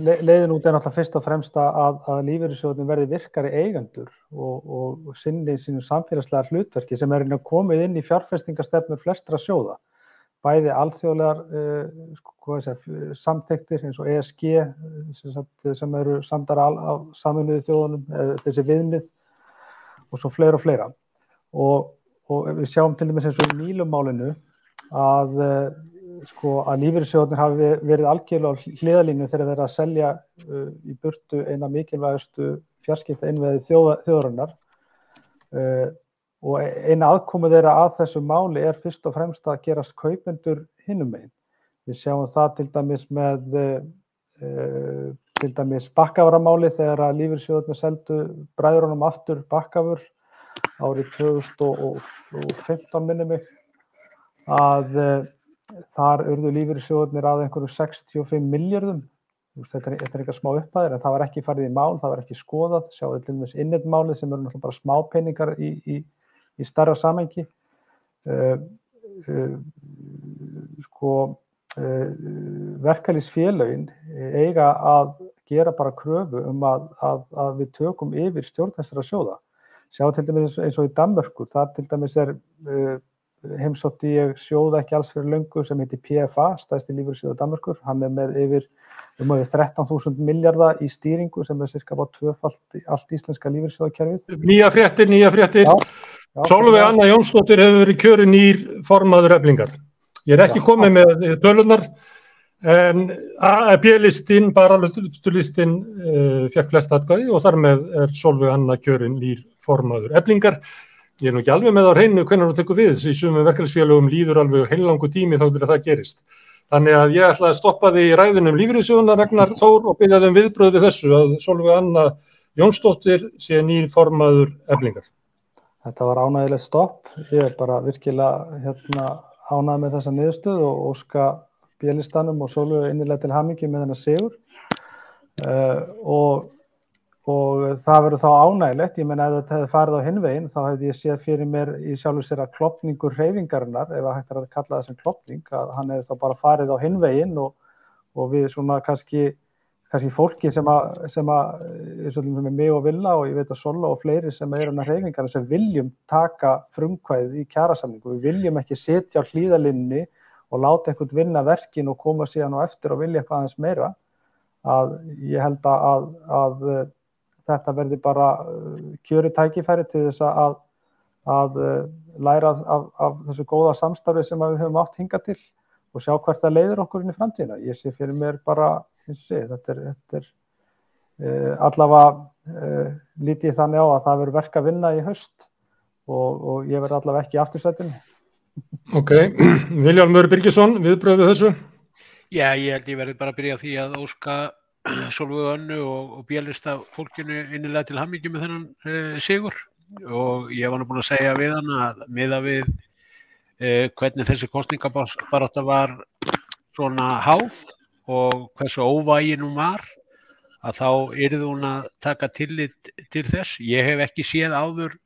le- leiðin út er náttúrulega fyrst og fremst að, að lífeyrissjóðin verði virkari eigendur og, og sinni sínu samfélagslega hlutverki sem er inn að komið inn í fjárfestingastefnur flestra sjóða. Bæði alþjóðlegar uh, sko, ég segja, samtektir eins og ESG eh, sem, sagt, sem eru samdara af saminuðu þjóðunum, eh, þessi viðmið og svo fleira og fleira. Og, og við sjáum til dæmis eins og í nýlumálinu að uh, sko að lífeyrissjóðnir hafi ve- verið algjörlega á hliðalínu þegar verið að selja uh, í burtu eina mikilvægastu fjarskipta innveði þjóða, þjóðarinnar og eina aðkomu þeirra að þessu máli er fyrst og fremst að gerast kaupendur hinnum megin. Við sjáum það til dæmis með uh, til dæmis bakkavaramáli þegar að lífeyrissjóðnir seldu bræðurunum aftur bakkavur árið 2015 minni mig að uh, þar urðu lífeyrissjóðunir að einhverju 65 miljardum þetta er, er eitthvað smá upphæðir en það var ekki farið í mál, það var ekki skoðað sjáðu til dæmis innetmálið sem eru náttúrulega bara smápeningar í, í, í starra samengi uh, uh, sko uh, verkalýsfélögin eiga að gera bara kröfu um að, að, að við tökum yfir stjórn þessara sjóða sjá til dæmis eins og í Danmörku það til dæmis er uh, heimsótti ég sjóð ekki alls fyrir löngu sem heitir PFA, stæðsti lífeyrissjóðu Danmörkur, hann er með yfir um að 13.000 miljardar í stýringu sem er cirka bara tvöfalt í allt íslenska lífeyrissjóðakerfið. Nýja fréttir, nýja fréttir. já, Solveig já. Anna Jónsdóttir hefur verið kjörin nýr formaður eflingar. Ég er ekki komið með tölunar En B-listin, baralöftulistin, uh, fekk flest atkvæði og þar með er Solveig Anna kjörin nýr formaður eblingar. Ég er nú ekki alveg með á reynu hvernig þú tekur við, í sumum verkefnisfélögum líður alveg heilangu tími þá til að það gerist. Þannig að ég ætla að stoppa því í ræðunum lífriðsjóðuna Ragnar Þór og byrja þeim viðbröð við þessu að Solveig Anna Jónsdóttir sé nýr formaður eblingar. Þetta var ánægilegt stopp. Ég er bara virkilega hérna, ánægð með þessa niðurstöð og óska bjölistanum og sólu innilega til hamingi með þennar sigur uh, og, og það verður þá ánægilegt, ég menna ef þetta hefði farið á hinvegin þá hefði ég séð fyrir mér í sjálfur sér að klopningur reyfingarinnar, ef það hægt er að kalla það sem klopning, að hann hefði þá bara farið á hinvegin og, og við svona kannski kannski fólki sem að, sem að, og með mig og Villa og ég veit að Sola og fleiri sem er hérna hreyfingarna sem viljum taka frumkvæðið í kjærasamningu. Við viljum ekki setja á hlýðalinni og láta einhvern vinna verkin og koma síðan á eftir og vilja eitthvað aðeins meira að ég held að, að, að þetta verði bara kjöri tækifæri til þess að, að læra af, af þessu góða samstarfi sem við höfum átt hinga til og sjá hvert það leiður okkur inn í framtíðina. Ég sé fyrir mér bara, sé, þetta er, þetta er uh, allavega uh, lítið þannig á að það verður verk að vinna í höst og, og ég verður allavega ekki í aftursættinni. Ok, Viljálmur Birgisson, viðbröðu þessu? Já, ég held ég verði bara að byrja því að óska Solveig Önnu og, og bjælista fólkinu innilega til hammingi með þennan uh, sigur og ég var nú búin að segja við hann að miða við uh, hvernig þessi kostningabarátta var svona háð og hversu óvægin hún var að þá yrði hún að taka tillit til þess. Ég hef ekki séð áður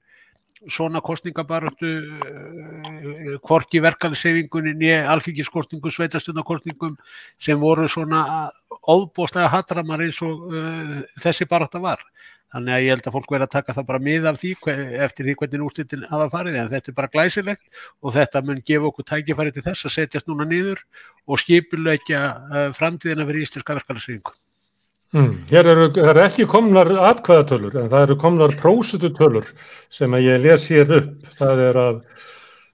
svona kostningabaröftu uh, hvort í verkefnisefingunni nýja alþingiskostningum, sveitastundarkostningum sem voru svona óbóstlega hatramar eins og uh, þessi baröfta var. Þannig að ég held að fólk verða að taka það bara mið af því eftir því hvernig úrslitin hafa farið en þetta er bara glæsilegt og þetta mun gefa okkur tækifæri til þess að setjast núna niður og skipulegja uh, framtíðina fyrir íslenska verkefnisefingu. Mm. Hér eru, er ekki komnar atkvæðatölur en það eru komnar prósututölur sem að ég les hér upp. Það er að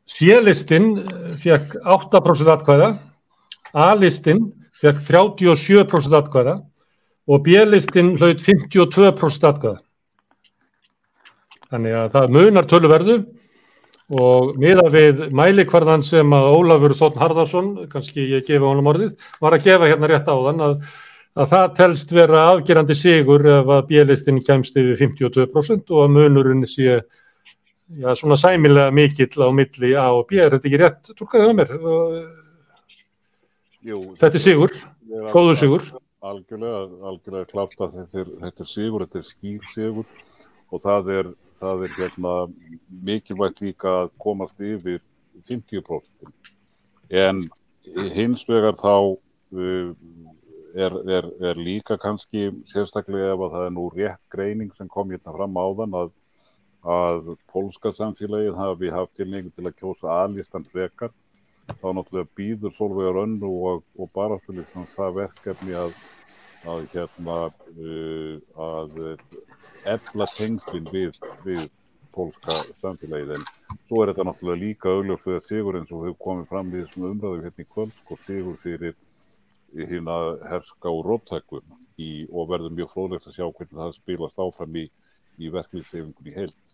C-listin fekk 8% atkvæða, A-listin fekk 37% atkvæða og B-listin hlaut 52% atkvæða. Þannig að það munar töluverðu og miða við mælikvarðan sem að Ólafur Þórn Harðarsson, kannski ég gefa honum orðið, var að gefa hérna rétt á þann að að það telst vera afgerandi sigur ef að bjelistin kemst yfir 52% og að munurinn sé já, svona sæmilega mikill á milli A og B. Er þetta ekki rétt? Tólkaðu það mér? Jú, þetta er sigur, góður sigur. Algjörlega, algjörlega klátt að þetta er, sigur, þetta er skýr sigur og það er, það er hérna, mikilvægt líka að komast yfir 50%. En hins vegar þá uh, er, er, er líka kannski sérstaklega ef að það er nú rétt greining sem kom hérna fram áðan að, að pólska samfélagið hafi haft tilningu til að kjósa aðlistan frekar þá náttúrulega býður Solveigar önnu og, og baráttulik það verkefni að, að hérna uh, að efla tengslinn við, við pólska samfélagið en svo er þetta náttúrulega líka augljóð fyrir sigur eins og hefur komið fram í þessum umræðu hérna í kvöld sko sigur fyrir hérna herska og róttæku og verður mjög fróðlegt að sjá hvernig það spilast áfram í, í verkefliðsefingunni heilt.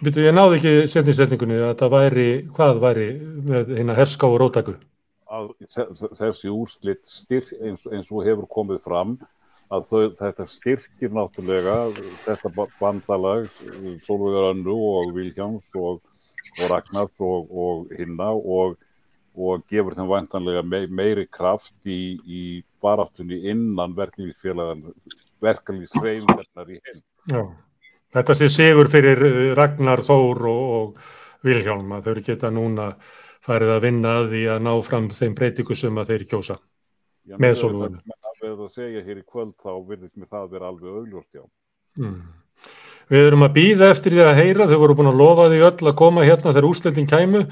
Býtu, ég náði ekki setnisetningunni að það væri, hvað væri með hérna herska og róttæku? Þessi úrslitt styrk eins, eins og hefur komið fram að þau, þetta styrkir náttúrulega þetta bandalag Solveigar Önnu og Viljáms og, og Ragnars og, og hinna og og gefur þeim vantanlega me meiri kraft í, í baráttunni innan verkefliðsreyfingarnar í heim. Já, þetta sé sigur fyrir eh, Ragnar Þór og, og Vilhjálm að þau geta núna farið að vinna að því að ná fram þeim breytingu sem að þeir kjósa Já, með solvöðinu. Það verður að segja hér í kvöld þá virðist mér það að vera alveg augljóst já. Mm. Við erum að býða eftir því að heyra, þau voru búin að lofa því öll að koma hérna þegar úrslitin kæmu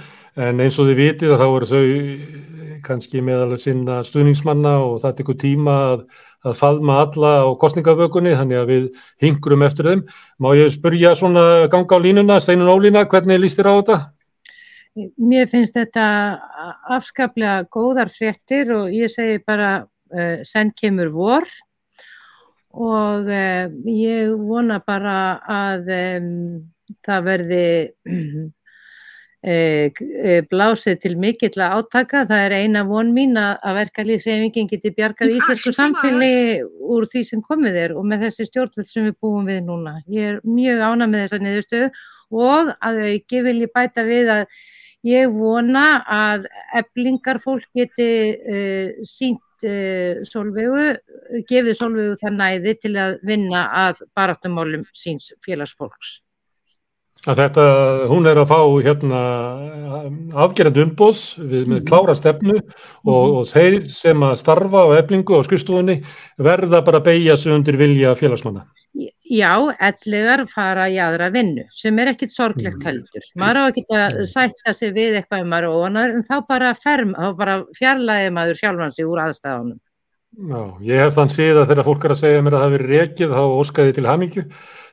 en eins og þið vitið að þá eru þau kannski meðal sinna stuðningsmanna og það tekur tíma að, að faðma alla á kostningavökunni þannig að við hingurum eftir þeim. Má ég spurja svona ganga á línuna, Steinun Ólína, hvernig líst þér á þetta? mér finnst þetta afskaplega góðar fréttir og ég segi bara uh, senn kemur vor og uh, ég vona bara að um, það verði blásið til mikill að átaka. Það er eina von mín að, verkalýðsreifingin geti bjargað íslensku samfélagi úr því sem komið er og með þessi stjórnvöld sem við búum við núna. Ég er mjög ána með þessa niðurstöðu og að auki vil ég bæta við að ég vona að eblingar fólk geti uh, sínt uh, sólvegu, gefið sólvegu það næði til að vinna að baráttumálum síns félagsfólks. Að þetta, hún er að fá hérna afgerandi umbóð við með klára stefnu og, og þeir sem að starfa á eflingu og skrifstofunni verða bara að beigja sig undir vilja félagsmanna. Já, ellegar fara í aðra vinnu sem er ekkit sorglegt heldur. Maður á að sætta sig við eitthvað um maður og annar en þá bara, bara fjarlæði maður sjálfan sig úr aðstæðanum. Já, ég hef þann síða þegar fólk er að segja mér að það hefur rekið þá óskaði til hamingju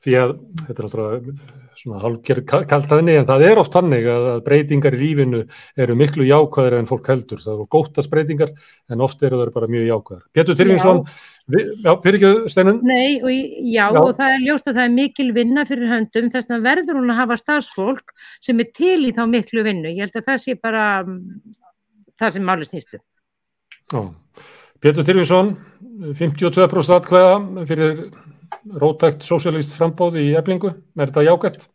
því að þetta er náttúrulega svona hálfgerð kaltaðinni en það er oft hannig að breytingar í lífinu eru miklu jákvæðir en fólk heldur. Það eru góttast breytingar en oft eru það bara mjög jákvæðir. Pétur Tyrfingsson, já, fyrir ekki steinun? Nei, og, já, já, og það er ljóst að það er mikil vinna fyrir höndum þess að verður hún að hafa starfsfólk sem er til í þá miklu vinnu. Ég held að það sé bara um, það sem máli snýstu. Já, Pétur Tyrfingsson, 52% atkvæða fyrir rótækt sósialist frambóð í eflingu, er þetta jágætt?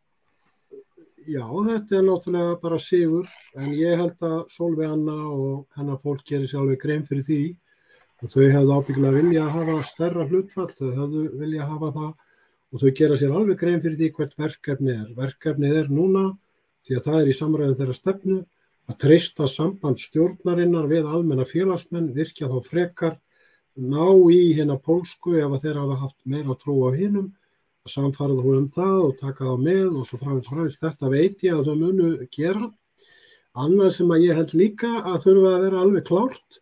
Já, þetta er náttúrulega bara sigur, en ég held að Solveig Anna og hennar fólk gerir sjálfur grein fyrir því og þau hefðu ábyggilega vilja að hafa stærra hlutfall, þau hefðu vilja að hafa það og þau gera sér alveg grein fyrir því hvert verkefni er. Verkefnið er núna, því að það er í samræðin þeirra stefnu, að treysta samband stjórnarinnar við almenna félagsmenn, virkja þá frekar ná í hérna pólsku ef þeir hafa haft meira trú á hinnum samfarið hún um það og taka það með og svo framins framins þetta veit ég að þau munu gera. Annað sem að ég held líka að þurfa að vera alveg klárt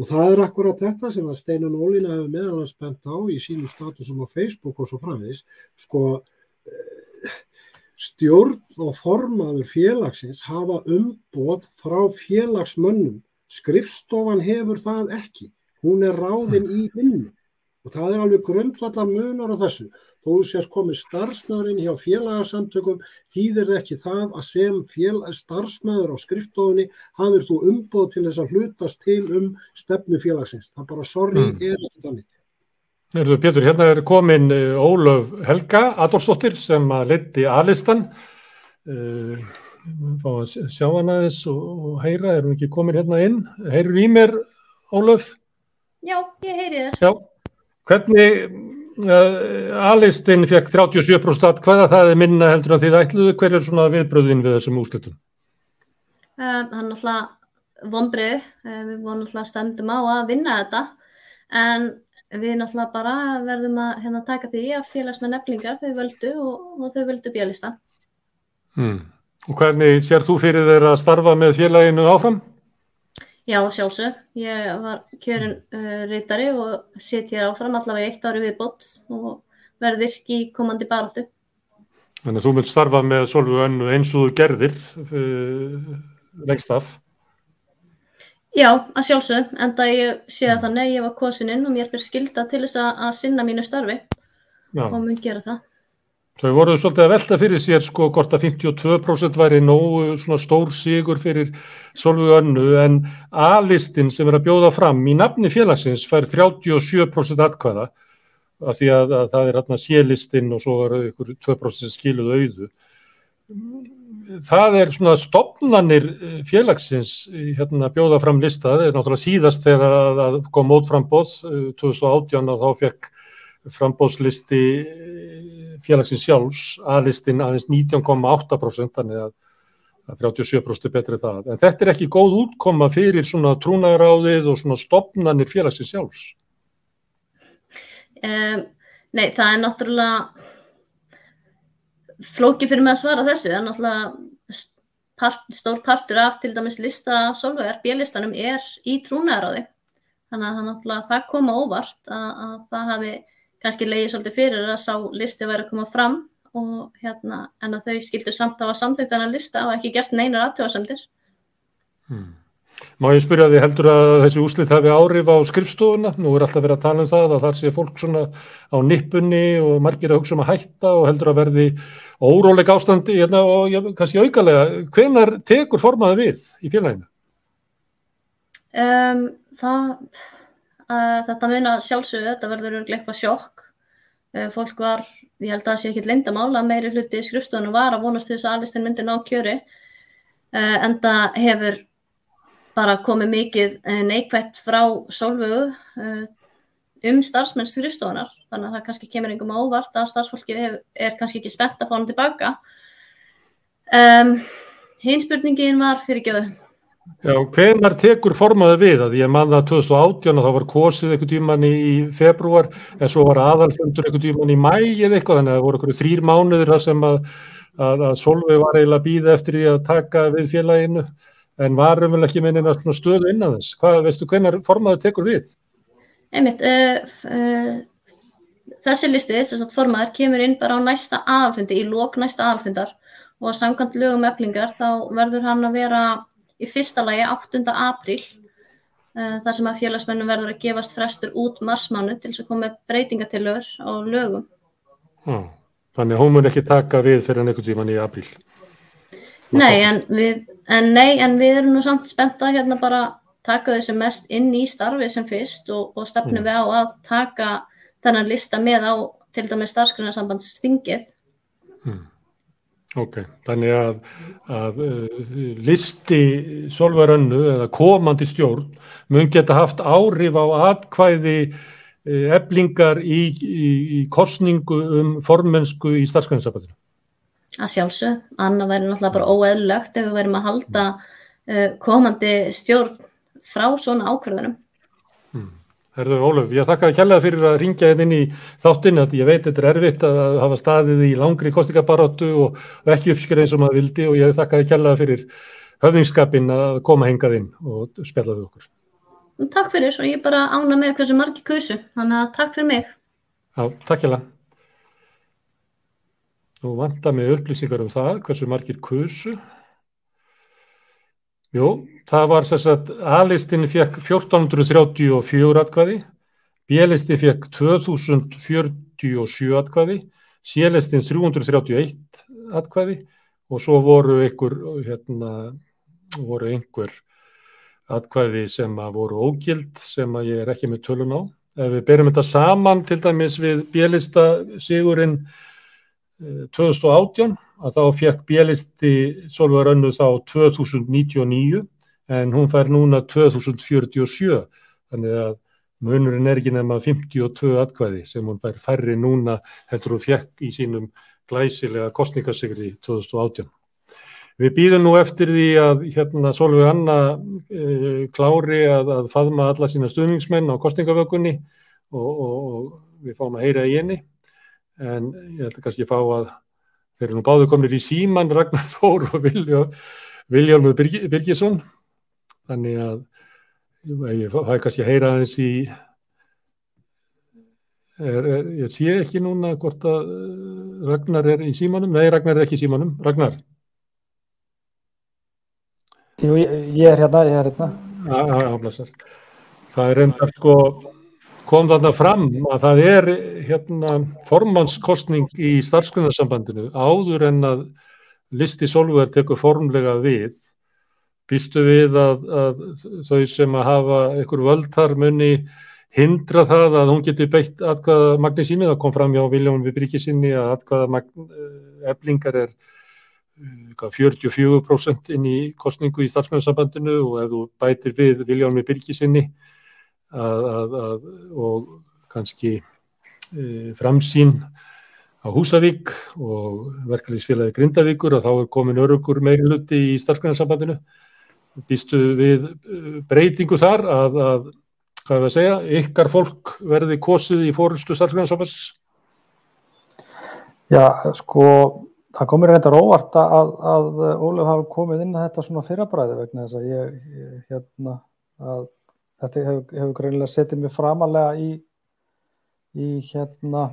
og það er akkurat þetta sem að Steinan Ólína hefur meðalans bent á í sínum statusum á Facebook og svo framins sko stjórn og formaður félagsins hafa umboð frá félagsmönnum. Skrifstofan hefur það ekki hún er ráðin í vinnu og það er alveg grundvallar munar á þessu. Þó sér komið starfsmæðurinn hjá félagsamtökum þýðir ekki það að sem starfsmæður á skriftofunni hafið þú umboð til þess að hlutast til um stefnu félagsins. Það bara sorry mm. er ekki þannig. Erðu Pétur, hérna er komin Ólöf Helga Adolfsdóttir sem að leti aðlistan. Uh, fá að sjá hana þess og, og heyra, er hún ekki komin hérna inn? Heyrur í mér, Ólöf? Já, ég heyri þér. Já, hvernig uh, A-listin fekk 37% hvaða það er minna heldur að þið ætluðu, hver er svona viðbröðin við þessum úrslutum? Uh, það er náttúrulega vonbrið, uh, við vorum náttúrulega stemdum á að vinna þetta en við náttúrulega bara verðum að hérna, taka því að félagsmenn eflingar þau völdu og, og þau völdu bjálista. Hmm. Og hvernig sér þú fyrir þeirra að starfa með félaginu áfram? Já, sjálfsög. Ég var kjörin uh, reytari og sitt hér áfram allavega eitt ári viðbót og verði virk í komandi baráttu. Þannig að þú mynd starfa með Solvu önnu eins og þú gerðir uh, lengst af. Já, að sjálfsög. Enda ég sé að þannig að ég var kosininn og mér ber skilda til þess að sinna mínu starfi Já. og mun gera það. Þau voruð svolítið að velta fyrir sér sko hvort að 52% væri nógu svona stór sigur fyrir Solveig Önnu en A-listin sem er að bjóða fram í nafni félagsins fær 37% atkvæða af því að, að það er hérna C-listin og svo er ykkur 2% skiluð auðu. Það er svona stopnannir félagsins hérna bjóða fram lista, það er náttúrulega síðast þegar að, að kom mótframbóð 2018 og þá fekk frambóðslisti félagsins sjálfs aðlistin aðeins 19,8% þannig að, að 37% er betrið það. En þetta er ekki góð útkoma fyrir svona trúnaráðið og svona stopnannir félagsins sjálfs. Um, nei, það er náttúrulega flóki fyrir mig að svara þessu. Það er náttúrulega part, stór partur af til dæmis lista Solvegar, bjelistanum, er í trúnaráði. Þannig að það, það koma óvart að, að það hafi kannski leiði svolítið fyrir að sá listi væri að koma fram og hérna, en að þau skildu samt að samþýtt þennan lista og ekki gert neinar aftöðasemdir. Má ég spyrja því heldur að þessi úslit hafi áhrif á skrifstofuna? Nú er alltaf verið að tala um það að þar sé fólk svona á nippunni og margir að hugsa um að hætta og heldur að verði óróleg ástandi hérna, og ja, kannski aukalega. Hvenar tekur formaði við í félaginu? Um, það, þetta mun að sjálfsögðu, þetta verður eitthvað sjokk. Uh, fólk var, ég held að það sé ekkit leyndamála, meiri hluti skrifstofunum var að vonast þess að Alistin myndi ná kjöri. Uh, en það hefur bara komið mikið neikvætt frá sólvögu um starfsmenn skrifstofunar. Þannig að það kannski kemur einhverjum á óvart að starfsfólki er kannski ekki spennt að fá hann tilbaka. Um, Hinn spurningin var fyrirgjöðu. Já, hvenar tekur formaði við? Að ég man það 2018 og þá var kosið einhvern tíman í februar en svo var aðalfundur einhvern tíman í mæ eða eitthvað þannig að það voru einhverju þrýr mánuðir þar sem að, að, að Solveig var eiginlega býða eftir því að taka við félaginu en var umvel ekki minnin að stöðu innan þess. Hvað, veistu, hvenar formaði tekur við? Einmitt, uh, uh, þessi listi, þess að formaður kemur inn bara á næsta aðalfundi, í lók næsta aðalfundar og samkvæmt lögum eflingar þá verður hann að vera í fyrsta lagi 8. apríl uh, þar sem að félagsmennum verður að gefast frestur út marsmánu til þess að koma með breytingatillögur á lögum. Hmm. Þannig að hún mun ekki taka við fyrir einhvern tíman í apríl. Nei en, við, en nei, en við erum nú samt spennt að hérna bara taka þau sem mest inn í starfið sem fyrst og, og stefnum Mm. við á að taka þennan lista með á til dæmis starfsgrunasambandsþingið. Ok, þannig að, að uh, listi solvarönnu eða komandi stjórn mun geta haft áhrif á atkvæði eblingar í, í, í kostningu um formensku í starfsgrænsabæðinu. Að sjálfsög, annað væri náttúrulega bara óeðlulegt ef við værim að halda uh, komandi stjórn frá svona ákvörðunum. Herðu Ólaf, ég þakka kjallaði fyrir að ringja hérna inn í þáttinn að ég veit þetta er erfitt að hafa staðið í langri kostningabaróttu og, og ekki uppskjöra eins og maður vildi og ég þakka kjallaði fyrir höfðingskapin að koma hengað inn og spjalla við okkur. Takk fyrir og ég er bara ána með hversu margi kusu, þannig að takk fyrir mig. Já, takk hjá Nú vantar mig upplýsingar um það, hversu margir kusu. Jú, það var þess að A-listin fekk 1434 atkvæði, B-listi fekk 2047 atkvæði, C-listin 331 atkvæði og svo voru einhver, hérna, voru einhver atkvæði sem voru ógild sem ég er ekki með tölun á. Ef við berum þetta saman til dæmis við B-lista sigurinn eh, 2018 að þá fekk B-listi Solveig Rönnu þá 2099 en hún fær núna 2047 þannig að munurinn er ekki nema 52 atkvæði sem hún fær færri núna heldur hún fekk í sínum glæsilega kostningasigri 2018. Við býðum nú eftir því að hérna Solveig Anna e, klári að, að faðma alla sína stuðningsmenn á kostningavökunni og, og, og við fáum að heyra í henni en ég ætla kannski að fá að þeir eru nú báðu komnir í síman Ragnar Þór og Viljálmur Birgi- Birgisson þannig að ég fæ kannski að heyra aðeins í er, er, ég sé ekki núna hvort að eh, Ragnar er í símanum nei Ragnar er ekki í símanum Ragnar Jú, ég, ég er hérna, ég er hérna. Já, já, blessar. Það er enda sko, kom þarna fram að það er hérna formannskostning í starfskunnarsambandinu áður en að listi Solveig tekur formlega við. Býstu við að, að þau sem að hafa einhver völdar muni hindra það að hún geti beitt atkvaða magni sínu, það kom fram hjá Viljón við bríkisinni að atkvaða magn eblingar er eh, hvað, 44% inn í kostningu í starfsmennssambandinu og ef þú bætir við Viljámi Birgisinni að, að, að, og kannski e, framsýn á Húsavík og verkefliðsfélagi Grindavíkur og þá er komin örugur meiri hluti í starfsmennssambandinu. Býstu við eh, breytingu þar að, að hvað er að segja, ykkar fólk verði kosið í fórustu starfsmennsambands? Já, sko, það komur reyndar óvart að, að Ólaf hafi komið inn að þetta svona fyrrabræði vegna þess að ég, ég hérna, að þetta hefur, hefur greinilega setið mér framalega í, í hérna,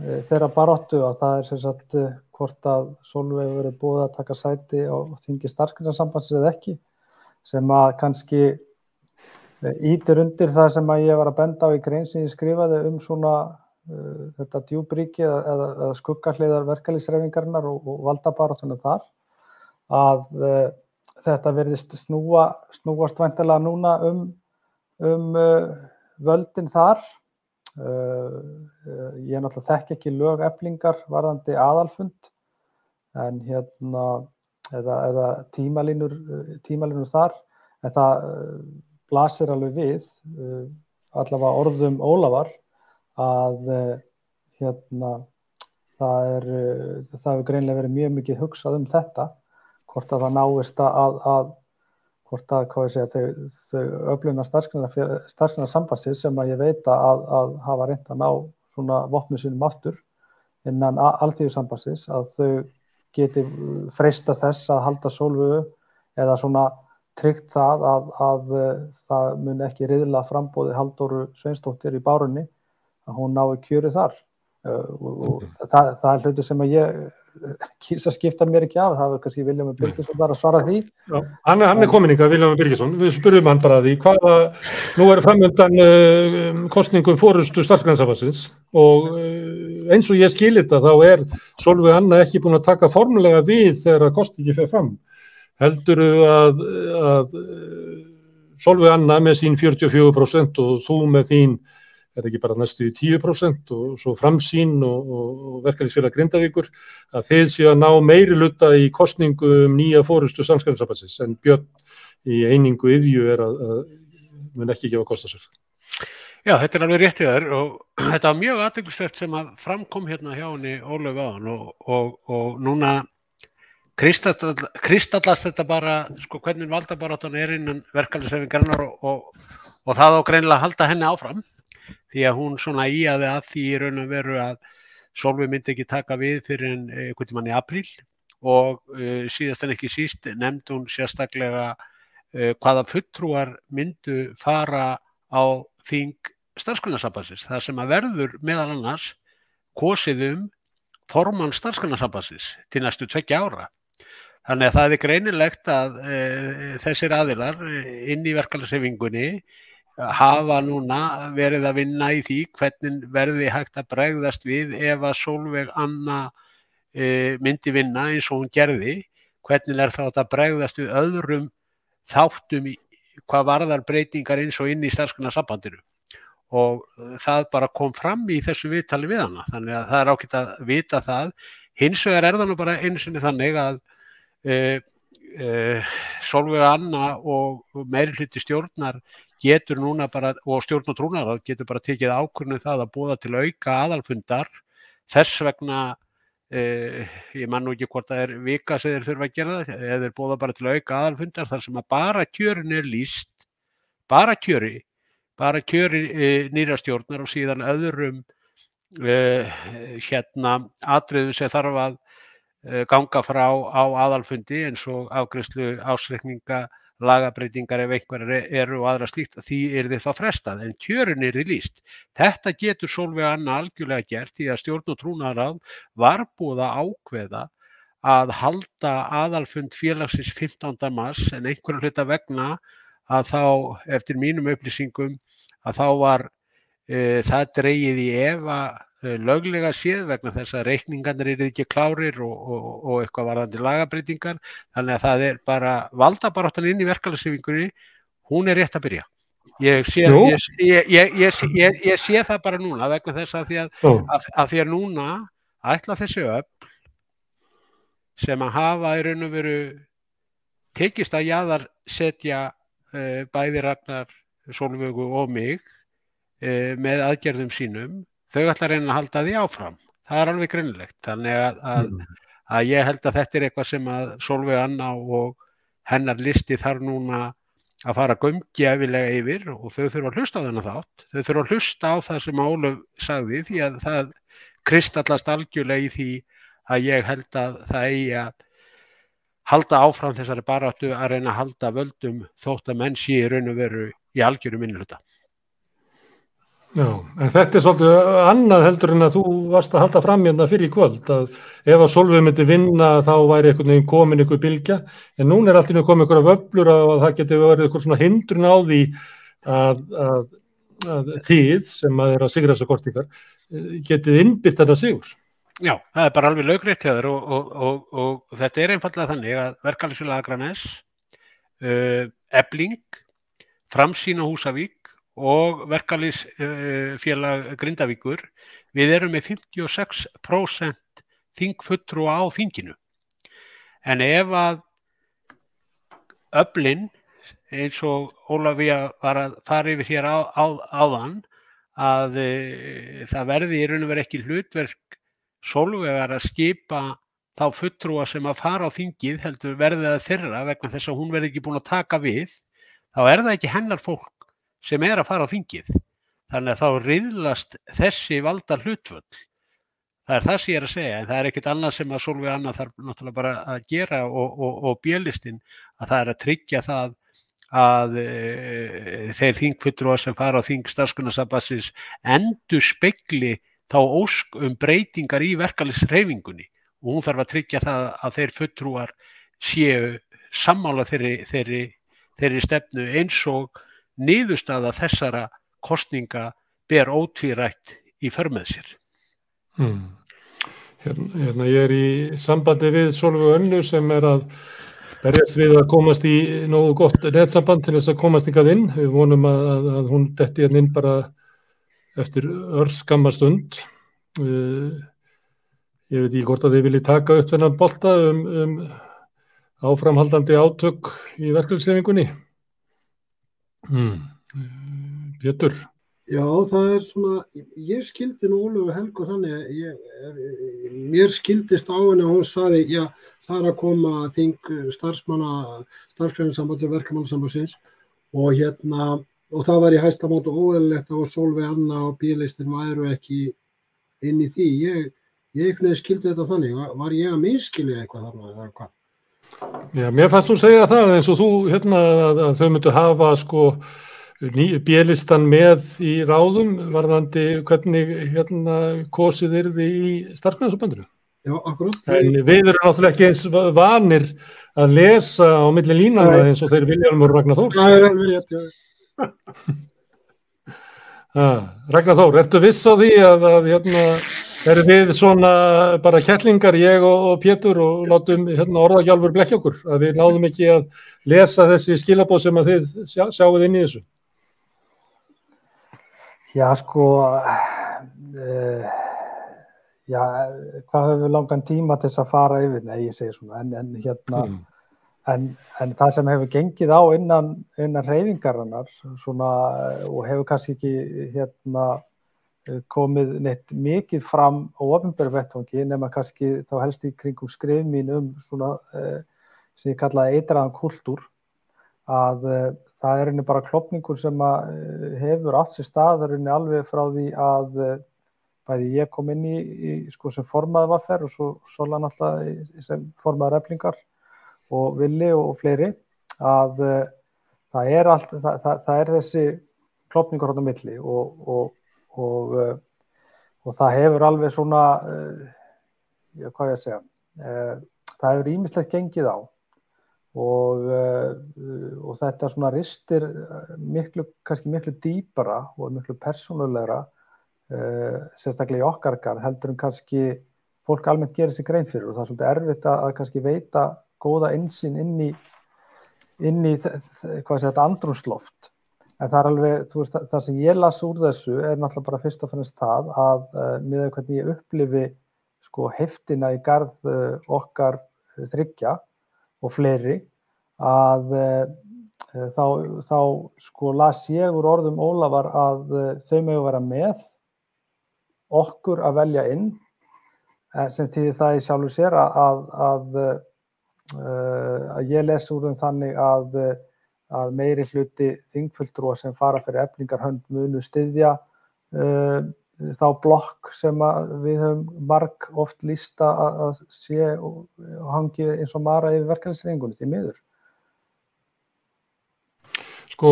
e, þeirra baráttu að það er sem sagt e, hvort að Solveig hefur verið búið að taka sæti á þingi starfsgrunarsambandsins eða ekki sem að kannski ítir undir það sem að ég var að benda á í grein sem ég skrifaði um svona uh, þetta djúbríki eða, eða, eða skuggahliðar verkalýsreifingarinnar og, og valdabarátunum þar að uh, þetta verðist snúa, snúast væntilega núna um, um uh, völdin þar. Ég náttúrulega þekk ekki lög eflingar varðandi aðalfund en hérna eða, eða tímalínur, tímalínur þar en það blasir alveg við uh, allavega orðum Ólafar að uh, hérna það er uh, það hefur greinlega verið mjög mikið hugsað um þetta hvort að það náist að, að hvort að segja þau, þau öfluna starfsknar sambansi sem að ég veit að, að hafa reynd að ná svona vopnu sínum aftur innan alltíðusambansis að þau geti freista þess að halda sólvögu eða svona tryggt það að, að eh, það mun ekki riðla frambóði Halldóru Sveinstóttir í bárunni að hún nái kjöru þar uh, og okay. það, það er hlutu sem að ég eh, að skipta mér ekki af, það er kannski Viljami Birgisson þar að svara því. Já, hann, hann er komin ykkar, Viljami Birgisson, við spurðum hann bara því hvaða, nú er framöndan uh, kostningum fórustu starfsgrænsafansins og uh, eins og ég skilir þetta þá er Solveig Anna ekki búin að taka formulega við þegar að kostingi fer fram. Heldur að, að Solveig Anna með sín 44% og þú með þín er ekki bara næstu í 10% og svo framsýn og, og, og verkefnisfélag Grindavíkur að þeir séu að ná meiri luta í kostningu um nýja fórustu samskæðinsabansins en Björn í einingu yðju er að, að mun ekki gefa kostasöld. Já, þetta er alveg réttið þar og þetta var mjög aðdeglisvert sem að framkom hérna hjá henni Ólöf aðan og, og, og núna kristallast þetta bara sko, hvernig valdabaráttan er innan verkefnishefingarnar og, og, og það á greinilega að halda henni áfram því að hún svona íaði að því í raun og veru að Solveig myndi ekki taka við fyrir en einhvern tíman í apríl og uh, síðast en ekki síst nefndi hún sérstaklega uh, hvaða fulltrúar myndu fara á þing starfskunarsambansins þar sem að verður meðal annars kosið um formann starfskunarsambansins til næstu tveggja ára. Þannig að það er greinilegt að e, þessir aðilar inn í verkefælasefingunni hafa núna verið að vinna í því hvernig verði hægt að bregðast við ef að Solveig Anna e, myndi vinna eins og hún gerði, hvernig er þá að bregðast við öðrum þáttum í hvað varðar breytingar eins og inn í starfskunnarsambandinu og það bara kom fram í þessu viðtali við hana, þannig að það er ákveðt að vita það. Hins vegar er það nú bara eins og þannig að eh, eh, Solveig Anna og meiri hluti stjórnar getur núna bara, og stjórn og trúnar getur bara tekið ákvörnu um það að búða til auka aðalfundar þess vegna eh, ég man nú ekki hvort það er vika sem þeir þurfa að gera það, eða þeir búða bara til auka aðalfundar þar sem að bara kjörin er líst bara kjöri bara kjöri eh, nýra stjórnar og síðan öðrum eh, hérna atriðu sem þarf að Eh, ganga frá á aðalfundi eins og afgriðslu ásreikninga, lagabreitingar ef einhverjar eru og aðra slíkt, því er þið þá frestað, en kjörun er þið líst. Þetta getur Solveig Anna algjörlega gert í að stjórn og trúnaráð var búið að ákveða að halda aðalfund félagsins 15. mars en einhverju hluta vegna að þá, eftir mínum upplýsingum, að þá var e, það dreyið í efa Eh, löglega séð vegna þess að reikningarnir eru ekki klárir og, og, og eitthvað varðandi lagabreitingar þannig að það er bara valdabaráttan inn í verkefælagssefingunni hún er rétt að byrja. Ég sé, ég, ég, ég sé það bara núna vegna þess að því að, að, að því að núna ætla þessu upp sem að hafa í raun og veru tekist að jáðar setja uh, bæði Ragnar Solvögu og mig uh, með aðgerðum sínum þau ætla að reyna að halda því áfram. Það er alveg grinnlegt. Þannig að, að, mm. að ég held að þetta er eitthvað sem að Solveig Anna og hennar listi þarf núna að fara gömgefilega yfir og þau þurfa að hlusta á þennan þátt. Þau þurfa að hlusta á það sem Ólaf sagði því að það kristallast algjörlega í því að ég held að það eigi að halda áfram þessari baráttu að reyna að halda völdum þótt að menn sé í raun og veru í algjöru minnluta. Já, en þetta er svolítið annað heldur en að þú varst að halda fram hérna fyrir í kvöld að ef að Solveig myndi vinna þá væri einhvern veginn komin einhver bylgja en núna er alltaf komið einhverja vöflur að það geti verið einhver svona hindrun á því að, að, að þið sem að er að sigra þessar kortingar getið innbytt þetta sigur. Já, það er bara alveg lögreitt hjá þér og, og, og, og þetta er einfallega þannig að verkefælisfélag Akranes, uh, Ebling, Framsýn og Húsavík og verkalýsfélag Grindavíkur, við erum með 56% þingfuttrúa á þinginu. En ef að öflin, eins og Ólafía var að fara yfir hér á, á, áðan, að e, það verði í raun og verið ekki hlutverk sólvegar að skipa þá futtrúa sem að fara á þingið heldur verði það þeirra vegna þess að hún verði ekki búin að taka við, þá er það ekki hennar fólk sem er að fara á þingið. Þannig að þá riðlast þessi valda hlutvöld. Það er það sem ég er að segja, en það er ekkit annað sem að Solveig Anna þarf náttúrulega bara að gera og, og, og bjölistinn að það er að tryggja það að e, þeir þingfuttrúar sem fara á þing starfskunarsabassins endur spekli þá ósk um breytingar í verkefnisreifingunni og hún þarf að tryggja það að þeir futtrúar séu sammála þeirri, þeirri, þeirri stefnu eins og niðurstaða þessara kostninga ber ótvírætt í förmið sér. Hmm. Hérna, hérna ég er í sambandi við Solveig Önnu sem er að berjast við að komast í nógu gott nettsamband til þess að komast ykkar inn. Við vonum að, að, að hún detti hérna inn bara eftir örskamma stund. Uh, ég veit ekki hvort að þið viljið taka upp þennan bolta um, um áframhaldandi átök í verkefnisleifingunni. Hmm. Pétur. Já, það er svona, ég skildi nú Ólöfu Helgu þannig ég, mér skildist á henni og hún saði, já, það er að koma þing starfsmanna, starfsgræninsambandi verkamannasambansins og hérna, og það var í hæsta mátu óeðlilegt á Solveig Anna og bílistin væru ekki inn í því. Ég, ég skildi þetta þannig, var ég að minnskilja eitthvað þarna eða hvað? Já, mér fannst þú segja það eins og þú, hérna, að þau myndu hafa sko bielistan með í ráðum varðandi hvernig hérna kosið yrði í starfsgrænsabandinu. Já, akkurat. En við erum náttúrulega ekki eins vanir að lesa á milli línana eins og þeir Viljarmur Ragnar Þór. Það er alveg rétt, já. Ragnar Þór, ertu viss á því að, að hérna, erum við svona bara kjellingar, ég og, og Pétur og látum hérna, orðagjálfur blekja okkur, að við náðum ekki að lesa þessi skilabóð sem að þið sjá, sjáuð inn í þessu? Já, sko, uh, já, hvað höfum við langan tíma til þess að fara yfir? Nei, ég segi svona, en, en hérna, mm. en, en það sem hefur gengið á innan, innan reyfingarinnar svona, og hefur kannski ekki hérna, komið neitt mikið fram á ofinbjörgvettvangi nema kannski þá helst í kringum skrif mín um svona uh, sem ég kallaði eitraðan kultúr að uh, það er einnig bara klopningur sem hefur átt sér stað, það er einnig alveg frá því að bæði ég kom inn í, í sko sem formaði vaffer og svo Sola náttúrulega sem formaði reflingar og Vili og, og fleiri að uh, það er allt, það, það, það er þessi klopningur á milli og, og, og uh, það hefur alveg svona, uh, já hvað ég að segja, það hefur ímislegt gengið á. Og, og þetta svona ristir miklu, kannski miklu dýpara og miklu persónulegra sérstaklega í okkar garð heldur en kannski fólk almennt gerir sér grein fyrir. Og það er svolítið erfitt að, kannski veita góða einsinn inn í, inn í þetta andrúnsloft en það er alveg, þú veist, það sem ég las úr þessu er náttúrulega bara fyrst og fannst það að uh, með hvernig ég upplifi sko heftina í garð okkar þryggja og fleiri að uh, þá, þá sko las ég úr orðum Ólafar að uh, þau megu vera með okkur að velja inn sem týðir það í sjálfu sér að, að, að, að ég les úr um þannig að, að meiri hluti þingfulltrúa sem fara fyrir eflingarhönd munu styðja uh, þá blokk sem við höfum marg oft lísta að sé og hangi eins og mara yfir verkefnisreiningunni því miður. Sko,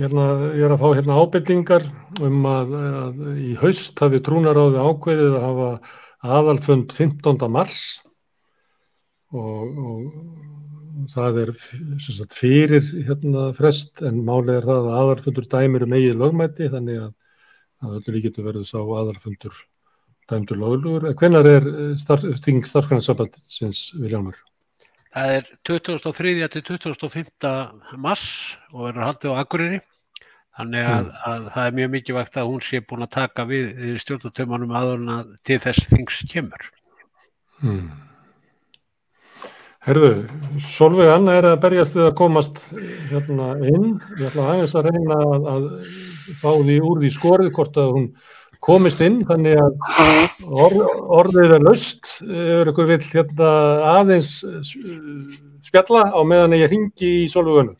hérna, ég er að fá hérna ábyrtingar um að, að í haust hafi trúnaráði ákveðið að hafa aðalfund 15. mars og, og það er sagt, fyrir hérna, frest en málið er það að aðalfundur dæmir um eigið lögmæti þannig að, að öllu líkitu verður sá aðalfundur dæmdur löglugur. Hvenar er starf, þing starfskanarsambandsins Viljámur? Það er 2003. til 2005. mars og verður haldið á Akureyri. Þannig að, Mm. að það er mjög mikilvægt að hún sé búin að taka við stjórnatömanum aðurna til þess þings kemur. Hmm. Herðu, Solveig Anna er að berjast við að komast hérna inn. Ég ætla aðeins að reyna að, að fá því úr því skorið hvort að hún komist inn, þannig að orð, orðið er laust. Ef ykkur vill hérna aðeins eh, spjalla á meðan ég ringi í Solveig Anna.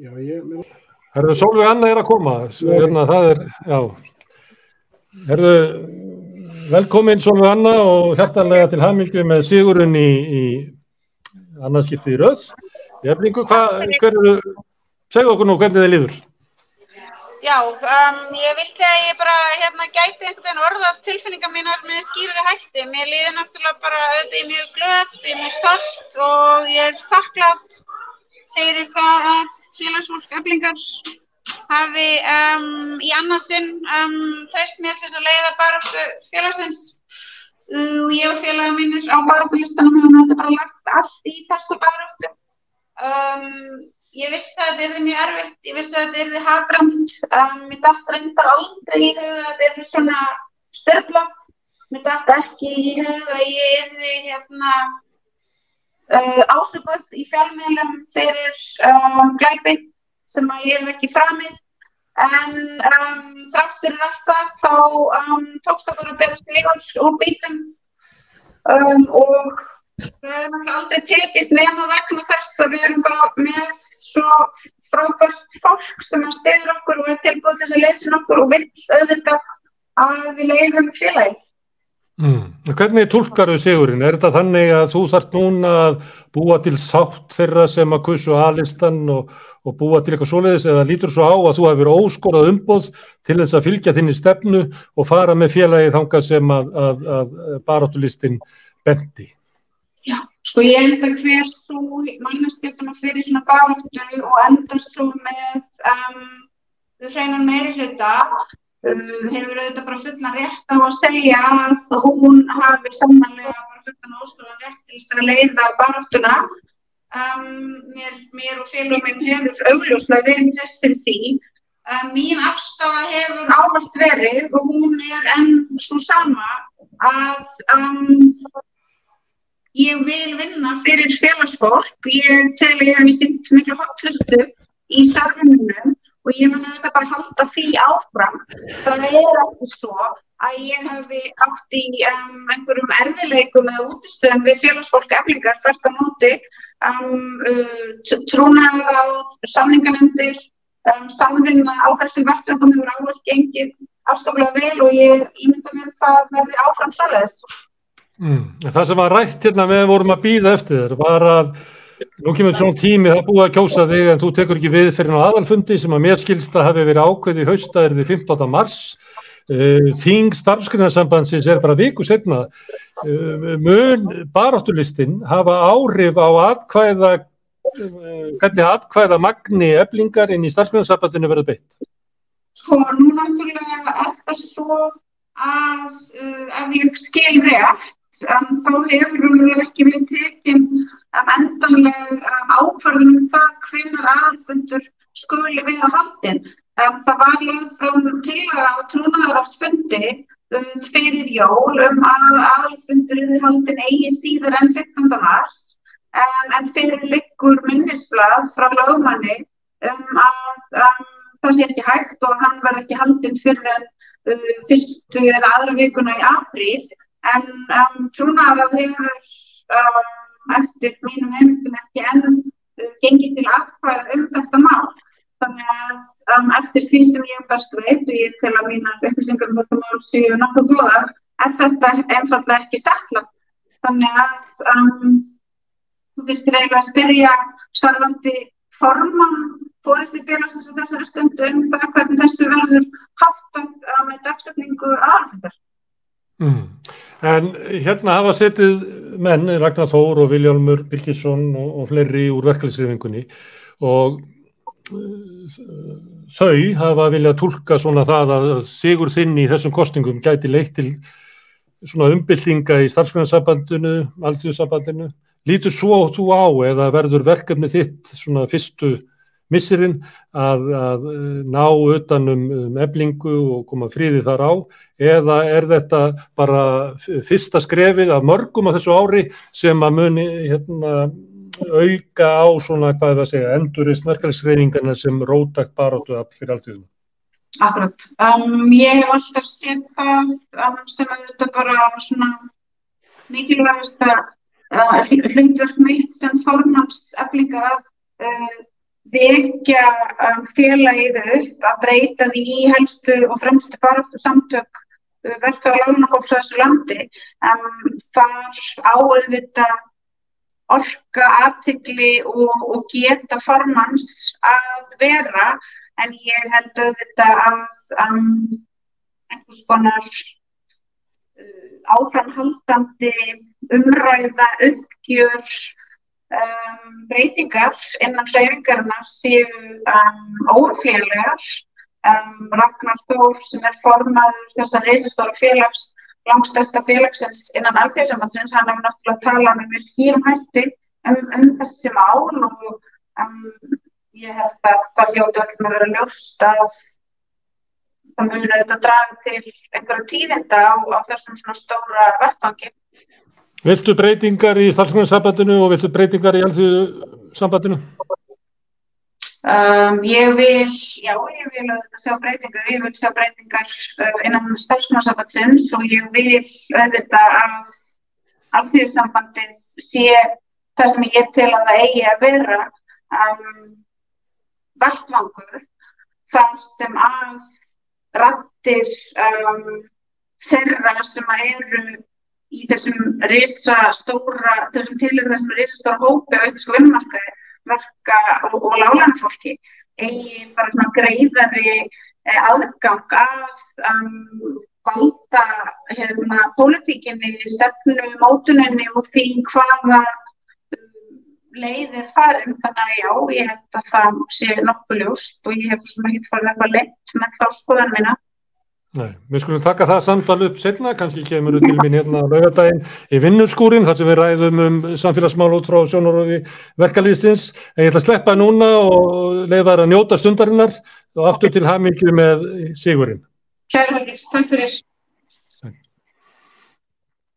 Já, ég Herðu, Solveig Anna er að koma. Hérna, það er, já. Herðu, velkomin Solveig Anna og hjartanlega til hamingju með sigurinn í, í annarskiptið í röð. Jeflingu, hvað, hver eru, segðu okkur nú hvernig þið líður. Já, um, ég vildi að ég bara hérna gæti einhvern veginn orðað tilfinningar mínar með skýrari hætti. Mér líður náttúrulega bara auðvitað er mjög glöð, ég er mjög stolt og ég er þakklátt fyrir það að félagsfólk eflingar hafi um, í annarsinn um, treyst mér til þess að leiða baráttu félagsins. Og ég og félaga mínir á baráttulistanum hefum þetta bara lagt allt í þessa baráttu. Um, ég vissi að þetta yrði mjög erfitt, ég vissi að þetta yrði haframt, um, mér dætt reyndar aldrei í huga að þetta yrði svona styrlast, mér dætt ekki í huga að ég yrði hérna uh, ásökuð í fjármiðlum fyrir um, glæpi sem að ég hef ekki framið en um, þrátt fyrir allt það þá um, tókst okkur að bera sigur úr bítum um, og það er náttúrulega aldrei tekist nema vegna þess að við erum bara með svo frábært fólk sem að stiður okkur og er tilbúið til þess að leysin okkur og vill auðvitað að við leiðum félagið. Mm. Hvernig tólkar þau sigurinn? Er þetta þannig að þú þarft núna að búa til sátt þeirra sem að kussu aðlistan og, og búa til eitthvað svoleiðis eða lítur svo á að þú hefur óskorað umboð til þess að fylgja þinni stefnu og fara með félagið þangað sem að, að, að baráttulistin bendi? Já, sko ég held að hver svo manneskja sem að fyrir svona baráttu og endar svo með um, hreinan meiri hluta hefur auðvitað bara fullan rétt á að segja að hún hafi samanlega bara fullan óskoran rétt til þess að leiða baráttuna. Um, mér, mér og félagum minn hefur augljóslega verið treyst fyrir því. Um, mín afstafa hefur ávallt verið og hún er enn svo sama að um, ég vil vinna fyrir félagsfólk. Ég tel að ég hef sýnt miklu hotlustu í starfinunum og ég mun auðvitað bara halda því áfram. Það er ekki svo að ég hefi átt í um, einhverjum erfileikum eða útistöðum við félagsfólk eflingar þvert á móti um, uh, trúnaðar á samninganemndir, um, samvinna á þessum vettlöngum hefur áherslu gengið afskaplega vel og ég ímynda mér að það verði áfram svoleiðis. Mm. Það sem var rætt hérna með vorum að býða eftir þér var að nú kemur svona tími það er búið að kjósa þig en þú tekur ekki við fyrir á aðalfundi sem að mér skilst að hafi verið ákveð í haustaðirði 15. mars uh, Þing starfsgrunarsambandsins er bara viku setna uh, mun baráttulistin hafa áhrif á atkvæða uh, hvernig atkvæða magni eblingar inn í starfsgrunarsambandinu verið beitt Sko, nú náttúrulega er það svo að ef ég skil rétt um, þá hefur raunverulega ekki verið tekin um, endanleg um, ákvarðun um það hvenar aðalfundur skuli vera haldinn. Um, það var lögð frá til á trúnaðarafsfundi um, fyrir jól um að aðalfundur er haldinn eigi síðar en 15. mars um, en fyrir liggur minnisblad frá lögmanni um að um, það sé ekki hægt og hann verð ekki haldinn fyrir en uh, fyrstu eða aðra vikuna í apríl en um, trúnaðar hefur um, eftir mínum heimildum ekki enn uh, gengið til aðkvæða um þetta mál. Þannig að um, eftir því sem ég best veit og ég tel að mínar upplýsingar um þetta mál séu nokkuð góðar er þetta einfallega ekki setla. Þannig að um, þurftir eiginlega að spyrja starfandi formann fóristu félagsins á þessari stundu um það hvernig þessu verður háttað uh, með dagsetningu aðalfundar. Mm. En hérna hafa setið menn, Ragnar Þór og Viljálmur Birgisson og, og fleiri úr verkefliðsrifingunni og uh, þau hafa viljað tólka svona það að sigur þinn í þessum kostningum gæti leitt til svona umbyltinga í starfsgrunarsambandinu, alþjóðsambandinu. Lítur svo þú á eða verður verkefni þitt svona fyrstu missirinn að, að ná utanum um eblingu og koma friði þar á eða er þetta bara fyrsta skrefið af mörgum á þessu ári sem að muni hérna, auka á svona, hvað er það að segja, endurist merkælsreiningarna sem rótakt baróttu fyrir allt því. Akkurat. Um, ég hef alltaf séð það um, að þetta bara svona mikilvægast að uh, hlutverk mitt sem formans eflingar að uh, vekja um, félagið upp að breyta því í helstu og fremstu baráttu samtök uh, verka og lánafólks á þessu landi. Um, þar áöðvita orka, aðtikli og, og geta formans að vera en ég held auðvitað að um, einhvers konar uh, áframhaldandi umræða, uppgjör, um, breytingar innan hreyfingarinnar séu um, ófélagar. Um, Ragnar Þór sem er formaður þessar reysastóra félags, langstæsta félagsins innan alþjóðsambandsins, hann hefur náttúrulega talað með mjög skýrum hætti um, um þessi mál og ég held að það hljóti öllum að vera ljóst að það muni auðvitað draga til einhverja tíðinda á, á þessum svona stóra vettvangi. Viltu breytingar í starfsgrunarsambandinu og viltu breytingar í alþjóðsambandinu? Um, ég vil, já, ég vil sjá breytingar, ég vil sjá breytingar uh, innan starfsgrunarsambandsins og ég vil auðvitað að alþjóðsambandið sé það sem ég til að það eigi að vera um, vettvangur þar sem að rattir um, þeirra sem að eru í þessum risa stóra, þessum tilur þessum risa stóra hópi á íslensku vinnmarkaði verka og, og lálænafólki eigi bara svona greiðari eh, aðgang að um, valda hérna pólitíkinni, stefnu, mótuninni og því hvaða leið er farin þannig að já, ég held að það sé nokkuð ljóst og ég hef svona hitt farið eitthvað leitt með þá skoðan minna. Nei, við skulum taka það samtal upp setna, kannski kemur við til mín hérna á laugadaginn í vinnurskúrin, þar sem við ræðum um samfélagsmál út frá sjónarófi verkalýsins, en ég ætla að sleppa núna og leiða það að njóta stundarinnar og aftur til hamingju með sigurinn. Kærlega, takk fyrir.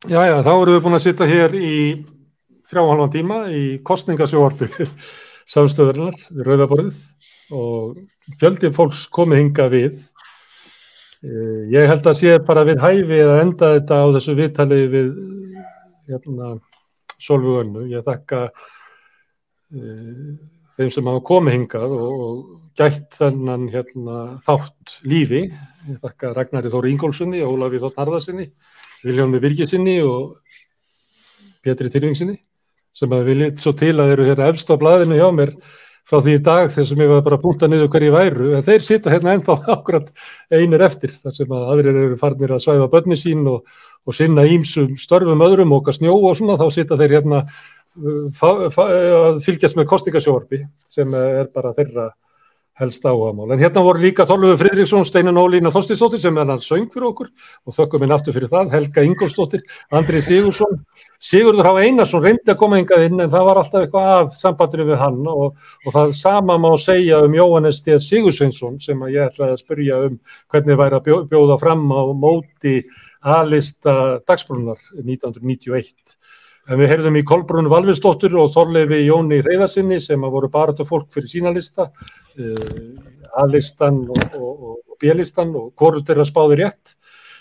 Já, já, þá erum við búin að sitta hér í þrjá og halvan tíma í kostningasjóarpi samstöðurinnar við Rauðaborðið og fjöldin fólks komið hinga við. Ég held að sé bara við hæfi að enda þetta á þessu viðtali við hérna, Solvugönnu. Ég þakka uh, þeim sem hafa komið hingað og, og gætt þennan hérna, þátt lífi. Ég þakka Ragnari Þóri Ingólfssoni, Ólafi Þótt Narðarsinni, Viljómi Birgisinni og Pétri Tyrfingsinni sem að við lit svo til að eru hérna efst á blaðinu hjá mér frá því í dag þess að ég var bara að punta niður hverju væru en þeir sita hérna ennþá akkurat einir eftir þar sem að aðrir eru farnir að svæfa börni sín og, og sinna ímsum störfum öðrum og snjó og svona þá sita þeir hérna að fylgjast með kostingasjórfi sem er bara þeirra helst áhagamál. En hérna voru líka Þorlöfu Fridriksson, Steinan Ólína Þorstisdóttir sem er hann söng fyrir okkur og þökkum minn aftur fyrir það, Helga Ingolsdóttir, Andri Sigursson, Sigurður Há Einarsson reyndi að koma hingað inn en það var alltaf eitthvað að sambandinu við hann og, og það sama má segja um Jóhannes T. Sigursveinsson sem ég ætlaði að spyrja um hvernig væri að bjóða fram á móti aðlista dagsbrunnar 1991. En við heyrðum í Kolbrún Valvinsdóttur og Þorleifi Jóni Reyðarsinni sem að voru baratu fólk fyrir sína lista, uh, A-listan og, og, og B-listan og hvort er að spáði rétt.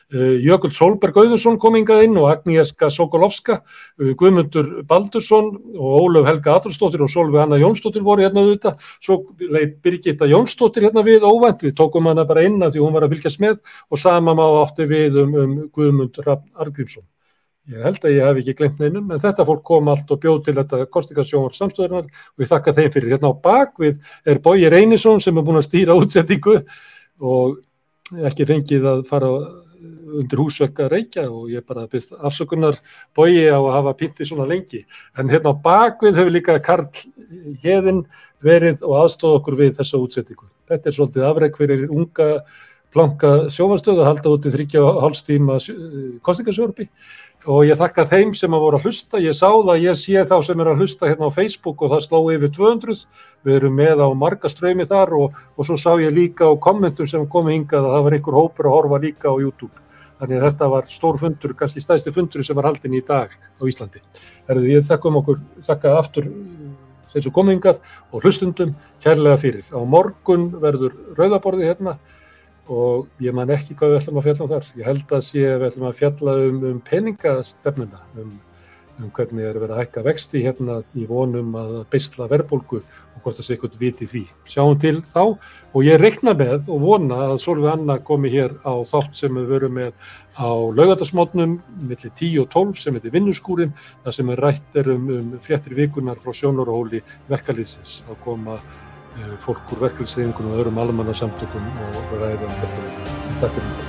Uh, Jökull Solberg Auðursson kom hingað inn og Agnieszka Sokolovska, uh, Guðmundur Baldursson og Ólaf Helga Adolfsdóttir og Solveig Anna Jónsdóttir voru hérna auðvitað. Svo leitt Birgitta Jónsdóttir hérna við óvænt, við tókum hana bara inn að því hún var að fylgjast með og sama má átti við um, um Guðmund Argrímsson Ég held að ég hef ekki glemt neinum, en þetta fólk kom allt og bjóð til þetta kostingasjónar samstöðunar og ég þakka þeim fyrir. Hérna á bakvið er Bói Reynisson sem er búin að stýra útsettingu og ekki fengið að fara undir húsvekka reykja og ég bara byrst afsökunar Bói á að hafa pintið svona lengi. En hérna á bakvið hefur líka Karl Heðin verið og aðstóð okkur við þessa útsettingu. Þetta er svolítið afreg fyrir unga planka sjófanstöðu að halda út í þryggja hálfstíma kostingasjórfi og ég þakka þeim sem að voru að hlusta. Ég sá það, ég sé þá sem er að hlusta hérna á Facebook og það sló yfir 200. Við erum með á marga ströymi þar og, og svo sá ég líka á kommentum sem komi hingað að það var einhver hópur að horfa líka á YouTube. Þannig að þetta var stór fundur, kannski stæsti fundur sem var haldin í dag á Íslandi. Erðu, ég þakka um okkur, þakka aftur þessu komingað og hlustundum kærlega fyrir. Á morgun verður rauðaborði hérna og ég man ekki hvað við ætlum að fjalla um þar. Ég held að sé að við ætlum að fjalla um, um peningastefnuna, um, um hvernig er verið að hækka vexti hérna í vonum að beisla verðbólgu og hvort það sé eitthvað viti því. Sjáum til þá og ég reikna með og vona að Solveig Anna komi hér á þátt sem við verum með á laugardagsmótnum millir 10 og 12 sem heitir Vinnuskúrin, það sem er rætt er um, um fréttir vikunar frá sjónarhóli verkalýsins að koma fólk úr verkefnisreifingunum og öðrum almanna samtökum og ræða um þetta. Takk fyrir.